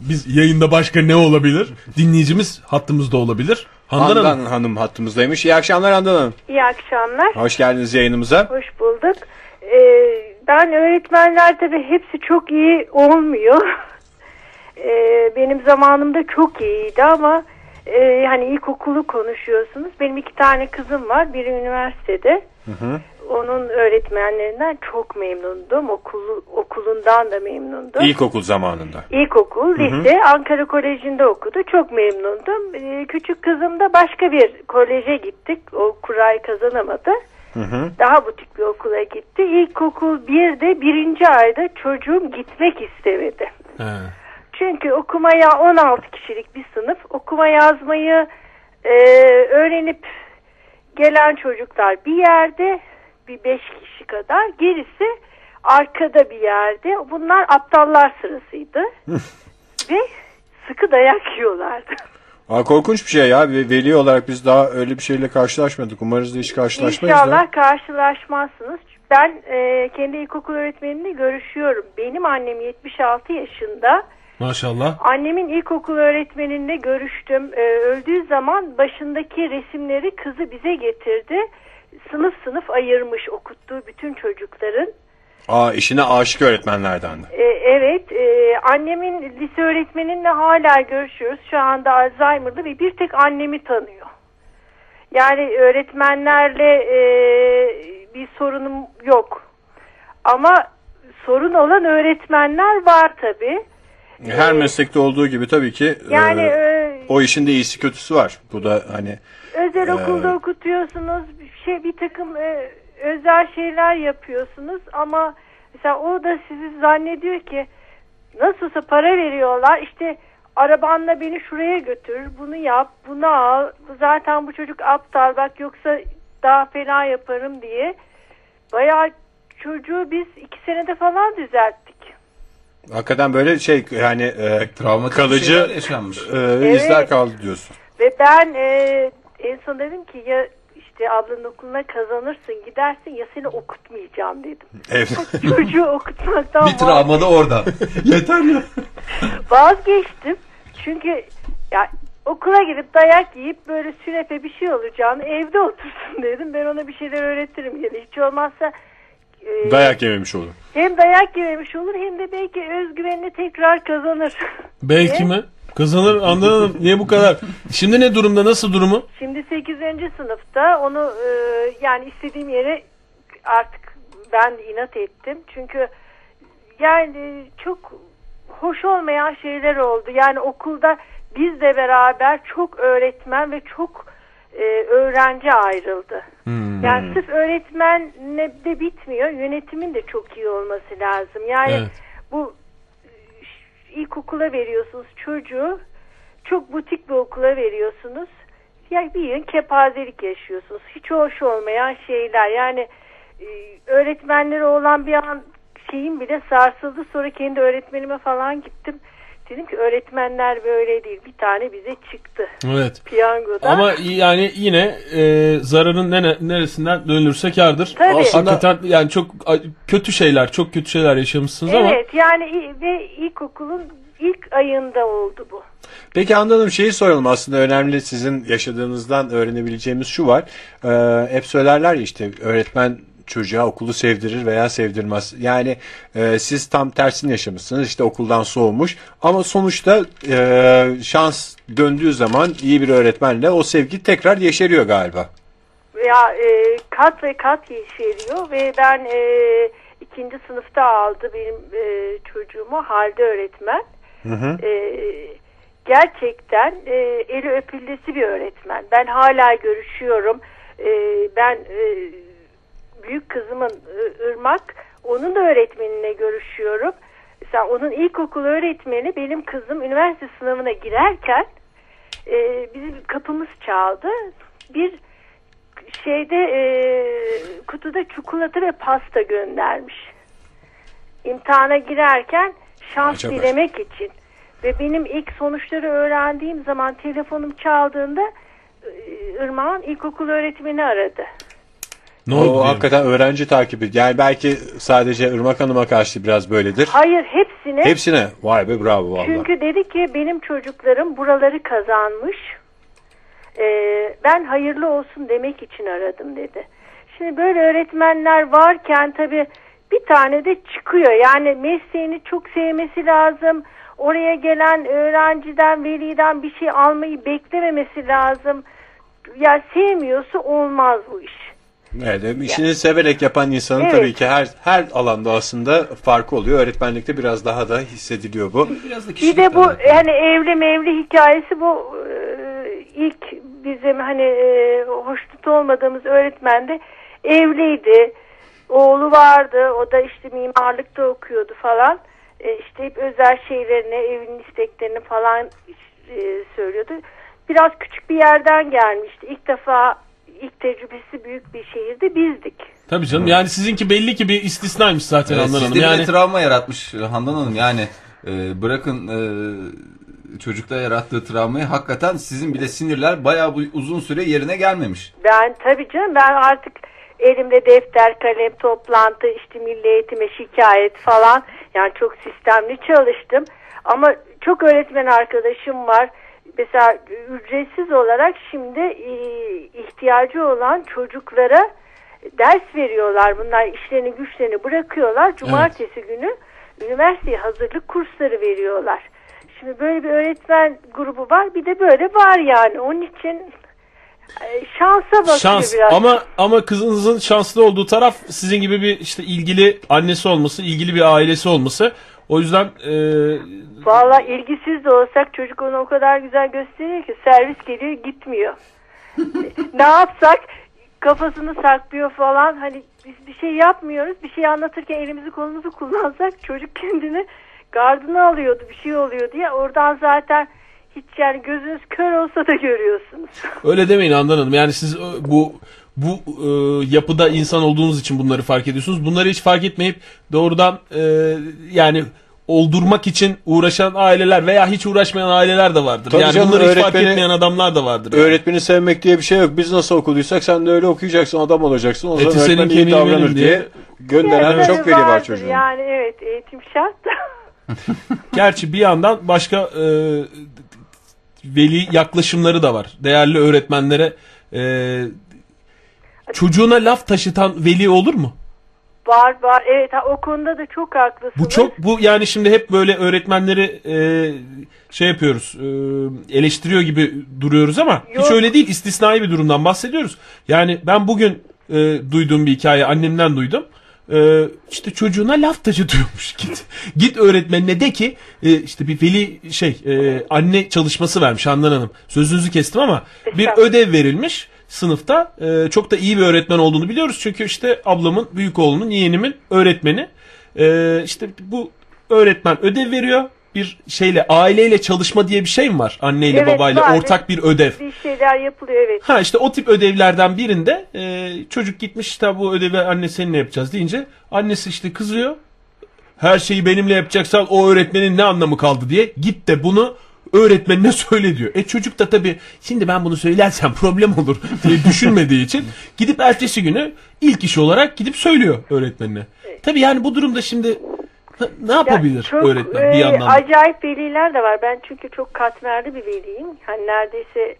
C: Biz yayında başka ne olabilir? Dinleyicimiz hattımızda olabilir. Handan,
A: Handan
C: Hanım.
A: Hanım. hattımızdaymış. İyi akşamlar Handan Hanım.
G: İyi akşamlar.
A: Hoş geldiniz yayınımıza.
G: Hoş bulduk. Ee, ben öğretmenler tabii hepsi çok iyi olmuyor. (laughs) Ee, benim zamanımda çok iyiydi ama e, hani ilkokulu konuşuyorsunuz. Benim iki tane kızım var. Biri üniversitede. Onun öğretmenlerinden çok memnundum. Okulu, okulundan da memnundum.
A: İlkokul zamanında.
G: İlkokul, lise, Ankara Koleji'nde okudu. Çok memnundum. Ee, küçük kızım da başka bir koleje gittik. O kurayı kazanamadı. Daha butik bir okula gitti. İlkokul 1'de birinci ayda çocuğum gitmek istemedi.
C: He.
G: Çünkü okumaya 16 kişilik bir sınıf. Okuma yazmayı e, öğrenip gelen çocuklar bir yerde bir 5 kişi kadar. Gerisi arkada bir yerde. Bunlar aptallar sırasıydı. (laughs) Ve sıkı dayak yiyorlardı.
A: Aa, korkunç bir şey ya. Ve Veli olarak biz daha öyle bir şeyle karşılaşmadık. Umarız da hiç karşılaşmayız
G: İnşallah
A: da.
G: karşılaşmazsınız. Ben e, kendi ilkokul öğretmenimle görüşüyorum. Benim annem 76 yaşında.
C: Maşallah.
G: Annemin ilkokul öğretmeninle görüştüm. E, öldüğü zaman başındaki resimleri kızı bize getirdi. Sınıf sınıf ayırmış okuttuğu bütün çocukların.
A: Aa, işine aşık öğretmenlerden de.
G: E, evet, e, annemin lise öğretmeninle hala görüşüyoruz. Şu anda Alzheimer'lı ve bir tek annemi tanıyor. Yani öğretmenlerle e, bir sorunum yok. Ama sorun olan öğretmenler var tabii.
A: Her meslekte olduğu gibi tabii ki
G: Yani
A: e,
G: e,
A: o işin de iyisi kötüsü var. Bu da hani
G: özel
A: e,
G: okulda okutuyorsunuz, bir şey bir takım e, özel şeyler yapıyorsunuz ama mesela o da sizi zannediyor ki nasılsa para veriyorlar işte arabanla beni şuraya götür bunu yap bunu al zaten bu çocuk aptal bak yoksa daha fena yaparım diye bayağı çocuğu biz iki senede falan düzelttik.
A: Hakikaten böyle şey yani e,
B: Travmatik
A: kalıcı e, izler kaldı diyorsun.
G: Ve ben e, en son dedim ki ya işte ablanın okuluna kazanırsın gidersin ya seni okutmayacağım dedim.
A: Evet. (laughs)
G: Çocuğu okutmaktan
B: Bir travma da orada. Yeter ya. (laughs)
G: vazgeçtim. Çünkü ya okula gidip dayak yiyip böyle sünepe bir şey olacağını evde otursun dedim. Ben ona bir şeyler öğretirim yani hiç olmazsa e,
A: Dayak yememiş olur.
G: hem dayak yememiş olur hem de belki özgüvenini tekrar kazanır. (laughs)
C: Belki mi? Kazanır anladım. (laughs) Niye bu kadar? Şimdi ne durumda? Nasıl durumu?
G: Şimdi 8. sınıfta onu e, yani istediğim yere artık ben inat ettim. Çünkü yani çok hoş olmayan şeyler oldu. Yani okulda bizle beraber çok öğretmen ve çok e, öğrenci ayrıldı. Yani sırf öğretmenle de bitmiyor. Yönetimin de çok iyi olması lazım. Yani
C: Evet.
G: bu ilkokula veriyorsunuz çocuğu çok butik bir okula veriyorsunuz. Ya bir yıl kepazelik yaşıyorsunuz. Hiç hoş olmayan şeyler. Yani e, öğretmenlere olan bir an şeyim bile sarsıldı. Sonra kendi öğretmenime falan gittim. Dedim ki öğretmenler böyle değil. Bir tane bize çıktı
C: Evet.
G: piyangoda.
C: Ama yani yine e, zararın nene, neresinden dönülürse kardır.
G: Tabii.
A: Aslında-
C: Hakikaten yani çok kötü şeyler, çok kötü şeyler yaşamışsınız ama
G: Evet yani ve ilkokulun ilk ayında oldu bu.
A: Peki Hanım şeyi soralım aslında önemli sizin yaşadığınızdan öğrenebileceğimiz şu var. Ee, hep söylerler ya işte öğretmen çocuğa okulu sevdirir veya sevdirmez. Yani e, siz tam tersini yaşamışsınız işte okuldan soğumuş ama sonuçta e, şans döndüğü zaman iyi bir öğretmenle o sevgi tekrar yeşeriyor galiba.
G: Ya e, kat ve kat yeşeriyor ve ben e, ikinci sınıfta aldı benim e, çocuğumu halde öğretmen. E, gerçekten e, eli öpüldesi bir öğretmen. Ben hala görüşüyorum. E, ben e, büyük kızımın Irmak onun öğretmenine görüşüyorum. Mesela onun ilkokul öğretmeni benim kızım üniversite sınavına girerken e, bizim kapımız çaldı. Bir şeyde e, kutuda çikolata ve pasta göndermiş. İmtihana girerken şans
A: Acaba.
G: dilemek için. Ve benim ilk sonuçları öğrendiğim zaman telefonum çaldığında Irmak'ın ilkokul öğretmeni aradı.
C: Ne
A: o
C: oldu?
A: hakikaten öğrenci takibi. Yani belki sadece Irmak Hanım'a karşı biraz böyledir.
G: Hayır hepsine
A: Hepsine vay be bravo vallahi.
G: Çünkü dedi ki benim çocuklarım buraları kazanmış. Ee, ben hayırlı olsun demek için aradım dedi. Şimdi böyle öğretmenler varken tabi bir tane de çıkıyor. Yani mesleğini çok sevmesi lazım. Oraya gelen öğrenciden, veliden bir şey almayı beklememesi lazım. Ya sevmiyorsa olmaz bu iş.
A: Evet, işini severek yapan insanın
G: Evet.
A: tabii ki her her alanda aslında farkı oluyor. Öğretmenlikte biraz daha da hissediliyor bu.
B: Biraz da
G: Bir
B: kişilik
G: de bu
B: alakalı.
G: yani evli mevli hikayesi bu e, ilk bizim hani e, hoşnut olmadığımız öğretmen de evliydi. Oğlu vardı. O da işte mimarlıkta okuyordu falan. E, işte hep özel şeylerini, evinin isteklerini falan söylüyordu. Biraz küçük bir yerden gelmişti. İlk defa ilk tecrübesi büyük bir şehirde bizdik.
C: Tabii canım yani sizinki belli ki bir istisnaymış zaten
B: Evet,
C: Handan Hanım.
B: sizde
C: Yani
B: travma yaratmış Handan Hanım. Yani e, bırakın e, çocukta yarattığı travmayı hakikaten sizin bile sinirler bayağı bu uzun süre yerine gelmemiş.
G: Ben tabii canım ben artık elimde defter, kalem, toplantı, işte milli eğitime şikayet falan. Yani çok sistemli çalıştım. Ama çok öğretmen arkadaşım var. Mesela ücretsiz olarak şimdi e, ihtiyacı olan çocuklara ders veriyorlar. Bunlar işlerini güçlerini bırakıyorlar. Cumartesi günü üniversiteye hazırlık kursları veriyorlar. Şimdi böyle bir öğretmen grubu var. Bir de böyle var yani. Onun için e, şansa bakıyor
C: şans
G: biraz.
C: ama ama kızınızın şanslı olduğu taraf sizin gibi bir işte ilgili annesi olması, ilgili bir ailesi olması. O yüzden e,
G: Valla ilgisiz de olsak çocuk onu o kadar güzel gösteriyor ki servis geliyor gitmiyor. (laughs) ne yapsak kafasını saklıyor falan hani biz bir şey yapmıyoruz bir şey anlatırken elimizi kolumuzu kullansak çocuk kendini gardını alıyordu bir şey oluyor diye oradan zaten hiç yani gözünüz kör olsa da görüyorsunuz.
C: Öyle demeyin Handan Hanım. Yani siz e, bu bu e, yapıda insan olduğunuz için bunları fark ediyorsunuz. Bunları hiç fark etmeyip doğrudan e, yani oldurmak için uğraşan aileler veya hiç uğraşmayan aileler de vardır.
A: Tabii
C: yani
A: canım,
C: bunları hiç fark etmeyen adamlar da vardır.
A: Öğretmeni sevmek diye bir şey yok. Biz nasıl okulduysak sen de öyle okuyacaksın, adam olacaksın. O zaman
C: Eti senin,
A: öğretmen iyi davranır diye,
C: diye.
A: gönderen
G: Yani
A: çok veli var çocuğun.
G: Yani evet eğitim şart. (laughs)
C: Gerçi bir yandan başka e, veli yaklaşımları da var. Değerli öğretmenlere e, çocuğuna laf taşıtan veli olur mu?
G: var var evet ha, o konuda da çok haklısınız.
C: Bu çok bu yani şimdi hep böyle öğretmenleri e, şey yapıyoruz e, eleştiriyor gibi duruyoruz ama hiç
G: Yok.
C: öyle değil istisnai bir durumdan bahsediyoruz. Yani ben bugün e, duyduğum bir hikaye annemden duydum. E, işte çocuğuna laf taşıtıyormuş (laughs) git. Git öğretmenine de ki e, işte bir veli şey e, anne çalışması vermiş Handan Hanım. Sözünüzü kestim ama bir ödev verilmiş sınıfta. E, çok da iyi bir öğretmen olduğunu biliyoruz. Çünkü işte ablamın, büyük oğlunun, yeğenimin öğretmeni. E, işte bu öğretmen ödev veriyor. Bir şeyle aileyle çalışma diye bir şey mi var? Anneyle
G: Evet,
C: babayla
G: var.
C: ortak bir ödev.
G: bir şeyler yapılıyor evet.
C: Ha işte o tip ödevlerden birinde e, çocuk gitmiş işte bu ödevi anne seninle yapacağız deyince annesi işte kızıyor. Her şeyi benimle yapacaksan o öğretmenin ne anlamı kaldı diye git de bunu öğretmenine söyle diyor. E çocuk da tabii şimdi ben bunu söylersem (laughs) problem olur diye düşünmediği için gidip ertesi günü ilk iş olarak gidip söylüyor öğretmenine. Tabii yani bu durumda şimdi ne- ne
G: Ya
C: yapabilir
G: çok,
C: öğretmen bir
G: e,
C: yandan? da?
G: Acayip veliler de var. Ben çünkü çok katmerli bir veliyim. Hani neredeyse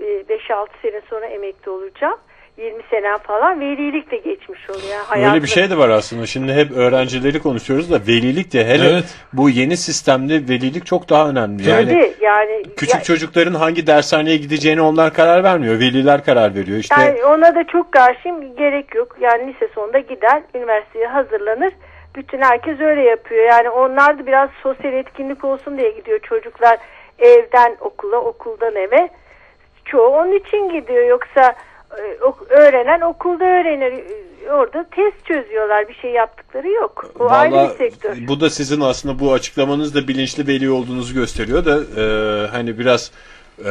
G: e, 5-6 sene sonra emekli olacağım. 20 sene falan velilik de geçmiş oluyor. Yani
A: Öyle bir şey de var aslında. Şimdi hep öğrencileri konuşuyoruz da velilik de hele
C: Evet.
A: bu yeni sistemde velilik çok daha önemli. Yani
G: Tabii, yani
A: küçük
G: ya-
A: çocukların hangi dershaneye gideceğini onlar karar vermiyor. Veliler karar veriyor. İşte
G: Yani ona da çok karşıyım. Gerek yok. Yani lise sonunda gider, üniversiteye hazırlanır. Bütün herkes öyle yapıyor. Yani onlar da biraz sosyal etkinlik olsun diye gidiyor çocuklar evden okula, okuldan eve. Çoğu onun için gidiyor. Yoksa ok- öğrenen okulda öğrenir. E, Orada test çözüyorlar. Bir şey yaptıkları yok. O ayrı
A: Vallahi
G: bir sektör.
A: bu da sizin aslında bu açıklamanız da bilinçli veli olduğunuzu gösteriyor da e, hani biraz e,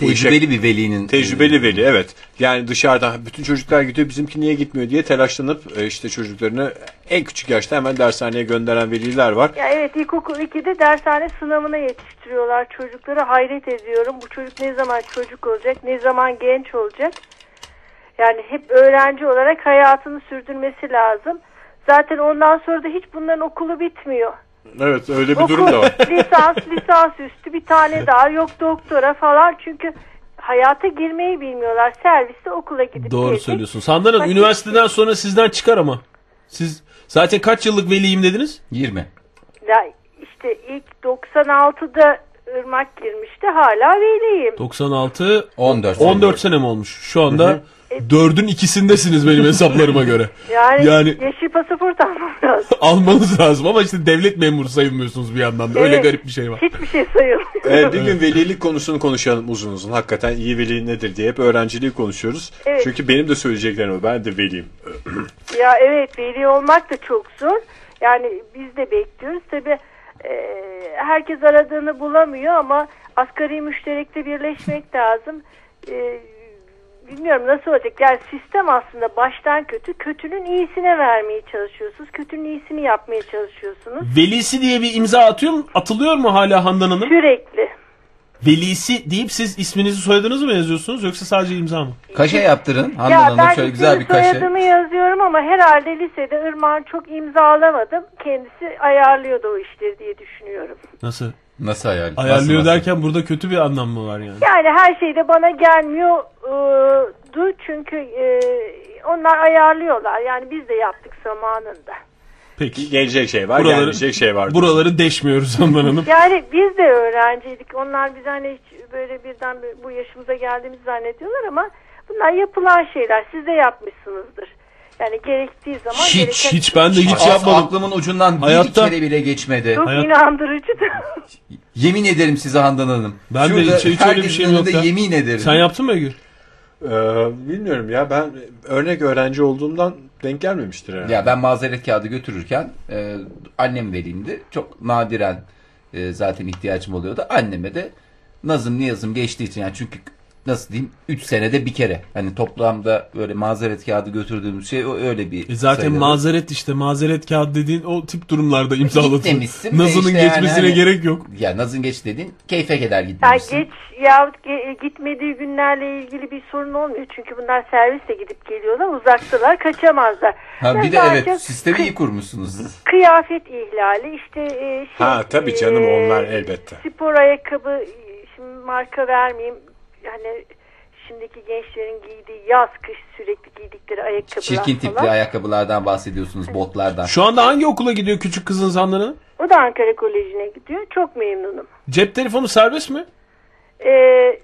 A: bu işe
B: Tecrübeli bir velinin.
A: Tecrübeli veli evet. Yani dışarıdan bütün çocuklar gidiyor bizimki niye gitmiyor diye telaşlanıp e, işte çocuklarını en küçük yaşta hemen dershaneye gönderen veliler var.
G: Ya evet ilkokul 2'de dershane sınavına yetiştiriyorlar çocukları. Hayret ediyorum. Bu çocuk ne zaman çocuk olacak, ne zaman genç olacak? Yani hep öğrenci olarak hayatını sürdürmesi lazım. Zaten ondan sonra da hiç bunların okulu bitmiyor.
A: Evet öyle bir
G: Okul,
A: durum da var. (laughs)
G: lisans, lisans üstü bir tane daha yok doktora falan. Çünkü hayata girmeyi bilmiyorlar. Serviste okula gidip
C: Doğru
G: gelecek.
C: söylüyorsun. Sandan Hanım üniversiteden sonra sizden çıkar ama. Siz zaten kaç yıllık veliyim dediniz?
B: 20.
G: Ya işte ilk 96'da Irmak girmişti. Hala veliyim.
C: 96
B: 14.
C: 14 sene mi olmuş? Şu anda dördün ikisindesiniz benim hesaplarıma göre. (laughs)
G: Yani,
C: Yani-
G: yeşil pasaport almam lazım. (laughs)
C: Almanız lazım ama işte devlet memuru sayılmıyorsunuz bir yandan da. Öyle
G: Evet.
C: garip bir şey var.
G: Hiçbir şey sayılmıyor. (laughs)
A: Evet, bir gün velilik konusunu konuşalım uzun uzun. Hakikaten iyi veli nedir diye hep öğrenciliği konuşuyoruz.
G: Evet.
A: Çünkü benim de söyleyeceklerim var. Ben de veliyim. (clears throat)
G: ya evet veli olmak da çok zor. Yani biz de bekliyoruz. Tabi herkes aradığını bulamıyor ama asgari müşterekte birleşmek lazım. E, bilmiyorum nasıl olacak. Yani sistem aslında baştan kötü. Kötünün iyisine vermeye çalışıyorsunuz. Kötünün iyisini yapmaya çalışıyorsunuz.
C: Velisi diye bir imza atıyor mu? Atılıyor mu hala Handan Hanım?
G: Sürekli.
C: Velisi deyip siz isminizi soyadınızı mı yazıyorsunuz yoksa sadece imza mı?
B: Kaşe yaptırın. Handan
G: Ya
B: Hanım
G: ben
B: şöyle güzel bir kaşe.
G: soyadımı yazıyorum ama herhalde lisede Irmak'ın çok imzalamadım. Kendisi ayarlıyordu o işleri diye düşünüyorum.
C: Nasıl?
B: Nasıl ayar?
C: Ayarlıyor
B: nasıl, nasıl?
C: derken burada kötü bir anlam mı var yani?
G: Yani her şey de bana gelmiyordu çünkü e, onlar ayarlıyorlar. Yani biz de yaptık zamanında.
C: Peki.
A: Gelecek şey var,
C: Buraları-
A: gelmeyecek şey var.
C: Buraları deşmiyoruz Handan Hanım. (laughs)
G: Yani biz de öğrenciydik. Onlar biz hani hiç böyle birden bu yaşımıza geldiğimizi zannediyorlar ama bunlar yapılan şeyler. Siz de yapmışsınızdır. Yani gerektiği zaman
B: Hiç,
G: gereken...
C: Hiç ben de hiç
B: As-
C: yapmadım.
B: Aklımın ucundan bir
C: Hayatta-
B: kere bile geçmedi.
G: Çok
C: Hayat-
G: inandırıcı da.
B: Yemin ederim size Handan Hanım.
C: Ben de hiç- hiç öyle bir
B: herkesin
C: şeyim yok
B: önünde
C: ya.
B: yemin ederim.
C: Sen yaptın mı Ege?
A: Ee, bilmiyorum ya ben örnek öğrenci olduğumdan denk gelmemiştir herhalde.
B: Ya ben mazeret kağıdı götürürken e, annem veliydi. Çok nadiren e, zaten ihtiyacım oluyordu. Anneme de nazım niyazım geçtiği için yani çünkü nasıl diyeyim 3 senede bir kere. Hani toplamda böyle mazeret kağıdı götürdüğümüz şey o öyle bir
C: E zaten
B: sayılır.
C: mazeret işte mazeret kağıdı dediğin o tip durumlarda
B: de
C: Nazının
B: işte yani
C: geçmesine
B: hani-
C: gerek yok.
B: Ya nazın geç dediğin keyfe keder
G: Ya
B: gitmemişsin.
G: geç yahut ge- gitmediği günlerle ilgili bir sorun olmuyor. Çünkü bunlar servisle gidip geliyorlar. Uzaktalar, kaçamazlar.
B: Ha bir de evet sistemi iyi kurmuşsunuz.
G: Kıyafet ihlali işte e, şey,
A: Ha tabii canım
G: e,
A: onlar elbette.
G: Spor ayakkabı e, şimdi marka vermeyeyim. Yani şimdiki gençlerin giydiği yaz kış sürekli giydikleri ayakkabılar
B: Çirkin tipli
G: falan.
B: ayakkabılardan bahsediyorsunuz, botlardan.
C: Şu anda hangi okula gidiyor küçük kızın Handan'ın?
G: O da Ankara Koleji'ne gidiyor. Çok memnunum.
C: Cep telefonu serbest mi?
G: Ee,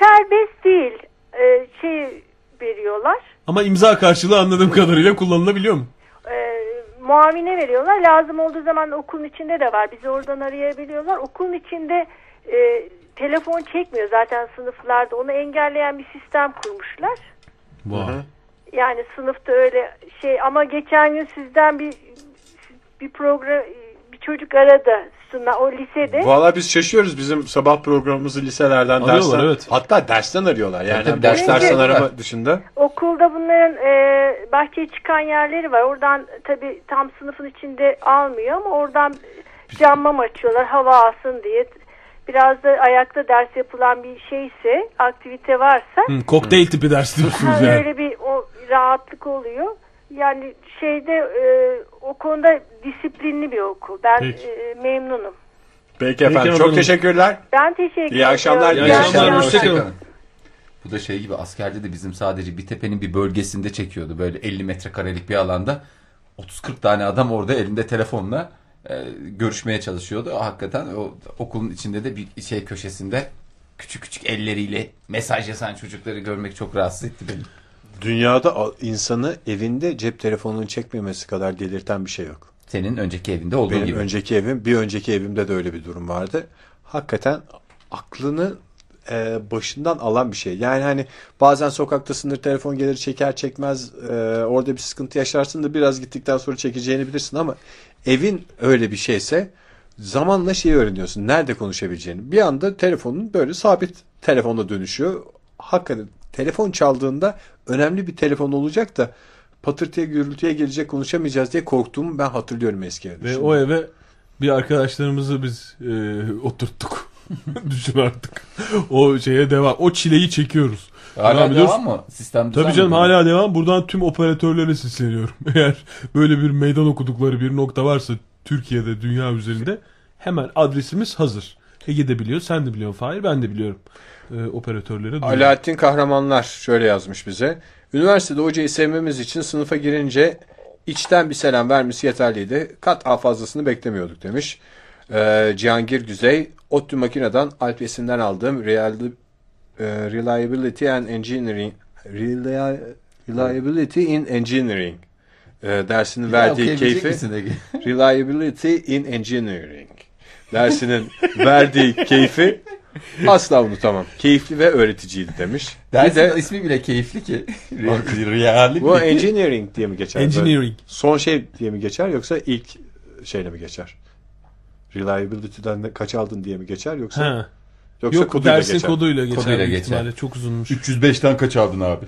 G: serbest değil. Ee, şey veriyorlar.
C: Ama imza karşılığı anladığım kadarıyla kullanılabiliyor mu?
G: Ee, muavine veriyorlar. Lazım olduğu zaman okulun içinde de var. Bizi oradan arayabiliyorlar. Okulun içinde e, telefon çekmiyor zaten sınıflarda. Onu engelleyen bir sistem kurmuşlar.
C: Vay.
G: Yani sınıfta öyle şey ama geçen gün sizden bir bir program bir çocuk aradı Suna o lisede.
A: Valla biz şaşıyoruz bizim sabah programımızı liselerden
C: Arıyorlar,
A: dersten.
C: evet.
A: Hatta dersten arıyorlar. Yani
B: tabii,
A: boş
B: dersten
A: arama dışında.
G: Okulda bunların e, bahçeye çıkan yerleri var. Oradan tabi tam sınıfın içinde almıyor ama oradan camma açıyorlar hava alsın diye. Biraz da ayakta ders yapılan bir şeyse, aktivite varsa
C: Hı, kokteyl tipi ders diyorsunuz yani.
G: öyle bir o rahatlık oluyor. Yani şeyde e, o konuda disiplinli bir okul. Ben
C: Peki.
G: e, memnunum.
A: Peki efendim
C: Peki
A: çok teşekkürler.
G: Ben teşekkür ederim.
A: İyi akşamlar,
C: İyi
A: iyi
C: akşamlar,
A: akşamlar.
C: hoşçakalın.
B: Bu da şey gibi askerde de bizim sadece bir tepenin bir bölgesinde çekiyordu. Böyle 50 metrekarelik bir alanda 30-40 tane adam orada elinde telefonla e, görüşmeye çalışıyordu. Hakikaten o okulun içinde de bir şey köşesinde küçük küçük elleriyle mesaj yazan çocukları görmek çok rahatsız etti beni.
A: Dünyada insanı evinde cep telefonunu çekmemesi kadar delirten bir şey yok.
B: Senin önceki evinde olduğu
A: Benim
B: gibi.
A: önceki evim, bir önceki evimde de öyle bir durum vardı. Hakikaten aklını e, başından alan bir şey. Yani hani bazen sokakta sınır telefon gelir çeker çekmez e, orada bir sıkıntı yaşarsın da biraz gittikten sonra çekeceğini bilirsin ama evin öyle bir şeyse zamanla şeyi öğreniyorsun. Nerede konuşabileceğini. Bir anda telefonun böyle sabit telefonla dönüşüyor. Hakikaten telefon çaldığında önemli bir telefon olacak da patırtıya gürültüye gelecek konuşamayacağız diye korktuğumu ben hatırlıyorum eski evde.
C: Ve
A: Şimdi-
C: o eve bir arkadaşlarımızı biz e, oturttuk. (laughs) Düşün artık. O şeye devam. O çileyi çekiyoruz.
B: Hala
C: Devam
B: mı? Sistem
C: Tabii canım
B: mi?
C: hala devam. Buradan tüm operatörlere sesleniyorum. (laughs) Eğer böyle bir meydan okudukları bir nokta varsa Türkiye'de, dünya üzerinde hemen adresimiz hazır. Ege de biliyor, sen de biliyorsun Fahir, ben de biliyorum. Ee, operatörlere duyuyorum.
A: Alaaddin Kahramanlar şöyle yazmış bize. Üniversitede hocayı sevmemiz için sınıfa girince içten bir selam vermesi yeterliydi. Kat A fazlasını beklemiyorduk demiş. Ee, Cihangir Güzey, ODTÜ makineden Alp Esin'den aldığım Real- e, Reliability and Engineering Reli- Reliability in Engineering e, dersinin
B: Ya,
A: verdiği
B: okuyabilecek
A: keyfi? (laughs) Reliability in Engineering dersinin verdiği keyfi asla unutamam. Keyifli ve öğreticiydi demiş. Bir
B: Dersin
A: de
B: ismi bile keyifli ki. (laughs) Reality.
A: bu engineering diye mi geçer?
C: Engineering.
A: Böyle Son şey diye mi geçer yoksa ilk şeyle mi geçer? Reliability'den de kaç aldın diye mi geçer yoksa
C: Ha.
A: yoksa
C: Yok
A: koduyla
C: dersin
A: geçer?
C: koduyla geçer.
B: Koduyla geçer.
C: ihtimalle. Çok uzunmuş.
B: 305'ten kaç aldın abi?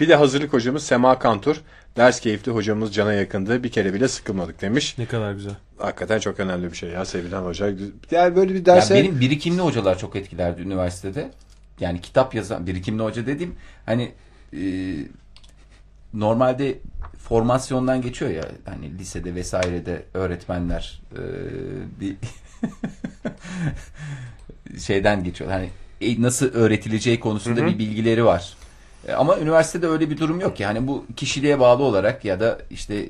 A: Bir de hazırlık hocamız Sema Kantur. Ders keyifli hocamız cana yakındı. Bir kere bile sıkılmadık demiş.
C: Ne kadar güzel.
A: Hakikaten çok önemli bir şey ya sevilen hoca. Yani böyle bir derse
B: benim birikimli hocalar çok etkilerdi üniversitede. Yani kitap yazan birikimli hoca dediğim hani e, normalde formasyondan geçiyor ya hani lisede vesairede öğretmenler e, bir (laughs) şeyden geçiyor. Hani e, nasıl öğretileceği konusunda bir bilgileri var. E, Ama üniversitede öyle bir durum yok ki. Hani bu kişiliğe bağlı olarak ya da işte e,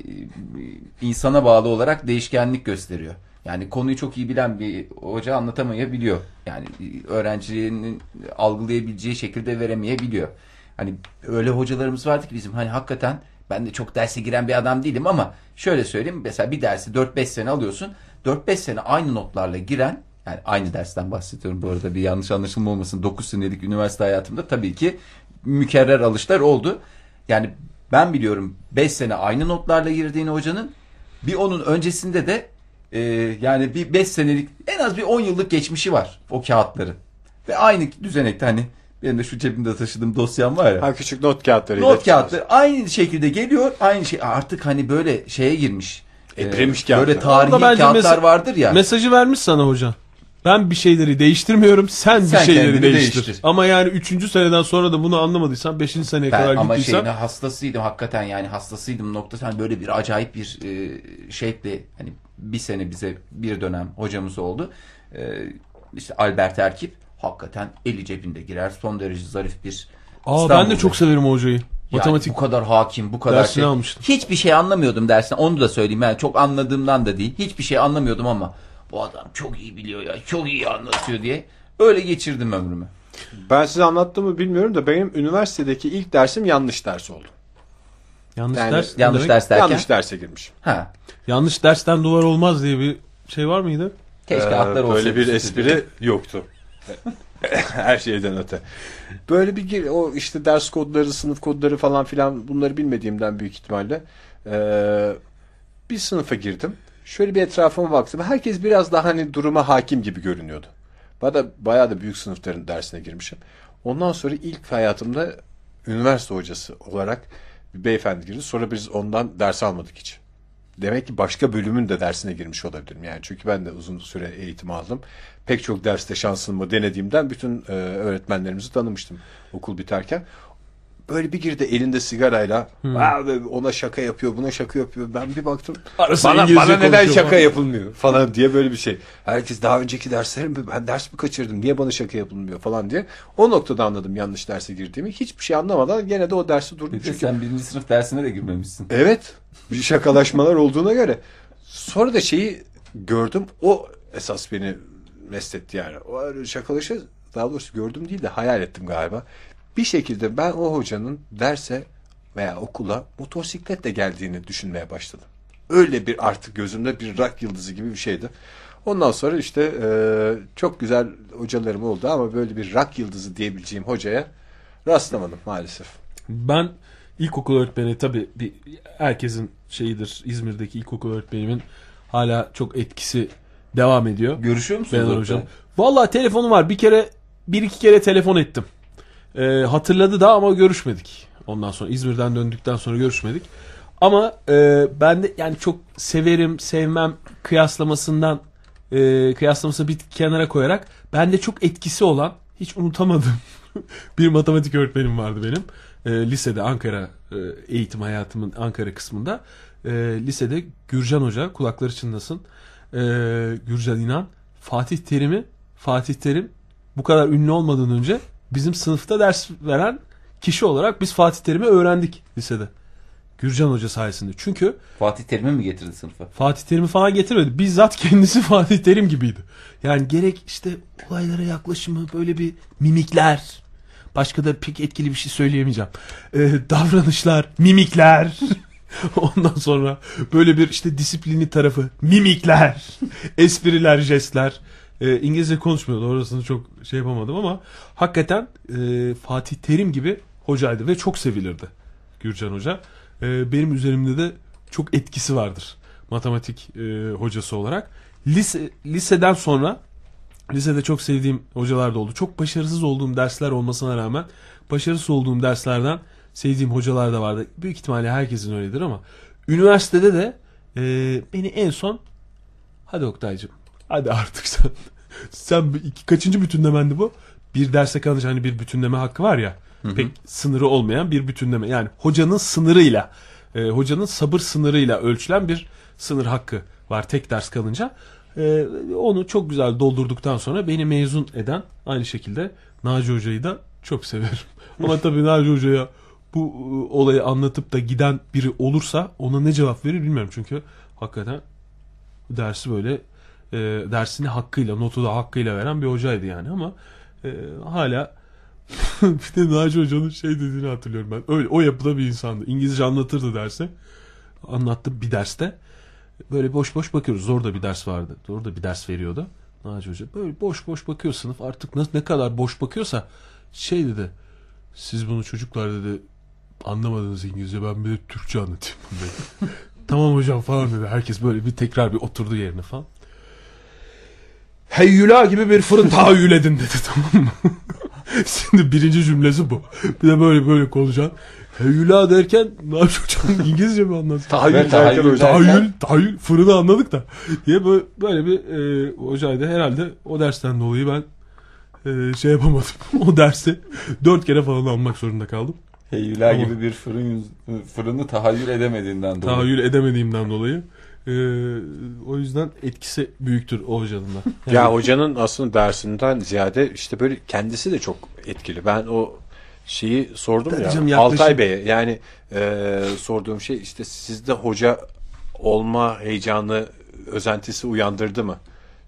B: insana bağlı olarak değişkenlik gösteriyor. Yani konuyu çok iyi bilen bir hoca anlatamayabiliyor. Yani öğrencinin algılayabileceği şekilde veremeyebiliyor. Hani öyle hocalarımız vardı ki bizim hani hakikaten ben de çok derse giren bir adam değilim ama şöyle söyleyeyim mesela bir dersi 4-5 sene alıyorsun. 4-5 sene aynı notlarla giren yani aynı dersten bahsediyorum bu arada bir yanlış anlaşılma olmasın. 9 senelik üniversite hayatımda tabii ki mükerrer alışlar oldu. Yani ben biliyorum 5 sene aynı notlarla girdiğini hocanın bir onun öncesinde de e, yani bir 5 senelik en az bir 10 yıllık geçmişi var o kağıtları. Ve aynı düzenekte hani benim de şu cebimde taşıdığım dosyam var ya.
A: Ha küçük not kağıtlarıyla.
B: Not kağıtları aynı şekilde geliyor. Aynı şey artık hani böyle şeye girmiş. Ee,
A: kağıtlar.
B: Böyle tarihi kağıtlar
C: mes-
B: vardır ya.
C: Mesajı vermiş sana hoca. Ben bir şeyleri değiştirmiyorum. Sen,
B: Sen
C: bir şeyleri değiştir.
B: değiştir.
C: Ama yani 3. seneden sonra da bunu anlamadıysan 5. seneye
B: Ben
C: kadar
B: ama
C: gittiysen
B: şeyine hastasıydım hakikaten yani hastasıydım noktası hani böyle bir acayip bir e, şekli hani bir sene bize bir dönem hocamız oldu. E, işte Albert Erkip hakikaten eli cebinde girer son derece zarif bir
C: Aa, ben de çok severim o hocayı.
B: Yani
C: Matematik
B: bu kadar hakim, bu kadar
C: dersini
B: şey.
C: almıştım.
B: Hiçbir şey anlamıyordum dersten. Onu da söyleyeyim. Yani çok anladığımdan da değil. Hiçbir şey anlamıyordum ama bu adam çok iyi biliyor ya. Çok iyi anlatıyor diye. Öyle geçirdim ömrümü.
A: Ben size anlattım mı bilmiyorum da benim üniversitedeki ilk dersim yanlış ders oldu.
C: yanlış
A: Yani
C: ders.
B: Yanlış
C: demek-
B: ders derken.
A: Yanlış derse girmiş.
B: Ha.
C: Yanlış dersten duvar olmaz diye bir şey var mıydı?
B: Keşke
A: Ee,
B: atlar olsa.
A: Böyle bir espri yoktu. Her şeyden öte. Böyle bir o işte ders kodları, sınıf kodları falan filan bunları bilmediğimden büyük ihtimalle ee, bir sınıfa girdim. Şöyle bir etrafıma baktım. Herkes biraz daha hani duruma hakim gibi görünüyordu. Bana bayağı da büyük sınıfların dersine girmişim. Ondan sonra ilk hayatımda üniversite hocası olarak bir beyefendi girdi. Sonra biz ondan ders almadık hiç. Demek ki başka bölümün de dersine girmiş olabilirim. Yani çünkü ben de uzun süre eğitim aldım. Pek çok derste şansımı denediğimden bütün e, öğretmenlerimizi tanımıştım okul biterken. Böyle bir girdi elinde sigarayla "Aa, be, ona şaka yapıyor buna şaka yapıyor. Ben bir baktım
C: Arasında
A: bana,
C: İngilizce
A: bana neden şaka
C: falan.
A: yapılmıyor falan diye böyle bir şey. Herkes daha önceki derslerim ben ders mi kaçırdım niye bana şaka yapılmıyor falan diye. O noktada anladım yanlış derse girdiğimi. Hiçbir şey anlamadan gene de o dersi durdum. Çünkü
B: sen birinci sınıf dersine de girmemişsin.
A: Evet. Bir şakalaşmalar olduğuna göre. Sonra da şeyi gördüm. O esas beni mest etti yani. O öyle şakalışı daha doğrusu gördüm değil de hayal ettim galiba. Bir şekilde ben o hocanın derse veya okula motosikletle geldiğini düşünmeye başladım. Öyle bir artık gözümde bir rak yıldızı gibi bir şeydi. Ondan sonra işte e, çok güzel hocalarım oldu ama böyle bir rak yıldızı diyebileceğim hocaya rastlamadım maalesef.
C: Ben ilkokul öğretmeni tabii bir, herkesin şeyidir İzmir'deki ilkokul öğretmenimin hala çok etkisi devam ediyor.
B: Görüşüyor musunuz?
C: Benar hocam. Vallahi telefonu var. Bir kere bir iki kere telefon ettim. Ee, hatırladı da ama görüşmedik. Ondan sonra İzmir'den döndükten sonra görüşmedik. Ama e, ben de yani çok severim, sevmem kıyaslamasından e, kıyaslamasını bir kenara koyarak bende çok etkisi olan hiç unutamadığım (laughs) bir matematik öğretmenim vardı benim. E, lisede Ankara e, eğitim hayatımın Ankara kısmında. E, lisede Gürcan Hoca kulakları çınlasın. E, Gürcan İnan Fatih Terim'i Fatih Terim bu kadar ünlü olmadan önce bizim sınıfta ders veren kişi olarak biz Fatih Terim'i öğrendik lisede. Gürcan Hoca sayesinde. Çünkü
B: Fatih Terim'i mi getirdi sınıfa?
C: Fatih Terim'i falan getirmedi. Bizzat kendisi (laughs) Fatih Terim gibiydi. Yani gerek işte olaylara yaklaşımı böyle bir mimikler. Başka da pek etkili bir şey söyleyemeyeceğim. Ee, davranışlar, mimikler. (laughs) Ondan sonra böyle bir işte disiplini tarafı, mimikler, (laughs) espriler, jestler. Ee, İngilizce konuşmuyordu orasını çok şey yapamadım ama hakikaten e, Fatih Terim gibi hocaydı ve çok sevilirdi Gürcan Hoca. Ee, benim üzerimde de çok etkisi vardır matematik e, hocası olarak. Lise, liseden sonra lisede çok sevdiğim hocalar da oldu. Çok başarısız olduğum dersler olmasına rağmen başarısız olduğum derslerden sevdiğim hocalar da vardı. Büyük ihtimalle herkesin öyledir ama üniversitede de e, beni en son hadi Oktay'cığım hadi artık sen sen iki, kaçıncı bütünlemendi bu? Bir derse kalınca hani bir bütünleme hakkı var ya pek sınırı olmayan bir bütünleme. Yani hocanın sınırıyla e, hocanın sabır sınırıyla ölçülen bir sınır hakkı var tek ders kalınca. E, onu çok güzel doldurduktan sonra beni mezun eden aynı şekilde Naci Hoca'yı da çok severim. (laughs) Ama tabii Naci Hoca'ya bu e, olayı anlatıp da giden biri olursa ona ne cevap verir bilmiyorum. Çünkü hakikaten dersi böyle e, dersini hakkıyla, notu da hakkıyla veren bir hocaydı yani ama e, hala (laughs) bir de Naci Hoca'nın şey dediğini hatırlıyorum ben. Öyle, o yapıda bir insandı. İngilizce anlatırdı derse. Anlattı bir derste. Böyle boş boş bakıyoruz. Zor da bir ders vardı. Zor da bir ders veriyordu. Naci Hoca. Böyle boş boş bakıyor sınıf. Artık nasıl, ne kadar boş bakıyorsa şey dedi. Siz bunu çocuklar dedi anlamadınız İngilizce. Ben bir de Türkçe anlatayım (laughs) tamam hocam falan dedi. Herkes böyle bir tekrar bir oturdu yerine falan. Heyyula gibi bir fırın tahayyül edin dedi (laughs) tamam mı? Şimdi birinci cümlesi bu. Bir de böyle böyle konuşan. Heyyula derken ne yapacağım (laughs) İngilizce mi anlatsın?
A: Tahayyül
B: tahayyül
C: Tahayyül, tahayyül fırını anladık da. Diye böyle, böyle bir e, hocaydı. Herhalde o dersten dolayı ben e, şey yapamadım. (laughs) o dersi dört kere falan almak zorunda kaldım.
B: Heyyula
C: Tamam.
B: gibi bir fırın fırını tahayyül edemediğinden dolayı.
C: Tahayyül edemediğimden dolayı. E, o yüzden etkisi büyüktür o hocanın da. (laughs)
A: Ya hocanın aslında dersinden ziyade işte böyle kendisi de çok etkili. Ben o şeyi sordum ya
C: canım,
A: Altay Bey'e yani e, sorduğum şey işte sizde hoca olma heyecanı özentisi uyandırdı mı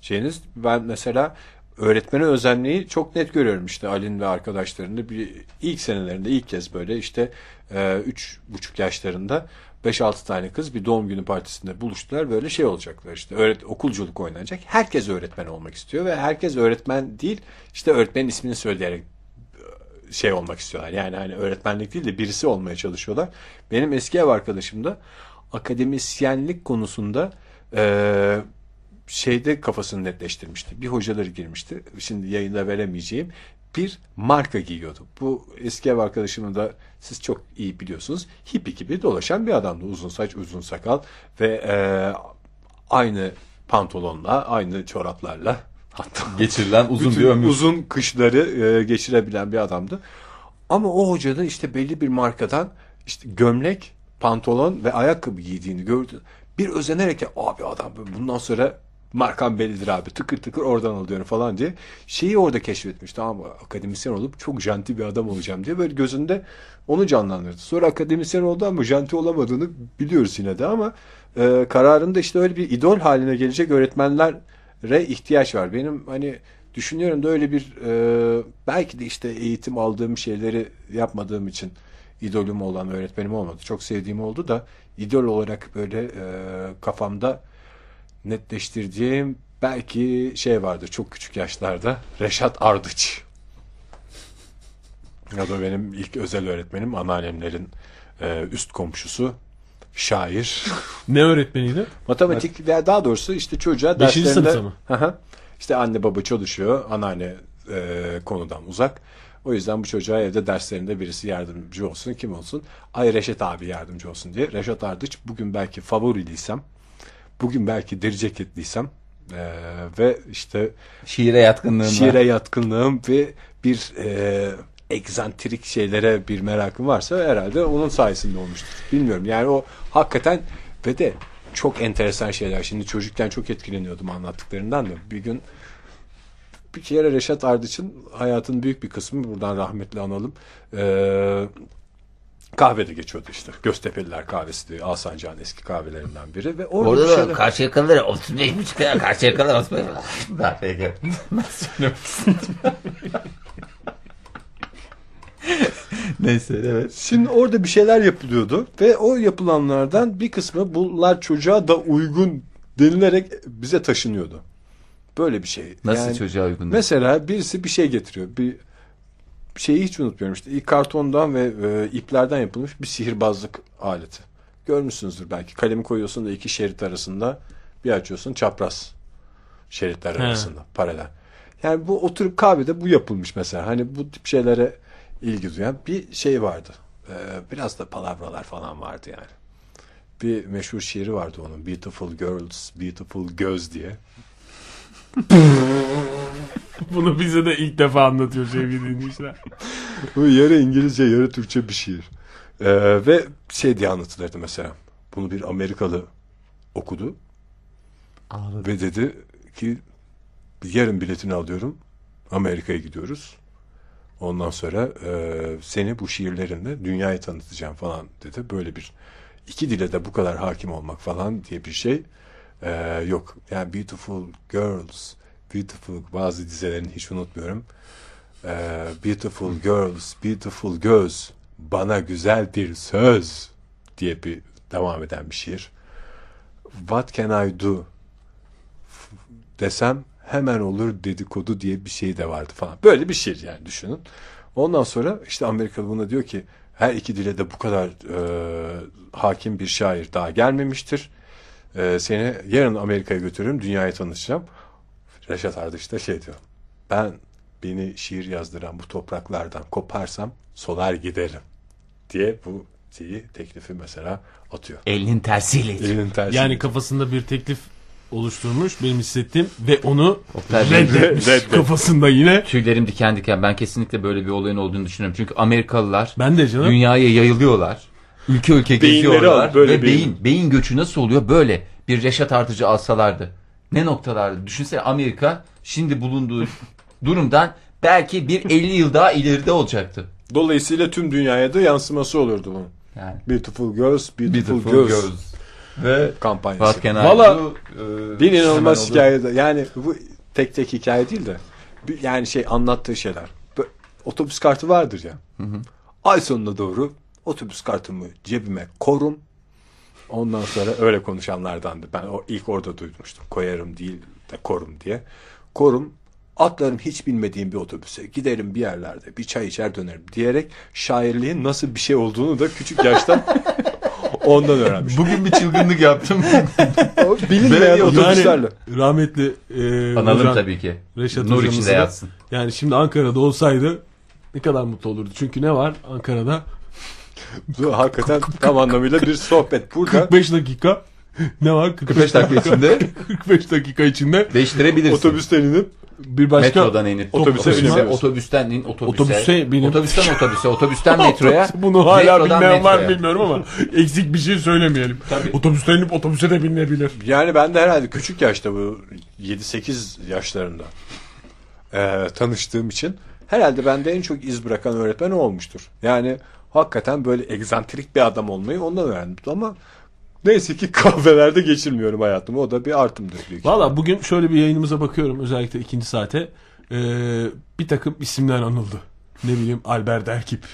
A: şeyiniz? Ben mesela öğretmene özenmeyi çok net görüyorum işte Ali'nin ve arkadaşlarında bir ilk senelerinde ilk kez böyle işte e, üç buçuk yaşlarında 5-6 tane kız bir doğum günü partisinde buluştular böyle şey olacaklar işte öğret okulculuk oynanacak. Herkes öğretmen olmak istiyor ve herkes öğretmen değil işte öğretmenin ismini söyleyerek şey olmak istiyorlar. Yani hani öğretmenlik değil de birisi olmaya çalışıyorlar. Benim eski ev arkadaşım da akademisyenlik konusunda eee, şeyde kafasını netleştirmişti. Bir hocaları girmişti. Şimdi yayında veremeyeceğim. Bir marka giyiyordu. Bu eski ev arkadaşımı da siz çok iyi biliyorsunuz. Hippi gibi dolaşan bir adamdı. Uzun saç, uzun sakal ve eee, aynı pantolonla, aynı çoraplarla hatta
B: Geçirilen uzun bir ömür.
A: uzun kışları e, geçirebilen bir adamdı. Ama o hoca da işte belli bir markadan işte gömlek, pantolon ve ayakkabı giydiğini gördü. Bir özenerek ya abi adam bundan sonra markam bellidir abi tıkır tıkır oradan alıyorum falan diye şeyi orada keşfetmiş tamam mı akademisyen olup çok janti bir adam olacağım diye böyle gözünde onu canlandırdı. Sonra akademisyen oldu ama janti olamadığını biliyoruz yine de ama e, kararında işte öyle bir idol haline gelecek öğretmenlere ihtiyaç var. Benim hani düşünüyorum da öyle bir e, belki de işte eğitim aldığım şeyleri yapmadığım için idolüm olan öğretmenim olmadı. Çok sevdiğim oldu da idol olarak böyle e, kafamda netleştirdiğim belki şey vardı çok küçük yaşlarda Reşat Ardıç. Ya da benim ilk özel öğretmenim anneannemlerin e, üst komşusu şair. (laughs)
C: Ne öğretmeniydi?
A: Matematik veya daha doğrusu işte çocuğa
C: Beşinci
A: derslerinde
C: sınıfta mı?
A: İşte anne baba çalışıyor anneanne e, konudan uzak. O yüzden bu çocuğa evde derslerinde birisi yardımcı olsun kim olsun. Ay Reşat abi yardımcı olsun diye. Reşat Ardıç bugün belki favoriliysem bugün belki deri ceketliysem e, ve işte
B: Şiire yatkınlığın
A: şiire yatkınlığım ve bir e, egzantrik şeylere bir merakım varsa herhalde onun sayesinde olmuştur. Bilmiyorum yani o hakikaten ve de çok enteresan şeyler. Şimdi çocukken çok etkileniyordum anlattıklarından da. Bir gün bir kere Reşat Ardıç'ın hayatının büyük bir kısmı buradan rahmetli analım. Ee, kahvede geçiyordu işte. Göztepe'liler kahvesi diye Alsancak'ın eski kahvelerinden biri ve orada,
H: Orada
A: bir şeyler...
H: karşıya kalır 35 buçuk lira karşıya kalır 35 Ben peki.
B: Neyse evet.
A: Şimdi orada bir şeyler yapılıyordu ve o yapılanlardan bir kısmı bunlar çocuğa da uygun denilerek bize taşınıyordu. Böyle bir şey.
B: Nasıl
A: Yani
B: çocuğa uygun?
A: Mesela birisi bir şey getiriyor. Bir şeyi hiç unutmuyorum işte. İlk kartondan ve e, iplerden yapılmış bir sihirbazlık aleti. Görmüşsünüzdür belki. Kalemi koyuyorsun da iki şerit arasında bir açıyorsun çapraz şeritler
C: He.
A: arasında paralel. Yani bu oturup kahvede bu yapılmış mesela. Hani bu tip şeylere ilgi duyan bir şey vardı. Ee, biraz da palavralar falan vardı yani. Bir meşhur şiiri vardı onun. Beautiful Girls, Beautiful Göz diye. (laughs)
C: Bunu bize de ilk defa anlatıyor sevgili dinleyiciler.
A: Bu yarı İngilizce yarı Türkçe bir şiir. Ee, ve şey diye anlatılırdı mesela. Bunu bir Amerikalı okudu. Ve dedi ki yarın biletini alıyorum. Amerika'ya gidiyoruz. Ondan sonra e, seni bu şiirlerinle dünyaya tanıtacağım falan dedi. Böyle bir iki dile de bu kadar hakim olmak falan diye bir şey e, yok. Yani Beautiful Girls, Beautiful bazı dizelerini hiç unutmuyorum. E, beautiful Girls, Beautiful Göz, bana güzel bir söz diye bir devam eden bir şiir. What can I do? Desem hemen olur dedikodu diye bir şey de vardı falan. Böyle bir şiir yani düşünün. Ondan sonra işte Amerikalı buna diyor ki her iki dile de bu kadar e, hakim bir şair daha gelmemiştir. E, seni yarın Amerika'ya götürürüm, dünyaya tanışacağım. Reşat Ardıç da şey diyor. Ben beni şiir yazdıran bu topraklardan koparsam solar giderim diye bu şeyi teklifi mesela atıyor.
B: Elinin tersiyle.
A: Elinin tersi.
C: Yani kafasında bir teklif oluşturmuş benim hissettiğim ve onu reddetmiş
A: reddet. (laughs)
C: kafasında yine.
B: Tüylerim diken diken. Ben kesinlikle böyle bir olayın olduğunu düşünüyorum. Çünkü Amerikalılar
C: Ben de canım.
B: dünyaya yayılıyorlar. Ülke ülke
A: Beyinleri
B: geziyorlar.
A: al, böyle
B: ve
A: beyin.
B: beyin. beyin göçü nasıl oluyor? Böyle bir reşat artıcı alsalardı. Ne noktalarda? Düşünsene Amerika şimdi bulunduğu (laughs) durumdan belki bir 50 yıl daha ileride olacaktı.
A: Dolayısıyla tüm dünyaya da yansıması olurdu bunun.
B: Yani.
A: Beautiful Girls, Beautiful,
B: Beautiful
A: Girls,
B: Girls. Ve
A: kampanyası.
C: Valla-?
B: Ee,
A: Bir inanılmaz hikaye. de- Yani bu tek tek hikaye değil de yani şey anlattığı şeyler. Otobüs kartı vardır ya. Ay sonuna doğru otobüs kartımı cebime korum. Ondan sonra öyle konuşanlardandı. Ben o ilk orada duymuştum. Koyarım değil de korum diye. Korum atlarım hiç bilmediğim bir otobüse. Giderim bir yerlerde bir çay içer dönerim diyerek şairliğin nasıl bir şey olduğunu da küçük yaşta (laughs) ondan öğrenmiş.
B: Bugün bir çılgınlık yaptım.
A: Bilinmeyen otobüslerle.
C: Yani rahmetli e,
B: Analım
C: hocam,
B: tabii ki.
C: Reşat
B: Nur içinde yatsın.
C: Yani şimdi Ankara'da olsaydı ne kadar mutlu olurdu. Çünkü ne var Ankara'da?
A: Bu hakikaten tam anlamıyla bir sohbet. Burada
C: 45 dakika ne var?
B: 45 dakika içinde (laughs)
C: 45 dakika içinde
B: değiştirebilirsin.
A: otobüsten inip
C: bir başka
B: Metrodan inip
A: Otobüse
B: otobüse,
A: biniyoruz.
B: otobüsten in otobüse.
C: Otobüse binip-
B: Otobüsten otobüse, otobüsten (laughs) metroya.
C: bunu hala
B: metrodan
C: bilmeyen var
B: metroya.
C: bilmiyorum ama (laughs) eksik bir şey söylemeyelim. Otobüste inip otobüse de binilebilir.
A: yani ben de herhalde küçük yaşta bu 7-8 yaşlarında eee, tanıştığım için herhalde bende en çok iz bırakan öğretmen o olmuştur. Yani hakikaten böyle egzantrik bir adam olmayı ondan öğrendim ama neyse ki (laughs) kahvelerde geçirmiyorum hayatımı. O da bir artımdır büyük.
C: Valla bugün şöyle bir yayınımıza bakıyorum özellikle ikinci saate. Ee, bir takım isimler anıldı. Ne bileyim Albert Erkip,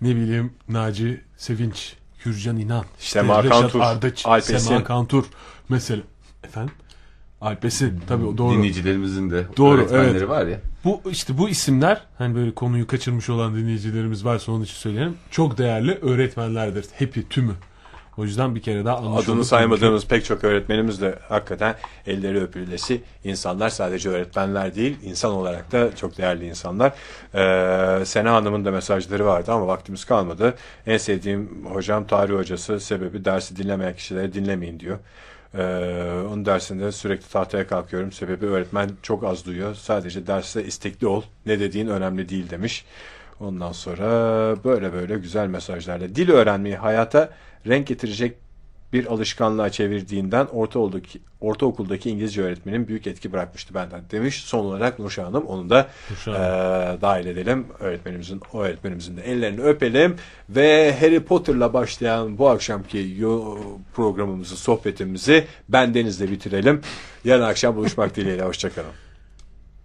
C: ne bileyim Naci Sevinç, Gürcan İnan, işte
A: Sema
C: Reşat
A: Kantur,
C: Ardıç,
A: Alp Esin.
C: Sema Kantur mesela. Efendim? Alpesin tabii o doğru.
B: Dinleyicilerimizin de
C: Doğru,
B: öğretmenleri
C: evet.
B: var ya.
C: Bu işte bu isimler hani böyle konuyu kaçırmış olan dinleyicilerimiz varsa onun için söyleyelim. Çok değerli öğretmenlerdir. Hepi tümü. O yüzden bir kere daha
A: Adını saymadığımız pek çok öğretmenimiz de hakikaten elleri öpülesi insanlar sadece öğretmenler değil insan olarak da çok değerli insanlar. Ee, Sena Hanım'ın da mesajları vardı ama vaktimiz kalmadı. En sevdiğim hocam tarih hocası sebebi dersi dinlemeyen kişileri dinlemeyin diyor. Ee, onun dersinde sürekli tahtaya kalkıyorum. Sebebi öğretmen çok az duyuyor. Sadece derste istekli ol. Ne dediğin önemli değil demiş. Ondan sonra böyle böyle güzel mesajlarla dil öğrenmeyi hayata renk getirecek bir alışkanlığa çevirdiğinden ortaokuldaki, ortaokuldaki İngilizce öğretmenin büyük etki bırakmıştı benden demiş. Son olarak Nurşah Hanım onu da
C: Nurşah
A: eee, dahil edelim. Öğretmenimizin o öğretmenimizin de ellerini öpelim ve Harry Potter'la başlayan bu akşamki programımızı, sohbetimizi ben Deniz'le bitirelim. Yarın akşam buluşmak dileğiyle. Hoşçakalın.